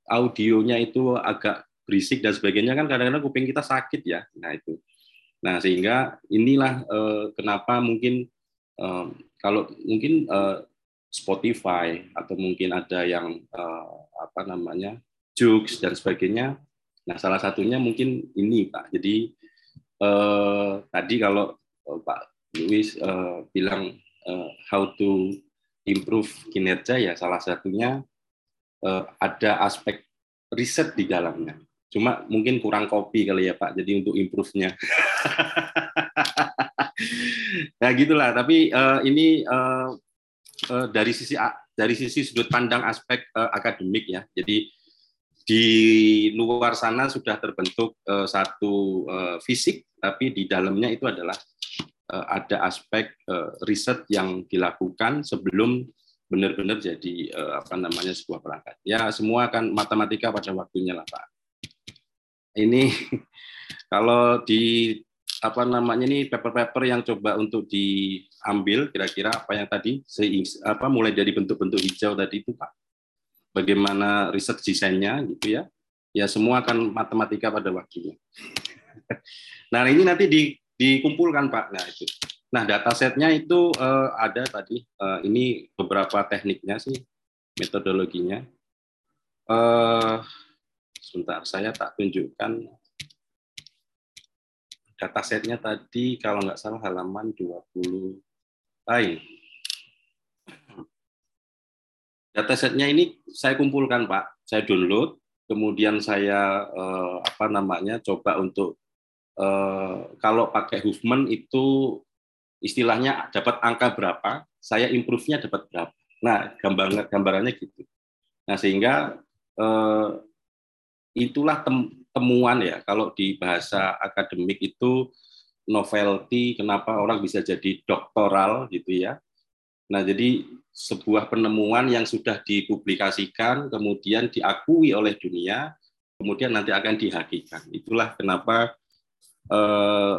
audionya itu agak berisik dan sebagainya kan kadang-kadang kuping kita sakit ya. Nah itu. Nah sehingga inilah eh, kenapa mungkin eh, kalau mungkin eh, Spotify atau mungkin ada yang eh, apa namanya Joox dan sebagainya. Nah salah satunya mungkin ini Pak. Jadi eh, tadi kalau eh, Pak Luis eh, bilang eh, how to improve kinerja ya salah satunya eh, ada aspek riset di dalamnya. Cuma mungkin kurang kopi kali ya Pak. Jadi untuk improve-nya. nah gitulah. Tapi uh, ini uh, uh, dari sisi dari sisi sudut pandang aspek uh, akademik ya. Jadi di luar sana sudah terbentuk uh, satu uh, fisik, tapi di dalamnya itu adalah uh, ada aspek uh, riset yang dilakukan sebelum benar-benar jadi uh, apa namanya sebuah perangkat. Ya semua kan matematika pada waktunya lah Pak. Ini kalau di apa namanya ini paper-paper yang coba untuk diambil kira-kira apa yang tadi apa mulai dari bentuk-bentuk hijau tadi itu Pak. Bagaimana riset desainnya gitu ya. Ya semua akan matematika pada waktunya. nah, ini nanti di, dikumpulkan Pak. Nah, itu. Nah, datasetnya itu uh, ada tadi. Uh, ini beberapa tekniknya sih, metodologinya. Uh, sebentar, saya tak tunjukkan datasetnya tadi kalau nggak salah halaman 20 lain. Datasetnya ini saya kumpulkan Pak, saya download, kemudian saya eh, apa namanya coba untuk eh, kalau pakai Huffman itu istilahnya dapat angka berapa, saya improve-nya dapat berapa. Nah, gambar gambarannya gitu. Nah, sehingga eh, itulah tem temuan ya kalau di bahasa akademik itu novelty kenapa orang bisa jadi doktoral gitu ya nah jadi sebuah penemuan yang sudah dipublikasikan kemudian diakui oleh dunia kemudian nanti akan dihakikan itulah kenapa eh,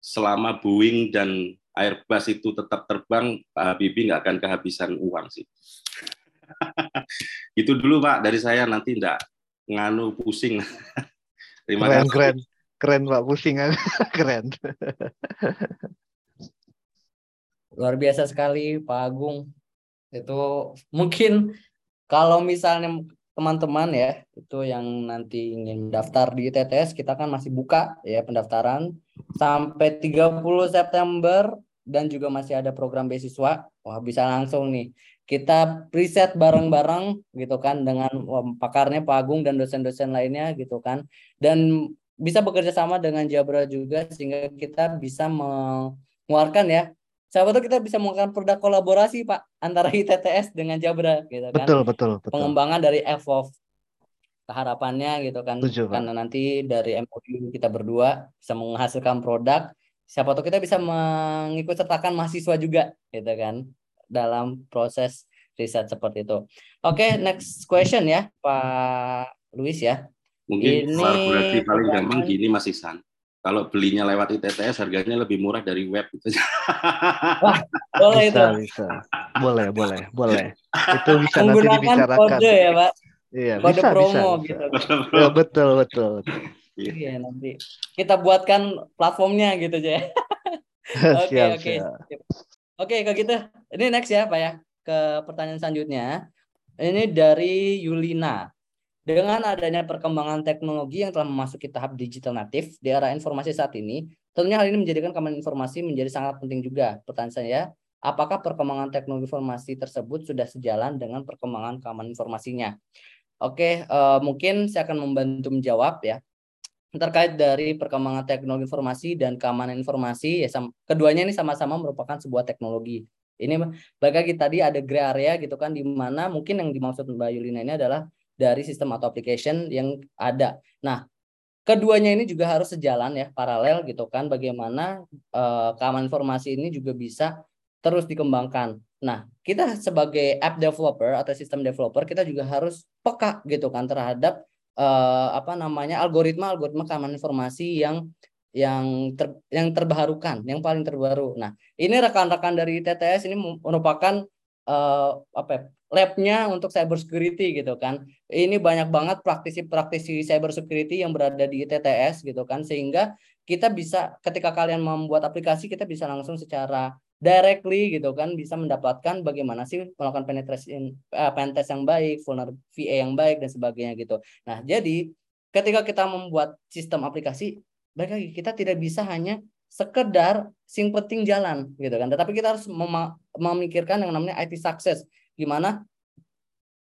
selama Boeing dan Airbus itu tetap terbang Pak Habibie nggak akan kehabisan uang sih itu dulu Pak dari saya nanti enggak nganu pusing. Terima keren, kasih. Keren, keren Pak pusing keren. Luar biasa sekali Pak Agung. Itu mungkin kalau misalnya teman-teman ya itu yang nanti ingin daftar di TTS kita kan masih buka ya pendaftaran sampai 30 September dan juga masih ada program beasiswa. Wah, bisa langsung nih kita riset bareng-bareng gitu kan dengan pakarnya Pak Agung dan dosen-dosen lainnya gitu kan dan bisa bekerja sama dengan Jabra juga sehingga kita bisa mengeluarkan ya siapa tahu kita bisa mengeluarkan produk kolaborasi Pak antara ITTS dengan Jabra gitu kan betul betul, betul. pengembangan dari EVOV harapannya gitu kan Tujuh, karena nanti dari MOU kita berdua bisa menghasilkan produk siapa tahu kita bisa mengikut sertakan mahasiswa juga gitu kan dalam proses riset seperti itu. Oke, okay, next question ya, Pak Luis ya. Mungkin ini paling gampang gini Mas Isan. Kalau belinya lewat ITTS harganya lebih murah dari web gitu. Wah, boleh bisa, itu. Bisa. Boleh, boleh, boleh. Itu bisa nanti dibicarakan. kode ya, Pak. Iya, kode bisa, promo bisa, gitu. Ya, betul, betul. Iya. iya, nanti kita buatkan platformnya gitu aja. Oke, oke. Oke, kalau gitu. Ini next ya, Pak ya. Ke pertanyaan selanjutnya. Ini dari Yulina. Dengan adanya perkembangan teknologi yang telah memasuki tahap digital natif di era informasi saat ini, tentunya hal ini menjadikan keamanan informasi menjadi sangat penting juga. Pertanyaan saya, apakah perkembangan teknologi informasi tersebut sudah sejalan dengan perkembangan keamanan informasinya? Oke, uh, mungkin saya akan membantu menjawab ya terkait dari perkembangan teknologi informasi dan keamanan informasi ya keduanya ini sama-sama merupakan sebuah teknologi. Ini lagi tadi ada gray area gitu kan di mana mungkin yang dimaksud Mbak Yulina ini adalah dari sistem atau application yang ada. Nah, keduanya ini juga harus sejalan ya, paralel gitu kan bagaimana uh, keamanan informasi ini juga bisa terus dikembangkan. Nah, kita sebagai app developer atau sistem developer kita juga harus peka gitu kan terhadap uh, apa namanya algoritma algoritma keamanan informasi yang yang ter, yang terbarukan, yang paling terbaru. Nah, ini rekan-rekan dari TTS ini merupakan uh, apa ya, labnya untuk cyber security gitu kan. Ini banyak banget praktisi-praktisi cyber security yang berada di TTS gitu kan sehingga kita bisa ketika kalian membuat aplikasi kita bisa langsung secara directly gitu kan bisa mendapatkan bagaimana sih melakukan penetration uh, pentest yang baik, vulner VA yang baik dan sebagainya gitu. Nah, jadi ketika kita membuat sistem aplikasi, baik lagi kita tidak bisa hanya sekedar sing penting jalan gitu kan. Tetapi kita harus mem memikirkan yang namanya IT success gimana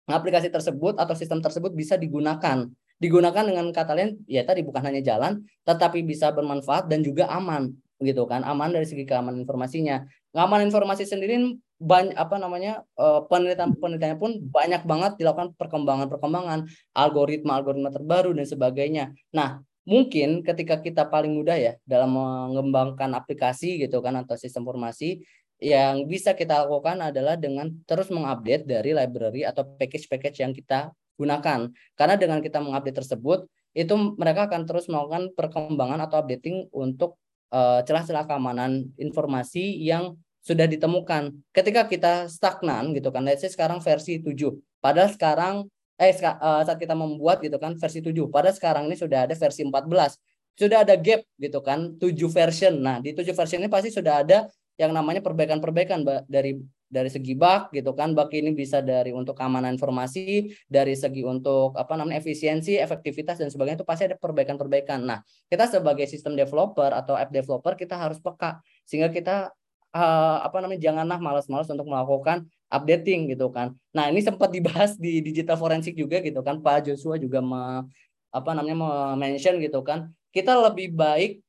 aplikasi tersebut atau sistem tersebut bisa digunakan. Digunakan dengan kata lain ya tadi bukan hanya jalan tetapi bisa bermanfaat dan juga aman gitu kan. Aman dari segi keamanan informasinya. Ngaman informasi sendiri banyak apa namanya eh, penelitian penelitiannya pun banyak banget dilakukan perkembangan perkembangan algoritma algoritma terbaru dan sebagainya. Nah mungkin ketika kita paling mudah ya dalam mengembangkan aplikasi gitu kan atau sistem informasi yang bisa kita lakukan adalah dengan terus mengupdate dari library atau package-package yang kita gunakan karena dengan kita mengupdate tersebut itu mereka akan terus melakukan perkembangan atau updating untuk Eh, celah-celah keamanan informasi yang sudah ditemukan. Ketika kita stagnan gitu kan, let's say sekarang versi 7. Padahal sekarang eh saat kita membuat gitu kan versi 7. Padahal sekarang ini sudah ada versi 14. Sudah ada gap gitu kan, 7 version. Nah, di 7 version ini pasti sudah ada yang namanya perbaikan-perbaikan dari dari segi bug gitu kan bug ini bisa dari untuk keamanan informasi dari segi untuk apa namanya efisiensi efektivitas dan sebagainya itu pasti ada perbaikan-perbaikan. Nah kita sebagai sistem developer atau app developer kita harus peka. Sehingga kita uh, apa namanya janganlah malas-malas untuk melakukan updating gitu kan. Nah ini sempat dibahas di digital forensik juga gitu kan. Pak Joshua juga me, apa namanya mention gitu kan. Kita lebih baik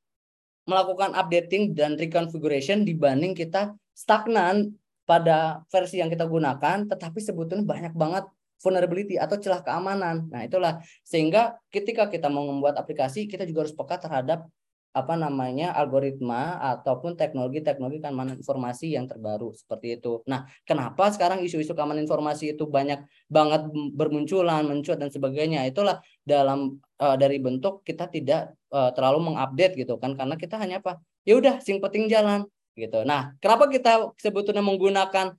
melakukan updating dan reconfiguration dibanding kita stagnan pada versi yang kita gunakan, tetapi sebetulnya banyak banget vulnerability atau celah keamanan. Nah, itulah sehingga ketika kita mau membuat aplikasi, kita juga harus peka terhadap apa namanya algoritma ataupun teknologi-teknologi keamanan informasi yang terbaru seperti itu. Nah, kenapa sekarang isu-isu keamanan informasi itu banyak banget bermunculan, mencuat dan sebagainya? Itulah dalam uh, dari bentuk kita tidak uh, terlalu mengupdate gitu kan karena kita hanya apa? Ya udah sing penting jalan gitu. Nah, kenapa kita sebetulnya menggunakan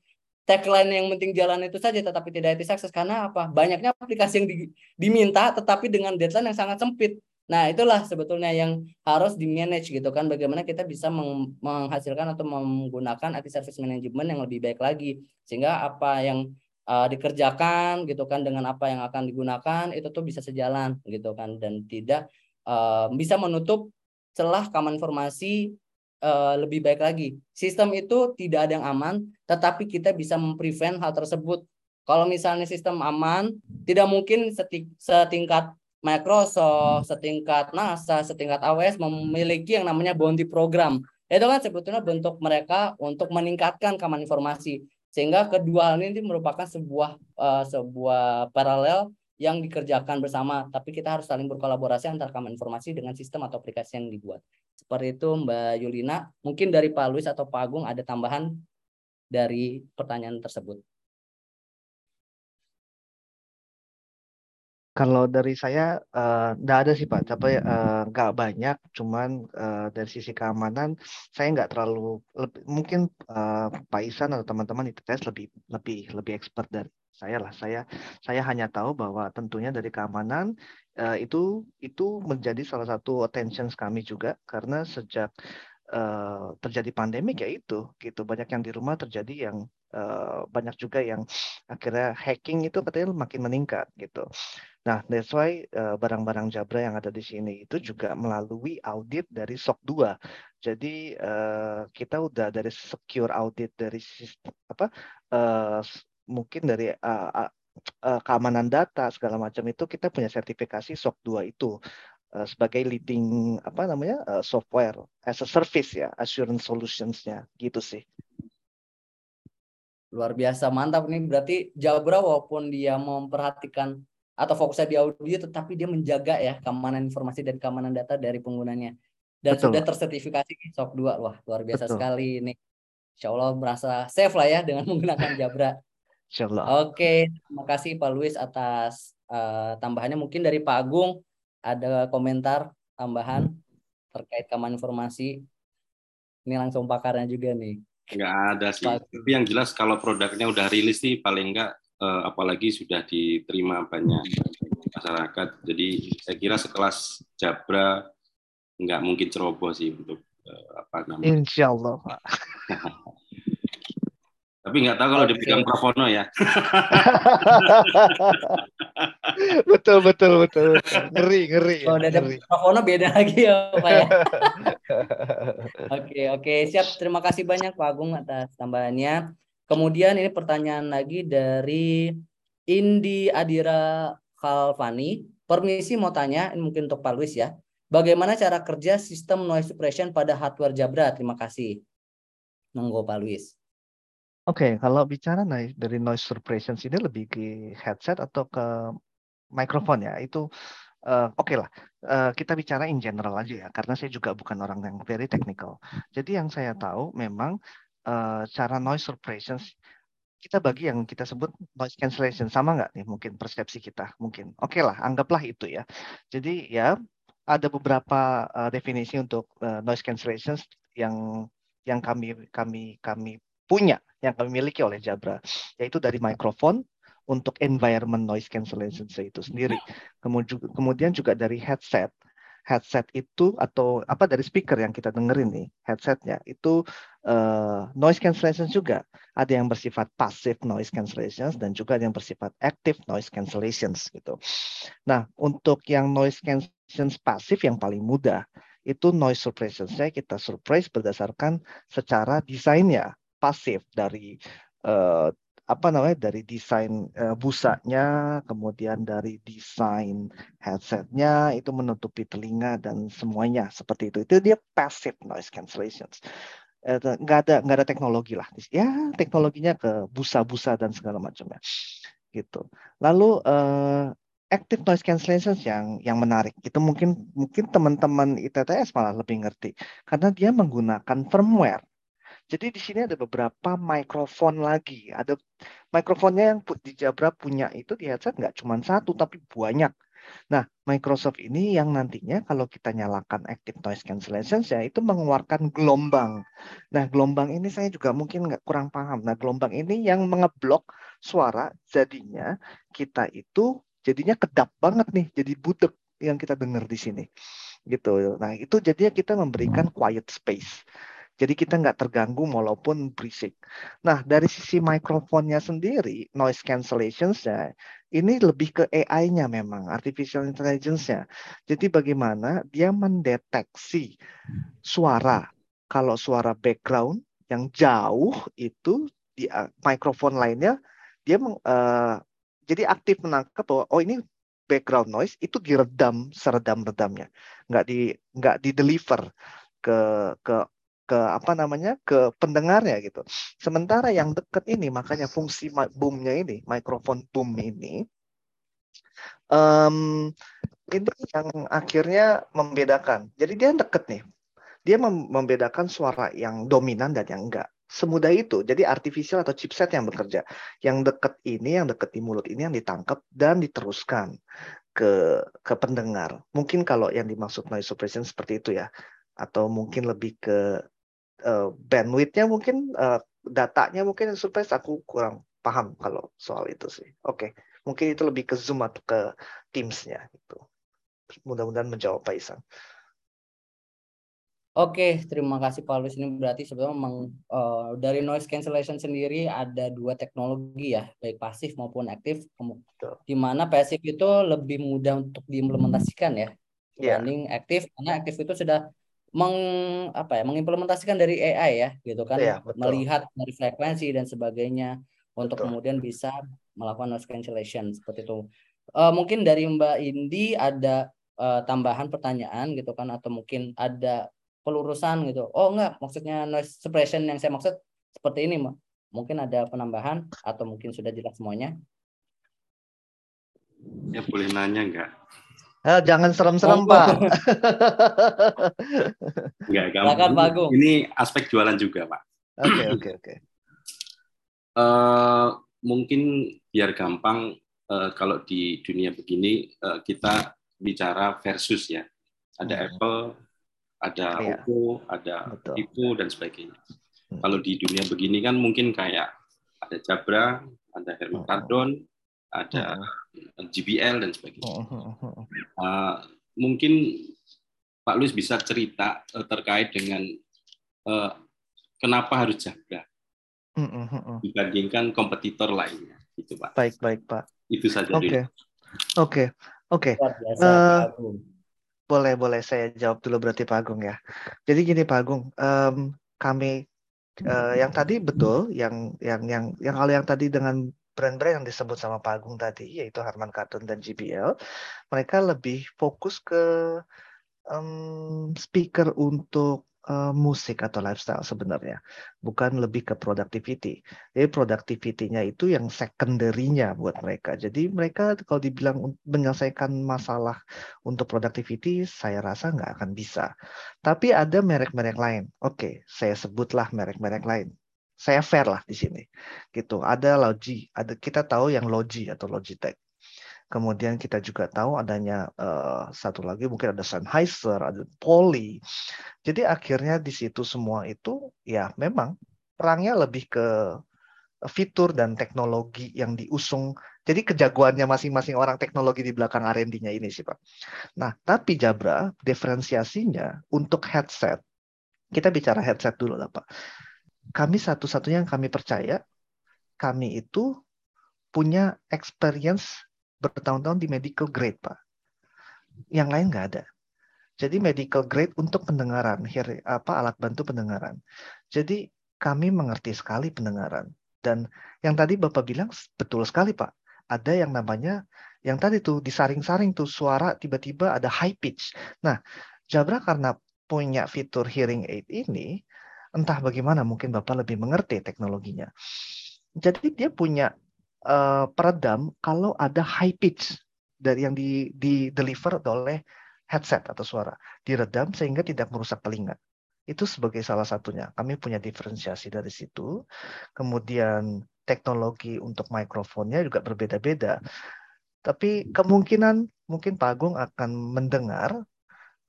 tagline yang penting jalan itu saja tetapi tidak IT success karena apa? Banyaknya aplikasi yang di, diminta tetapi dengan deadline yang sangat sempit. Nah, itulah sebetulnya yang harus di manage gitu kan bagaimana kita bisa meng menghasilkan atau menggunakan IT service management yang lebih baik lagi sehingga apa yang uh, dikerjakan gitu kan dengan apa yang akan digunakan itu tuh bisa sejalan gitu kan dan tidak uh, bisa menutup celah keamanan informasi uh, lebih baik lagi. Sistem itu tidak ada yang aman, tetapi kita bisa memprevent hal tersebut. Kalau misalnya sistem aman, tidak mungkin setingkat Microsoft, setingkat NASA, setingkat AWS memiliki yang namanya bounty program. Itu kan sebetulnya bentuk mereka untuk meningkatkan keamanan informasi. Sehingga kedua hal ini merupakan sebuah uh, sebuah paralel yang dikerjakan bersama, tapi kita harus saling berkolaborasi antara keamanan informasi dengan sistem atau aplikasi yang dibuat. Seperti itu Mbak Yulina. Mungkin dari Pak Luis atau Pak Agung ada tambahan dari pertanyaan tersebut. Kalau dari saya tidak uh, ada sih Pak, tapi uh, nggak banyak. Cuman uh, dari sisi keamanan saya nggak terlalu lebih, mungkin uh, Pak Isan atau teman-teman di TTS lebih lebih lebih expert dari saya lah. Saya saya hanya tahu bahwa tentunya dari keamanan uh, itu itu menjadi salah satu attention kami juga karena sejak uh, terjadi pandemi ya itu gitu banyak yang di rumah terjadi yang uh, banyak juga yang akhirnya hacking itu katanya makin meningkat gitu. Nah, that's why barang barang-barang Jabra yang ada di sini itu juga melalui audit dari SOC 2. Jadi uh, kita udah dari secure audit dari sistem apa uh, mungkin dari uh, uh, keamanan data segala macam itu kita punya sertifikasi SOC 2 itu uh, sebagai leading apa namanya uh, software as a service ya assurance solutions-nya gitu sih. Luar biasa mantap nih berarti Jabra walaupun dia memperhatikan atau fokusnya di audio tetapi dia menjaga ya keamanan informasi dan keamanan data dari penggunanya dan Betul. sudah tersertifikasi SOC 2 wah luar biasa Betul. sekali ini Insya Allah merasa safe lah ya dengan menggunakan Jabra Insya Allah. Oke, terima kasih Pak Luis atas eh, tambahannya. Mungkin dari Pak Agung ada komentar tambahan terkait keamanan informasi. Ini langsung pakarnya juga nih. Nggak ada sih. Tapi yang jelas kalau produknya udah rilis sih paling nggak eh, apalagi sudah diterima banyak masyarakat. Jadi saya kira sekelas Jabra nggak mungkin ceroboh sih untuk eh, apa namanya. Insya Allah, Pak. Tapi nggak tahu kalau Oke. dipegang Pravono ya. betul, betul, betul. Ngeri, ngeri. ya, Kalau udah ada mikrofonnya beda lagi ya Pak ya. Oke, oke, siap. Terima kasih banyak Pak Agung atas tambahannya. Kemudian ini pertanyaan lagi dari Indi Adira Khalfani. Permisi mau tanya, ini mungkin untuk Pak Luis ya. Bagaimana cara kerja sistem noise suppression pada hardware Jabra? Terima kasih. Monggo Pak Luis. Oke, kalau bicara dari noise suppression ini lebih ke headset atau ke mikrofon ya, itu eh, oke lah. Eh, kita bicara in general aja ya, karena saya juga bukan orang yang very technical. Jadi yang saya tahu memang eh, cara noise suppression kita bagi yang kita sebut noise cancellation sama nggak nih mungkin persepsi kita mungkin oke lah anggaplah itu ya jadi ya ada beberapa eh, definisi untuk eh, noise cancellation yang yang kami kami kami punya yang kami miliki oleh Jabra yaitu dari mikrofon untuk environment noise cancellation itu sendiri. Kemudian juga dari headset. Headset itu atau apa dari speaker yang kita dengerin nih headsetnya itu eh, noise cancellation juga. Ada yang bersifat passive noise cancellation dan juga ada yang bersifat active noise cancellation gitu. Nah, untuk yang noise cancellation pasif yang paling mudah itu noise suppression saya kita surprise berdasarkan secara desainnya pasif dari eh, apa namanya dari desain eh, busanya kemudian dari desain headsetnya itu menutupi telinga dan semuanya seperti itu. Itu dia passive noise cancellation Eh, nggak ada nggak ada teknologi lah. Ya teknologinya ke busa-busa dan segala macamnya. Gitu. Lalu eh, active noise cancellation yang yang menarik. Itu mungkin mungkin teman-teman ITTS malah lebih ngerti. Karena dia menggunakan firmware jadi di sini ada beberapa mikrofon lagi ada mikrofonnya yang di Jabra punya itu di headset nggak cuma satu tapi banyak Nah, Microsoft ini yang nantinya kalau kita nyalakan active noise cancellation ya itu mengeluarkan gelombang. Nah, gelombang ini saya juga mungkin nggak kurang paham. Nah, gelombang ini yang mengeblok suara jadinya kita itu jadinya kedap banget nih, jadi budek yang kita dengar di sini. Gitu. Nah, itu jadinya kita memberikan quiet space. Jadi kita nggak terganggu walaupun berisik. Nah, dari sisi mikrofonnya sendiri, noise cancellation-nya, ini lebih ke AI-nya memang, artificial intelligence-nya. Jadi bagaimana dia mendeteksi suara. Kalau suara background yang jauh itu di uh, mikrofon lainnya, dia meng- uh, jadi aktif menangkap bahwa oh ini background noise itu diredam seredam-redamnya, nggak di nggak di deliver ke ke ke apa namanya ke pendengarnya gitu. Sementara yang dekat ini makanya fungsi boomnya ini mikrofon boom ini em, ini yang akhirnya membedakan. Jadi dia deket nih. Dia mem- membedakan suara yang dominan dan yang enggak. Semudah itu. Jadi artificial atau chipset yang bekerja. Yang deket ini, yang deket di mulut ini yang ditangkap dan diteruskan ke ke pendengar. Mungkin kalau yang dimaksud noise suppression seperti itu ya. Atau mungkin lebih ke eh, bandwidth-nya mungkin eh, datanya mungkin suppress aku kurang paham kalau soal itu sih. Oke, mungkin itu lebih ke Zoom atau ke Teams-nya itu. Mudah-mudahan menjawab Pak Isan. Oke, terima kasih Pak Luis. Ini berarti sebenarnya memang eh, dari noise cancellation sendiri ada dua teknologi ya, baik pasif maupun aktif. Di mana pasif itu lebih mudah untuk diimplementasikan ya Iya. dibanding aktif, karena aktif itu sudah meng apa ya, mengimplementasikan dari AI ya, gitu kan, betul. melihat dari frekuensi dan sebagainya untuk Betul. kemudian bisa melakukan noise cancellation seperti itu. Eh, mungkin dari Mbak Indi ada eh, tambahan pertanyaan gitu kan, atau mungkin ada pelurusan gitu. Oh enggak, maksudnya noise suppression yang saya maksud seperti ini, Mbak. Mungkin ada penambahan atau mungkin sudah jelas semuanya. Ya boleh nanya nggak? Eh, jangan serem-serem, Monggo. Pak. Nggak, Silakan. Pak Agung. Ini aspek jualan juga, Pak. Oke, oke, oke. Eh, mungkin biar gampang eh, kalau di dunia begini eh, kita bicara versus ya. Ada Hmm. Apple, ada Iya. Oppo, ada. Vivo dan sebagainya. Hmm. Kalau di dunia begini kan mungkin kayak ada Jabra, ada Helmi Hmm. Ada JBL dan sebagainya. Uh, mungkin Pak Luis bisa cerita uh, terkait dengan uh, kenapa harus Jabra Hmm. dibandingkan kompetitor lainnya, gitu Pak. Baik, baik, Pak. Itu saja Oke, dulu. oke, oke. Eh. Boleh, boleh saya jawab dulu berarti Pak Agung ya. Jadi gini Pak Agung, em, kami eh, yang tadi betul, yang yang yang yang kalau yang tadi dengan brand-brand yang disebut sama Pak Agung tadi, yaitu Harman Kardon dan JBL, mereka lebih fokus ke em, speaker untuk eh, musik atau lifestyle sebenarnya, bukan lebih ke productivity. Jadi productivity-nya itu yang secondary-nya buat mereka. Jadi mereka kalau dibilang menyelesaikan masalah untuk productivity, saya rasa nggak akan bisa. Tapi ada merek-merek lain. Oke, saya sebutlah merek-merek lain. Saya fair lah di sini. Gitu. Ada Logi, ada kita tahu yang Logi atau Logitech. Kemudian kita juga tahu adanya eh, satu lagi mungkin ada Sennheiser, ada Poly. Jadi akhirnya di situ semua itu ya memang perangnya lebih ke fitur dan teknologi yang diusung. Jadi kejagoannya masing-masing orang teknologi di belakang R&D-nya ini sih Pak. Nah, tapi Jabra diferensiasinya untuk headset. Kita bicara headset dulu lah Pak. Kami satu-satunya yang kami percaya, kami itu punya experience bertahun-tahun di medical grade Pak. Yang lain nggak ada. Jadi medical grade untuk pendengaran, apa alat bantu pendengaran. Jadi kami mengerti sekali pendengaran. Dan yang tadi Bapak bilang betul sekali Pak. Ada yang namanya yang tadi tuh disaring-saring tuh suara tiba-tiba ada high pitch. Nah, Jabra karena punya fitur hearing aid ini, entah bagaimana mungkin Bapak lebih mengerti teknologinya. Jadi dia punya eh, peredam kalau ada high pitch dari yang di, di deliver oleh headset atau suara diredam sehingga tidak merusak telinga. Itu sebagai salah satunya. Kami punya diferensiasi dari situ. Kemudian teknologi untuk mikrofonnya juga berbeda-beda. Tapi kemungkinan mungkin Pak Agung akan mendengar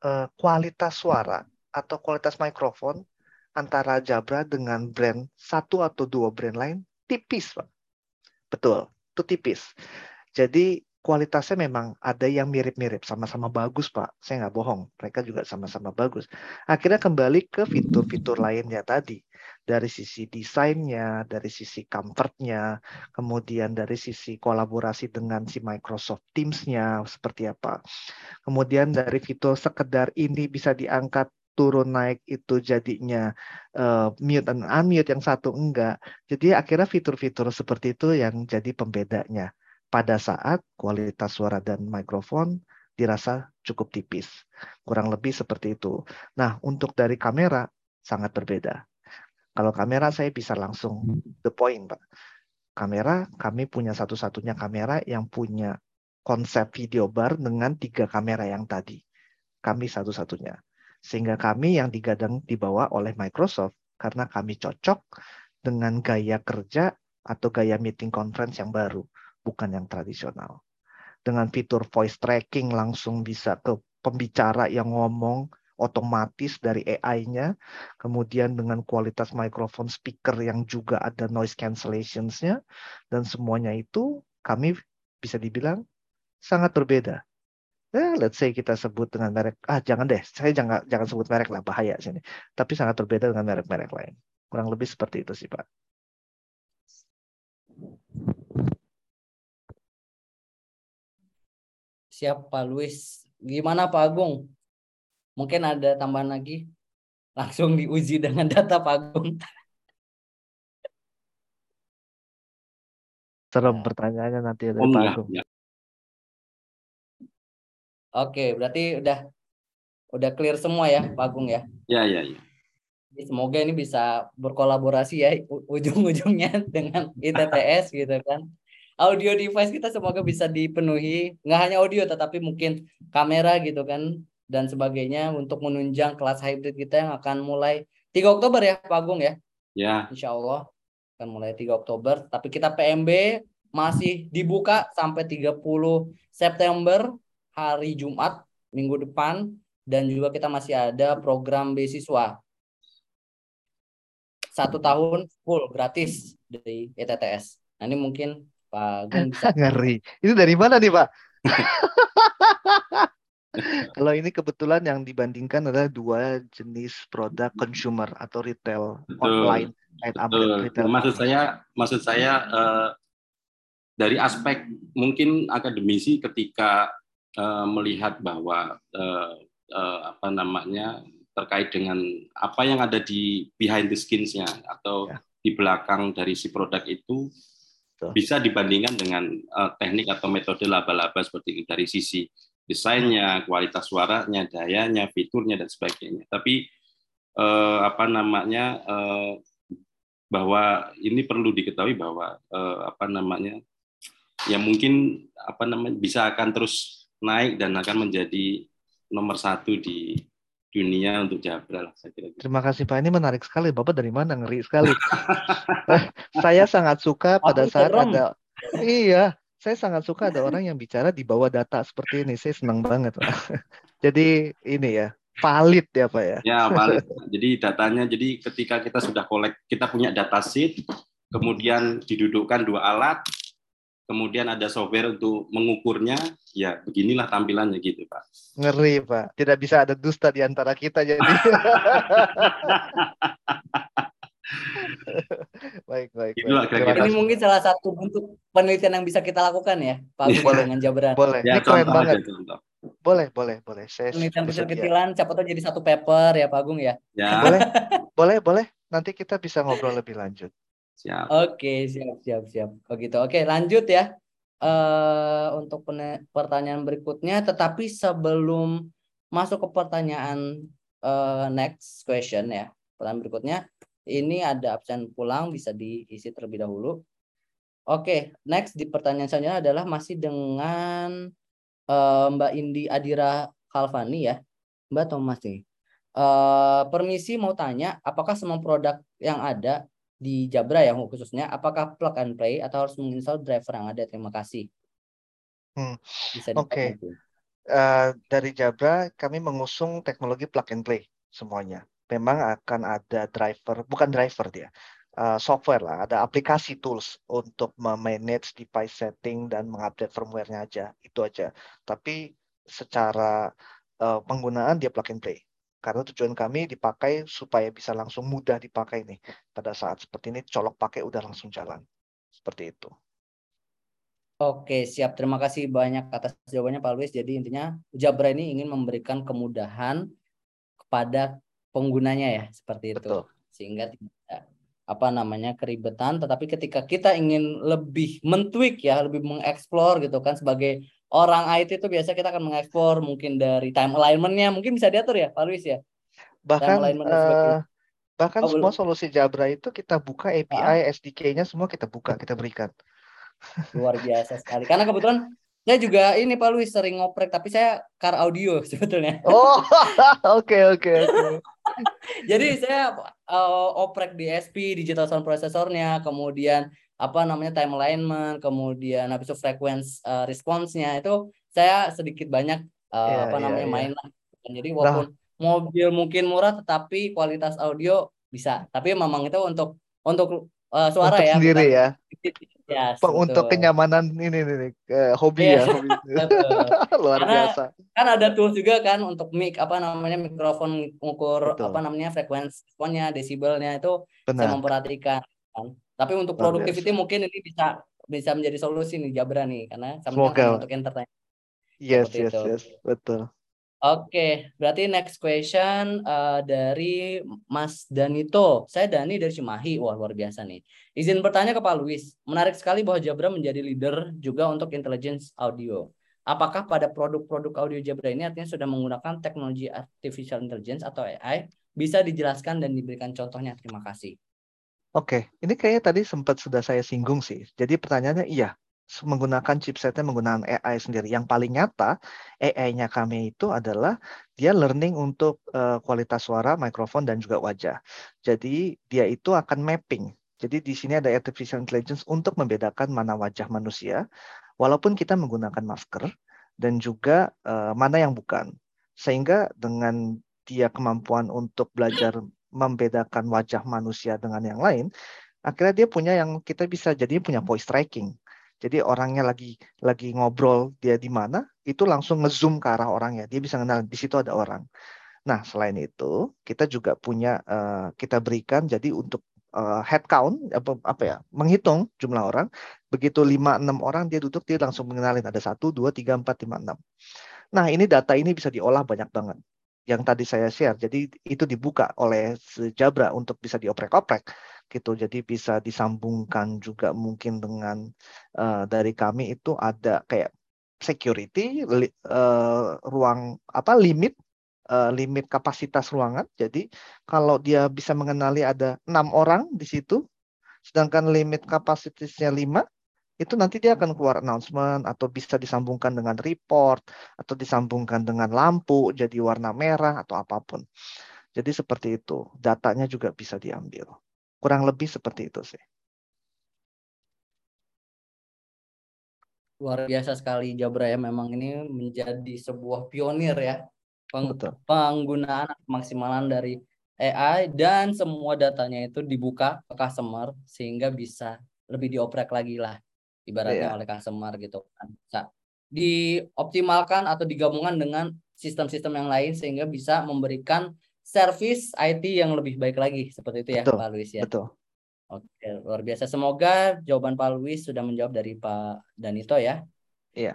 eh, kualitas suara atau kualitas mikrofon antara Jabra dengan brand satu atau dua brand lain tipis, Pak. Betul, itu tipis. Jadi kualitasnya memang ada yang mirip-mirip, sama-sama bagus, Pak. Saya nggak bohong, mereka juga sama-sama bagus. Akhirnya kembali ke fitur-fitur lainnya tadi. Dari sisi desainnya, dari sisi comfortnya, kemudian dari sisi kolaborasi dengan si Microsoft Teams-nya, seperti apa. Kemudian dari fitur sekedar ini bisa diangkat turun naik itu jadinya eh, mute dan unmute yang satu enggak. Jadi akhirnya fitur-fitur seperti itu yang jadi pembedanya pada saat kualitas suara dan mikrofon dirasa cukup tipis. Kurang lebih seperti itu. Nah, untuk dari kamera sangat berbeda. Kalau kamera saya bisa langsung the point, Pak. Kamera kami punya satu-satunya kamera yang punya konsep video bar dengan tiga kamera yang tadi. Kami satu-satunya. Sehingga kami yang digadang dibawa oleh Microsoft karena kami cocok dengan gaya kerja atau gaya meeting conference yang baru, bukan yang tradisional. Dengan fitur voice tracking langsung bisa ke pembicara yang ngomong otomatis dari AI-nya, kemudian dengan kualitas mikrofon speaker yang juga ada noise cancellations-nya, dan semuanya itu kami bisa dibilang sangat berbeda. Eh, let's say kita sebut dengan merek, ah jangan deh, saya jangan jangan sebut merek lah bahaya sini. Tapi sangat berbeda dengan merek-merek lain. Kurang lebih seperti itu sih Pak. Siap Pak Luis. Gimana Pak Agung? Mungkin ada tambahan lagi? Langsung diuji dengan data Pak Agung. Serem pertanyaannya nanti dari Oh, Pak Agung. enggak. Oke, berarti udah udah clear semua ya Pak Agung ya. Ya, ya, ya. Semoga ini bisa berkolaborasi ya ujung-ujungnya dengan ITTS gitu kan. audio device kita semoga bisa dipenuhi. Nggak hanya audio, tetapi mungkin kamera gitu kan dan sebagainya untuk menunjang kelas hybrid kita yang akan mulai 3 Oktober ya Pak Agung ya. Ya, Insya Allah akan mulai 3 Oktober. Tapi kita PMB masih dibuka sampai 30 September hari Jumat minggu depan dan juga kita masih ada program beasiswa satu tahun full gratis dari ETTS. Nah ini mungkin Pak Agung bisa Ngeri. Itu dari mana nih, Pak? Kalau ini kebetulan yang dibandingkan adalah dua jenis produk consumer atau retail Betul. online betul. retail. Maksud saya, maksud saya eh, dari aspek mungkin akademisi ketika eh, melihat bahwa eh, eh, apa namanya terkait dengan apa yang ada di behind the skins-nya atau Ya. di belakang dari si produk itu Betul. bisa dibandingkan dengan teknik atau metode laba-laba seperti itu dari sisi desainnya, kualitas suaranya, dayanya, fiturnya dan sebagainya. Tapi eh, apa namanya eh, bahwa ini perlu diketahui bahwa eh, apa namanya ya mungkin apa namanya bisa akan terus naik dan akan menjadi nomor satu di dunia untuk Jabra lah saya kira. gitu. Terima kasih Pak. Ini menarik sekali. Bapak dari mana? Ngeri sekali. Eh, saya sangat suka pada Aku saat serem. ada Iya, saya sangat suka ada orang yang bicara di bawah data seperti ini. Saya senang banget, Pak. Jadi ini ya, valid ya, Pak ya. Ya, valid. jadi datanya jadi ketika kita sudah kolek kita punya data sheet, kemudian didudukkan dua alat, kemudian ada software untuk mengukurnya, ya beginilah tampilannya gitu, Pak. Ngeri, Pak. Tidak bisa ada dusta di antara kita jadi. Baik, baik, Itulah baik. Kira-kira. ini mungkin salah satu bentuk penelitian yang bisa kita lakukan ya Pak Agung Boleh. dengan Jabran. Boleh. Ya, Ini keren contoh banget. aja contoh. Boleh, boleh, boleh. Saya Penelitian kecil-kecilan siapa tahu jadi satu paper ya Pak Agung ya. Ya, Boleh, boleh, boleh. Nanti kita bisa ngobrol lebih lanjut. Siap. Oke, siap, siap, siap. Begitu. Oke, lanjut ya. Eh untuk pertanyaan berikutnya, tetapi sebelum masuk ke pertanyaan eh, next question ya, pertanyaan berikutnya, ini ada absen pulang bisa diisi terlebih dahulu. Oke, next di pertanyaan selanjutnya adalah masih dengan eh, Mbak Indi Adira Kalvani ya, Mbak atau Mas nih? Eh, permisi mau tanya, apakah semua produk yang ada di Jabra ya khususnya apakah plug and play atau harus menginstal driver yang ada terima kasih Hmm, bisa Oke. dibantu. Eh, dari Jabra kami mengusung teknologi plug and play semuanya. Memang akan ada driver, bukan driver dia, eh, software lah, ada aplikasi tools untuk memanage device setting dan mengupdate firmware-nya aja, itu aja. Tapi secara eh, penggunaan dia plug and play. Karena tujuan kami dipakai supaya bisa langsung mudah dipakai nih. Pada saat seperti ini, colok pakai udah langsung jalan. Seperti itu. Oke siap terima kasih banyak atas jawabannya Pak Luis jadi intinya Jabra ini ingin memberikan kemudahan kepada penggunanya ya seperti itu Betul. sehingga tidak apa namanya keribetan tetapi ketika kita ingin lebih mentweak ya lebih mengeksplor gitu kan sebagai orang IT itu biasa kita akan mengeksplor mungkin dari time alignment-nya mungkin bisa diatur ya Pak Luis ya Bahkan eh, bahkan Oh, semua belum. solusi Jabra itu kita buka API, SDK-nya semua kita buka, kita berikan. luar biasa sekali karena kebetulan saya juga ini Pak Luis sering ngoprek tapi saya car audio sebetulnya Oh, oke oke oke. jadi saya eh, oprek di SP digital sound processornya kemudian apa namanya time alignment kemudian habis itu frequency eh, response-nya itu saya sedikit banyak eh, Iya, apa iya, namanya iya. main lah jadi walaupun mobil mungkin murah tetapi kualitas audio bisa tapi memang itu untuk untuk eh, suara Untuk ya sendiri bukan- ya. Yes, Untuk betul. kenyamanan ini nih, eh, hobi Iya, ya, hobi. Luar Karena biasa. kan ada tools juga kan untuk mic apa namanya mikrofon Betul. apa namanya frekuensi responnya desibelnya itu saya Benar. memperhatikan kan. Tapi untuk Luar productivity mungkin ini bisa bisa menjadi solusi nih Jabra nih karena hanya untuk entertain. Yes, seperti yes, itu. yes. Betul. Oke, berarti next question eh, dari Mas Danito. Saya Dani dari Cimahi. Wah, luar biasa nih. Izin bertanya ke Pak Luis. Menarik sekali bahwa Jabra menjadi leader juga untuk intelligence audio. Apakah pada produk-produk audio Jabra ini artinya sudah menggunakan teknologi artificial intelligence atau AI? Bisa dijelaskan dan diberikan contohnya. Terima kasih. Oke, ini kayaknya tadi sempat sudah saya singgung sih. Jadi pertanyaannya iya, menggunakan chipsetnya menggunakan AI sendiri. Yang paling nyata AI-nya kami itu adalah dia learning untuk uh, kualitas suara, mikrofon dan juga wajah. Jadi dia itu akan mapping. Jadi di sini ada artificial intelligence untuk membedakan mana wajah manusia, walaupun kita menggunakan masker dan juga uh, mana yang bukan. Sehingga dengan dia kemampuan untuk belajar membedakan wajah manusia dengan yang lain, akhirnya dia punya yang kita bisa jadi punya voice tracking. Jadi orangnya lagi lagi ngobrol dia di mana, itu langsung ngezoom ke arah orangnya. Dia bisa kenal di situ ada orang. Nah, selain itu, kita juga punya uh, kita berikan jadi untuk uh, head count apa apa ya, menghitung jumlah orang. Begitu 5 6 orang dia duduk dia langsung mengenalin ada 1 2 3 4 5 6. Nah, ini data ini bisa diolah banyak banget yang tadi saya share. Jadi itu dibuka oleh Jabra untuk bisa dioprek-oprek gitu. Jadi bisa disambungkan juga mungkin dengan uh, dari kami itu ada kayak security li, uh, ruang apa limit uh, limit kapasitas ruangan. Jadi kalau dia bisa mengenali ada enam orang di situ, sedangkan limit kapasitasnya lima, itu nanti dia akan keluar announcement atau bisa disambungkan dengan report atau disambungkan dengan lampu jadi warna merah atau apa pun. Jadi seperti itu. Datanya juga bisa diambil. Kurang lebih seperti itu sih. Luar biasa sekali Jabra ya memang ini menjadi sebuah pionir ya peng Betul. penggunaan maksimalan dari AI dan semua datanya itu dibuka ke customer sehingga bisa lebih dioprek lagi lah ibaratnya Iya. oleh customer gitu kan. Bisa dioptimalkan atau digabungkan dengan sistem-sistem yang lain sehingga bisa memberikan service IT yang lebih baik lagi seperti itu ya Betul, Pak Luis ya. Betul. Oke, luar biasa. Semoga jawaban Pak Luis sudah menjawab dari Pak Danito ya. Iya.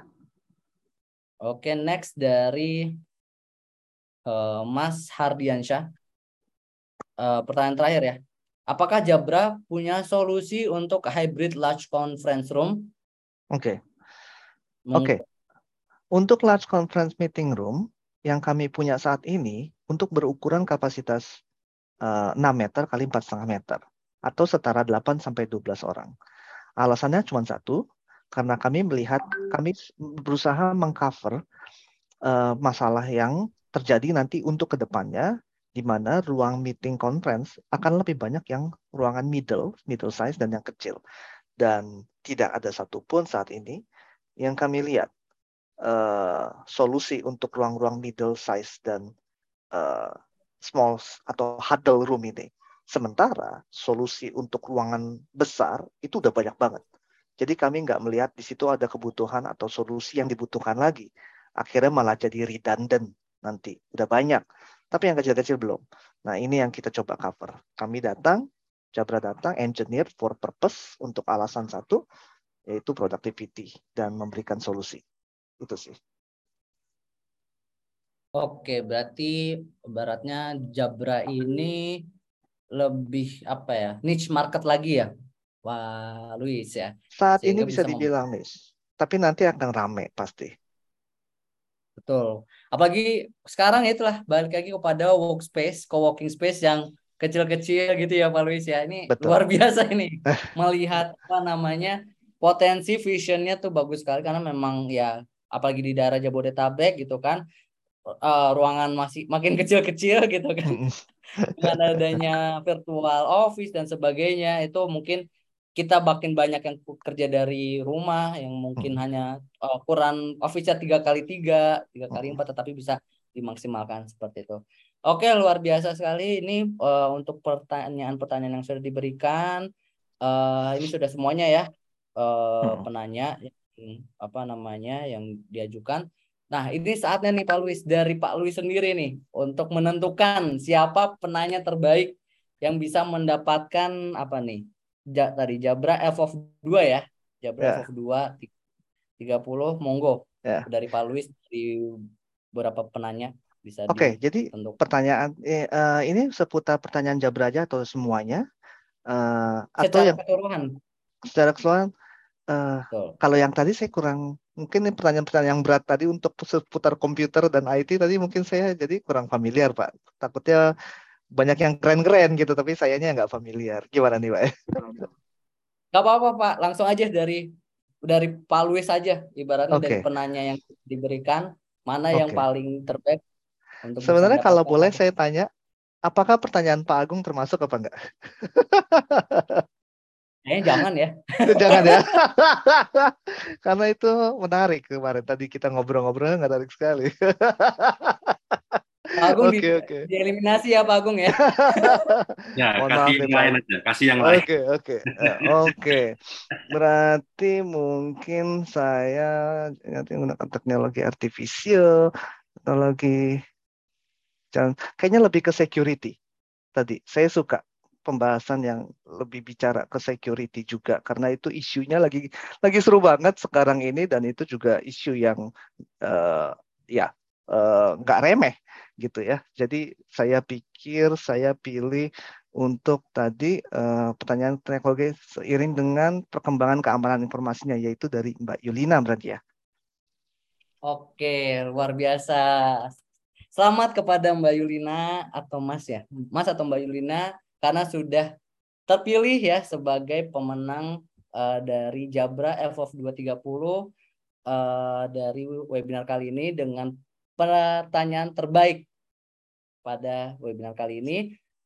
Oke, next dari eh, Mas Hardiansyah. Eh, pertanyaan terakhir ya. Apakah Jabra punya solusi untuk hybrid large conference room? Oke. Mung- Oke. Untuk large conference meeting room yang kami punya saat ini untuk berukuran kapasitas eh, 6 meter kali 4,5 meter atau setara 8 sampai 12 orang. Alasannya cuma satu, karena kami melihat kami berusaha mengcover eh, masalah yang terjadi nanti untuk ke depannya di mana ruang meeting conference akan lebih banyak yang ruangan middle, middle size dan yang kecil. Dan tidak ada satupun saat ini yang kami lihat eh, solusi untuk ruang-ruang middle size dan eh, small atau huddle room ini. Sementara solusi untuk ruangan besar itu udah banyak banget. Jadi kami nggak melihat di situ ada kebutuhan atau solusi yang dibutuhkan lagi. Akhirnya malah jadi redundant nanti. Udah banyak. Tapi yang kecil-kecil belum. Nah ini yang kita coba cover. Kami datang, Jabra datang, engineer for purpose untuk alasan satu, yaitu productivity dan memberikan solusi. Itu sih. Oke, berarti baratnya Jabra ini lebih apa ya? Niche market lagi ya. Wah, Luis ya. Saat Sehingga ini bisa bisa dibilang nih, tapi nanti akan rame pasti. Betul. Apalagi sekarang ya itulah balik lagi kepada workspace, co-working space yang kecil-kecil gitu ya Pak Luis ya. Ini Betul. luar biasa ini melihat apa namanya potensi visionnya tuh bagus sekali karena memang ya apalagi di daerah Jabodetabek gitu kan eh, ruangan masih makin kecil-kecil gitu kan dengan adanya virtual office dan sebagainya itu mungkin kita makin banyak yang kerja dari rumah yang mungkin hanya uh, ukuran office-nya tiga kali tiga tiga kali empat tetapi bisa dimaksimalkan seperti itu. Oke luar biasa sekali ini uh, untuk pertanyaan-pertanyaan yang sudah diberikan uh, ini sudah semuanya ya uh, Hmm. penanya yang apa namanya yang diajukan. Nah ini saatnya nih Pak Luis dari Pak Luis sendiri nih untuk menentukan siapa penanya terbaik yang bisa mendapatkan apa nih ja, tadi Jabra F of 2 ya. Jabra Ya. F of 2 ti- 30 monggo Ya. dari Pak Luis di beberapa penanya bisa Oke, jadi ditentukan. pertanyaan eh, eh, ini seputar pertanyaan Jabra aja atau semuanya? Atau Secara yang keseluruhan. secara keseluruhan Betul. kalau yang tadi saya kurang mungkin ini pertanyaan-pertanyaan yang berat tadi untuk seputar komputer dan IT tadi mungkin saya jadi kurang familiar Pak. Takutnya banyak yang keren-keren gitu tapi sayanya nggak familiar. Gimana nih Pak? Gak apa-apa Pak, langsung aja dari dari Pak Luis saja ibaratnya Oke. dari penanya yang diberikan mana yang Oke. paling terbaik untuk Sebenarnya kalau boleh saya tanya, apakah pertanyaan Pak Agung termasuk apa enggak? Kayaknya jangan ya. Jangan ya. Karena itu menarik kemarin tadi kita ngobrol-ngobrol menarik sekali. Pak Agung Oke, di, oke. dieliminasi ya Pak Agung ya. Ya, Mohon kasih maaf yang nih, Pak. lain aja, kasih yang lain. Oke, oke. Eh, Oke. Berarti mungkin saya nanti menggunakan teknologi artificial, teknologi jangan kayaknya lebih ke security. Tadi saya suka pembahasan yang lebih bicara ke security juga karena itu isunya lagi lagi seru banget sekarang ini dan itu juga isu yang eh, ya eh, nggak remeh gitu ya. Jadi saya pikir saya pilih untuk tadi eh, pertanyaan teknologi seiring dengan perkembangan keamanan informasinya yaitu dari Mbak Yulina berarti ya. Oke, luar biasa. Selamat kepada Mbak Yulina atau Mas ya. Mas atau Mbak Yulina karena sudah terpilih ya sebagai pemenang eh, dari Jabra FOF 230 eh, dari webinar kali ini dengan pertanyaan terbaik pada webinar kali ini.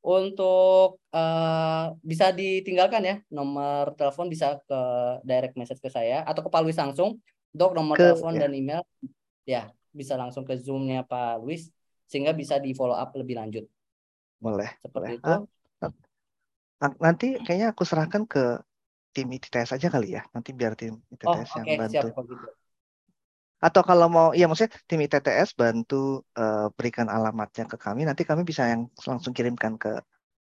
Untuk eh, bisa ditinggalkan ya nomor telepon bisa ke direct message ke saya atau ke Pak Luis langsung untuk nomor Ke- telepon ya. dan email ya bisa langsung ke zoomnya Pak Luis sehingga bisa di follow up lebih lanjut Boleh. seperti boleh. itu. Ah, Nah, Nanti kayaknya aku serahkan ke tim ITTS aja kali ya. Nanti biar tim Oh ITTS yang oke siap bantu. kalau gitu. Atau kalau mau, iya maksudnya tim ITTS bantu eh, berikan alamatnya ke kami. Nanti kami bisa yang langsung kirimkan ke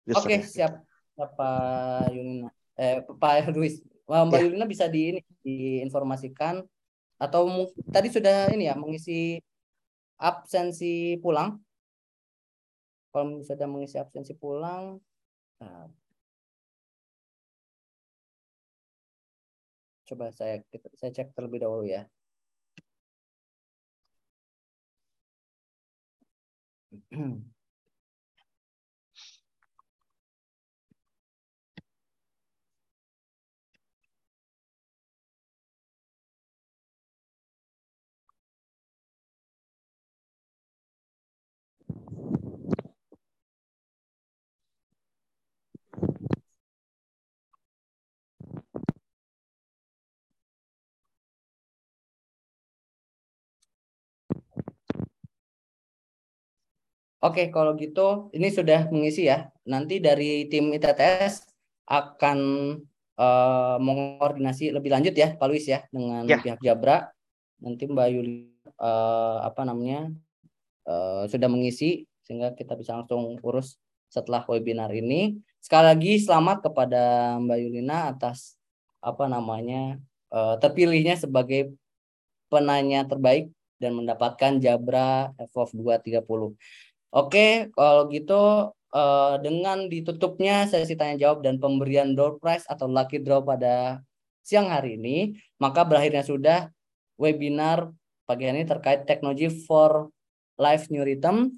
user. Oke ya. siap Pak Yulina eh Pak Luis Wah, Mbak Ya. Yulina bisa di ini diinformasikan atau tadi sudah ini ya mengisi absensi pulang kalau sudah mengisi absensi pulang nah, coba saya saya cek terlebih dahulu ya 嗯。Oke, kalau gitu ini sudah mengisi ya. Nanti dari tim ITTS akan eh, mengoordinasi lebih lanjut ya, Pak Luis ya, dengan Ya. pihak Jabra. Nanti Mbak Yuli eh, apa namanya eh, sudah mengisi sehingga kita bisa langsung urus setelah webinar ini. Sekali lagi selamat kepada Mbak Yulina atas apa namanya eh, terpilihnya sebagai penanya terbaik dan mendapatkan Jabra FOF 230. Oke, kalau gitu eh, dengan ditutupnya sesi tanya jawab dan pemberian door prize atau lucky draw pada siang hari ini, maka berakhirnya sudah webinar pagi ini terkait teknologi for life new rhythm.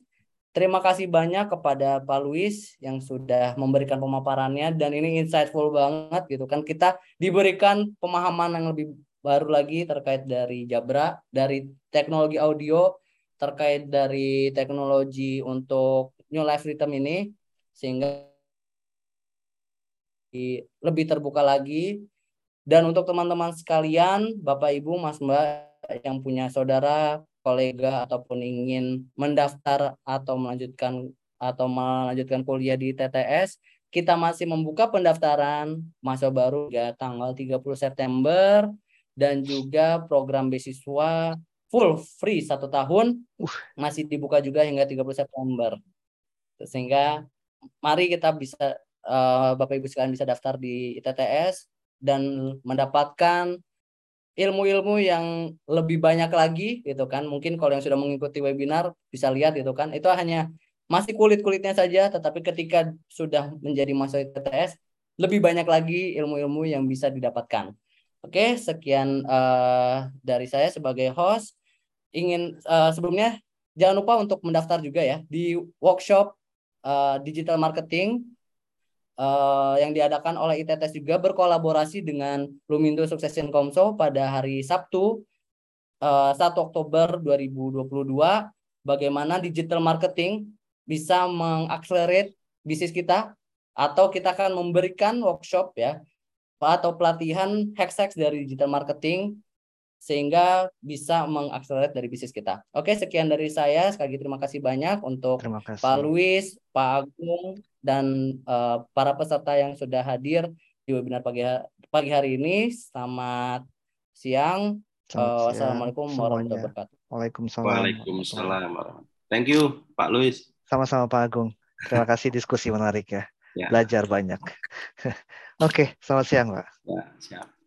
Terima kasih banyak kepada Pak Luis yang sudah memberikan pemaparannya dan ini insightful banget gitu kan. Kita diberikan pemahaman yang lebih baru lagi terkait dari Jabra, dari teknologi audio, terkait dari teknologi untuk new life rhythm ini sehingga lebih terbuka lagi. Dan untuk teman-teman sekalian Bapak Ibu Mas Mbak yang punya saudara kolega ataupun ingin mendaftar atau melanjutkan atau melanjutkan kuliah di TTS kita masih membuka pendaftaran masa baru hingga tanggal 30 September dan juga program beasiswa full free satu tahun Uh. masih dibuka juga hingga 30 September. Sehingga mari kita bisa eh, Bapak Ibu sekalian bisa daftar di ITTS dan mendapatkan ilmu-ilmu yang lebih banyak lagi gitu kan. Mungkin kalau yang sudah mengikuti webinar bisa lihat gitu kan. Itu hanya masih kulit-kulitnya saja tetapi ketika sudah menjadi mahasiswa ITTS lebih banyak lagi ilmu-ilmu yang bisa didapatkan. Oke, sekian eh, dari saya sebagai host. Ingin eh, sebelumnya jangan lupa untuk mendaftar juga ya di workshop eh, digital marketing uh, yang diadakan oleh ITTS juga berkolaborasi dengan Lumindo Succession Comso pada hari Sabtu uh, 1 Oktober 2022 bagaimana digital marketing bisa mengakselerate bisnis kita atau kita akan memberikan workshop ya atau pelatihan hacks dari digital marketing sehingga bisa mengakselerate dari bisnis kita. Oke, sekian dari saya. Sekali lagi terima kasih banyak untuk Terima kasih. Pak Luis, Pak Agung, dan uh, para peserta yang sudah hadir di webinar pagi, pagi hari ini. Selamat siang. Selamat Uh, siang wassalamualaikum semuanya. warahmatullahi wabarakatuh. Waalaikumsalam. Waalaikumsalam. Thank you, Pak Luis. Sama-sama Pak Agung. Terima kasih diskusi menarik ya. Ya. Belajar banyak. Oke, selamat siang Pak. Ya, siap.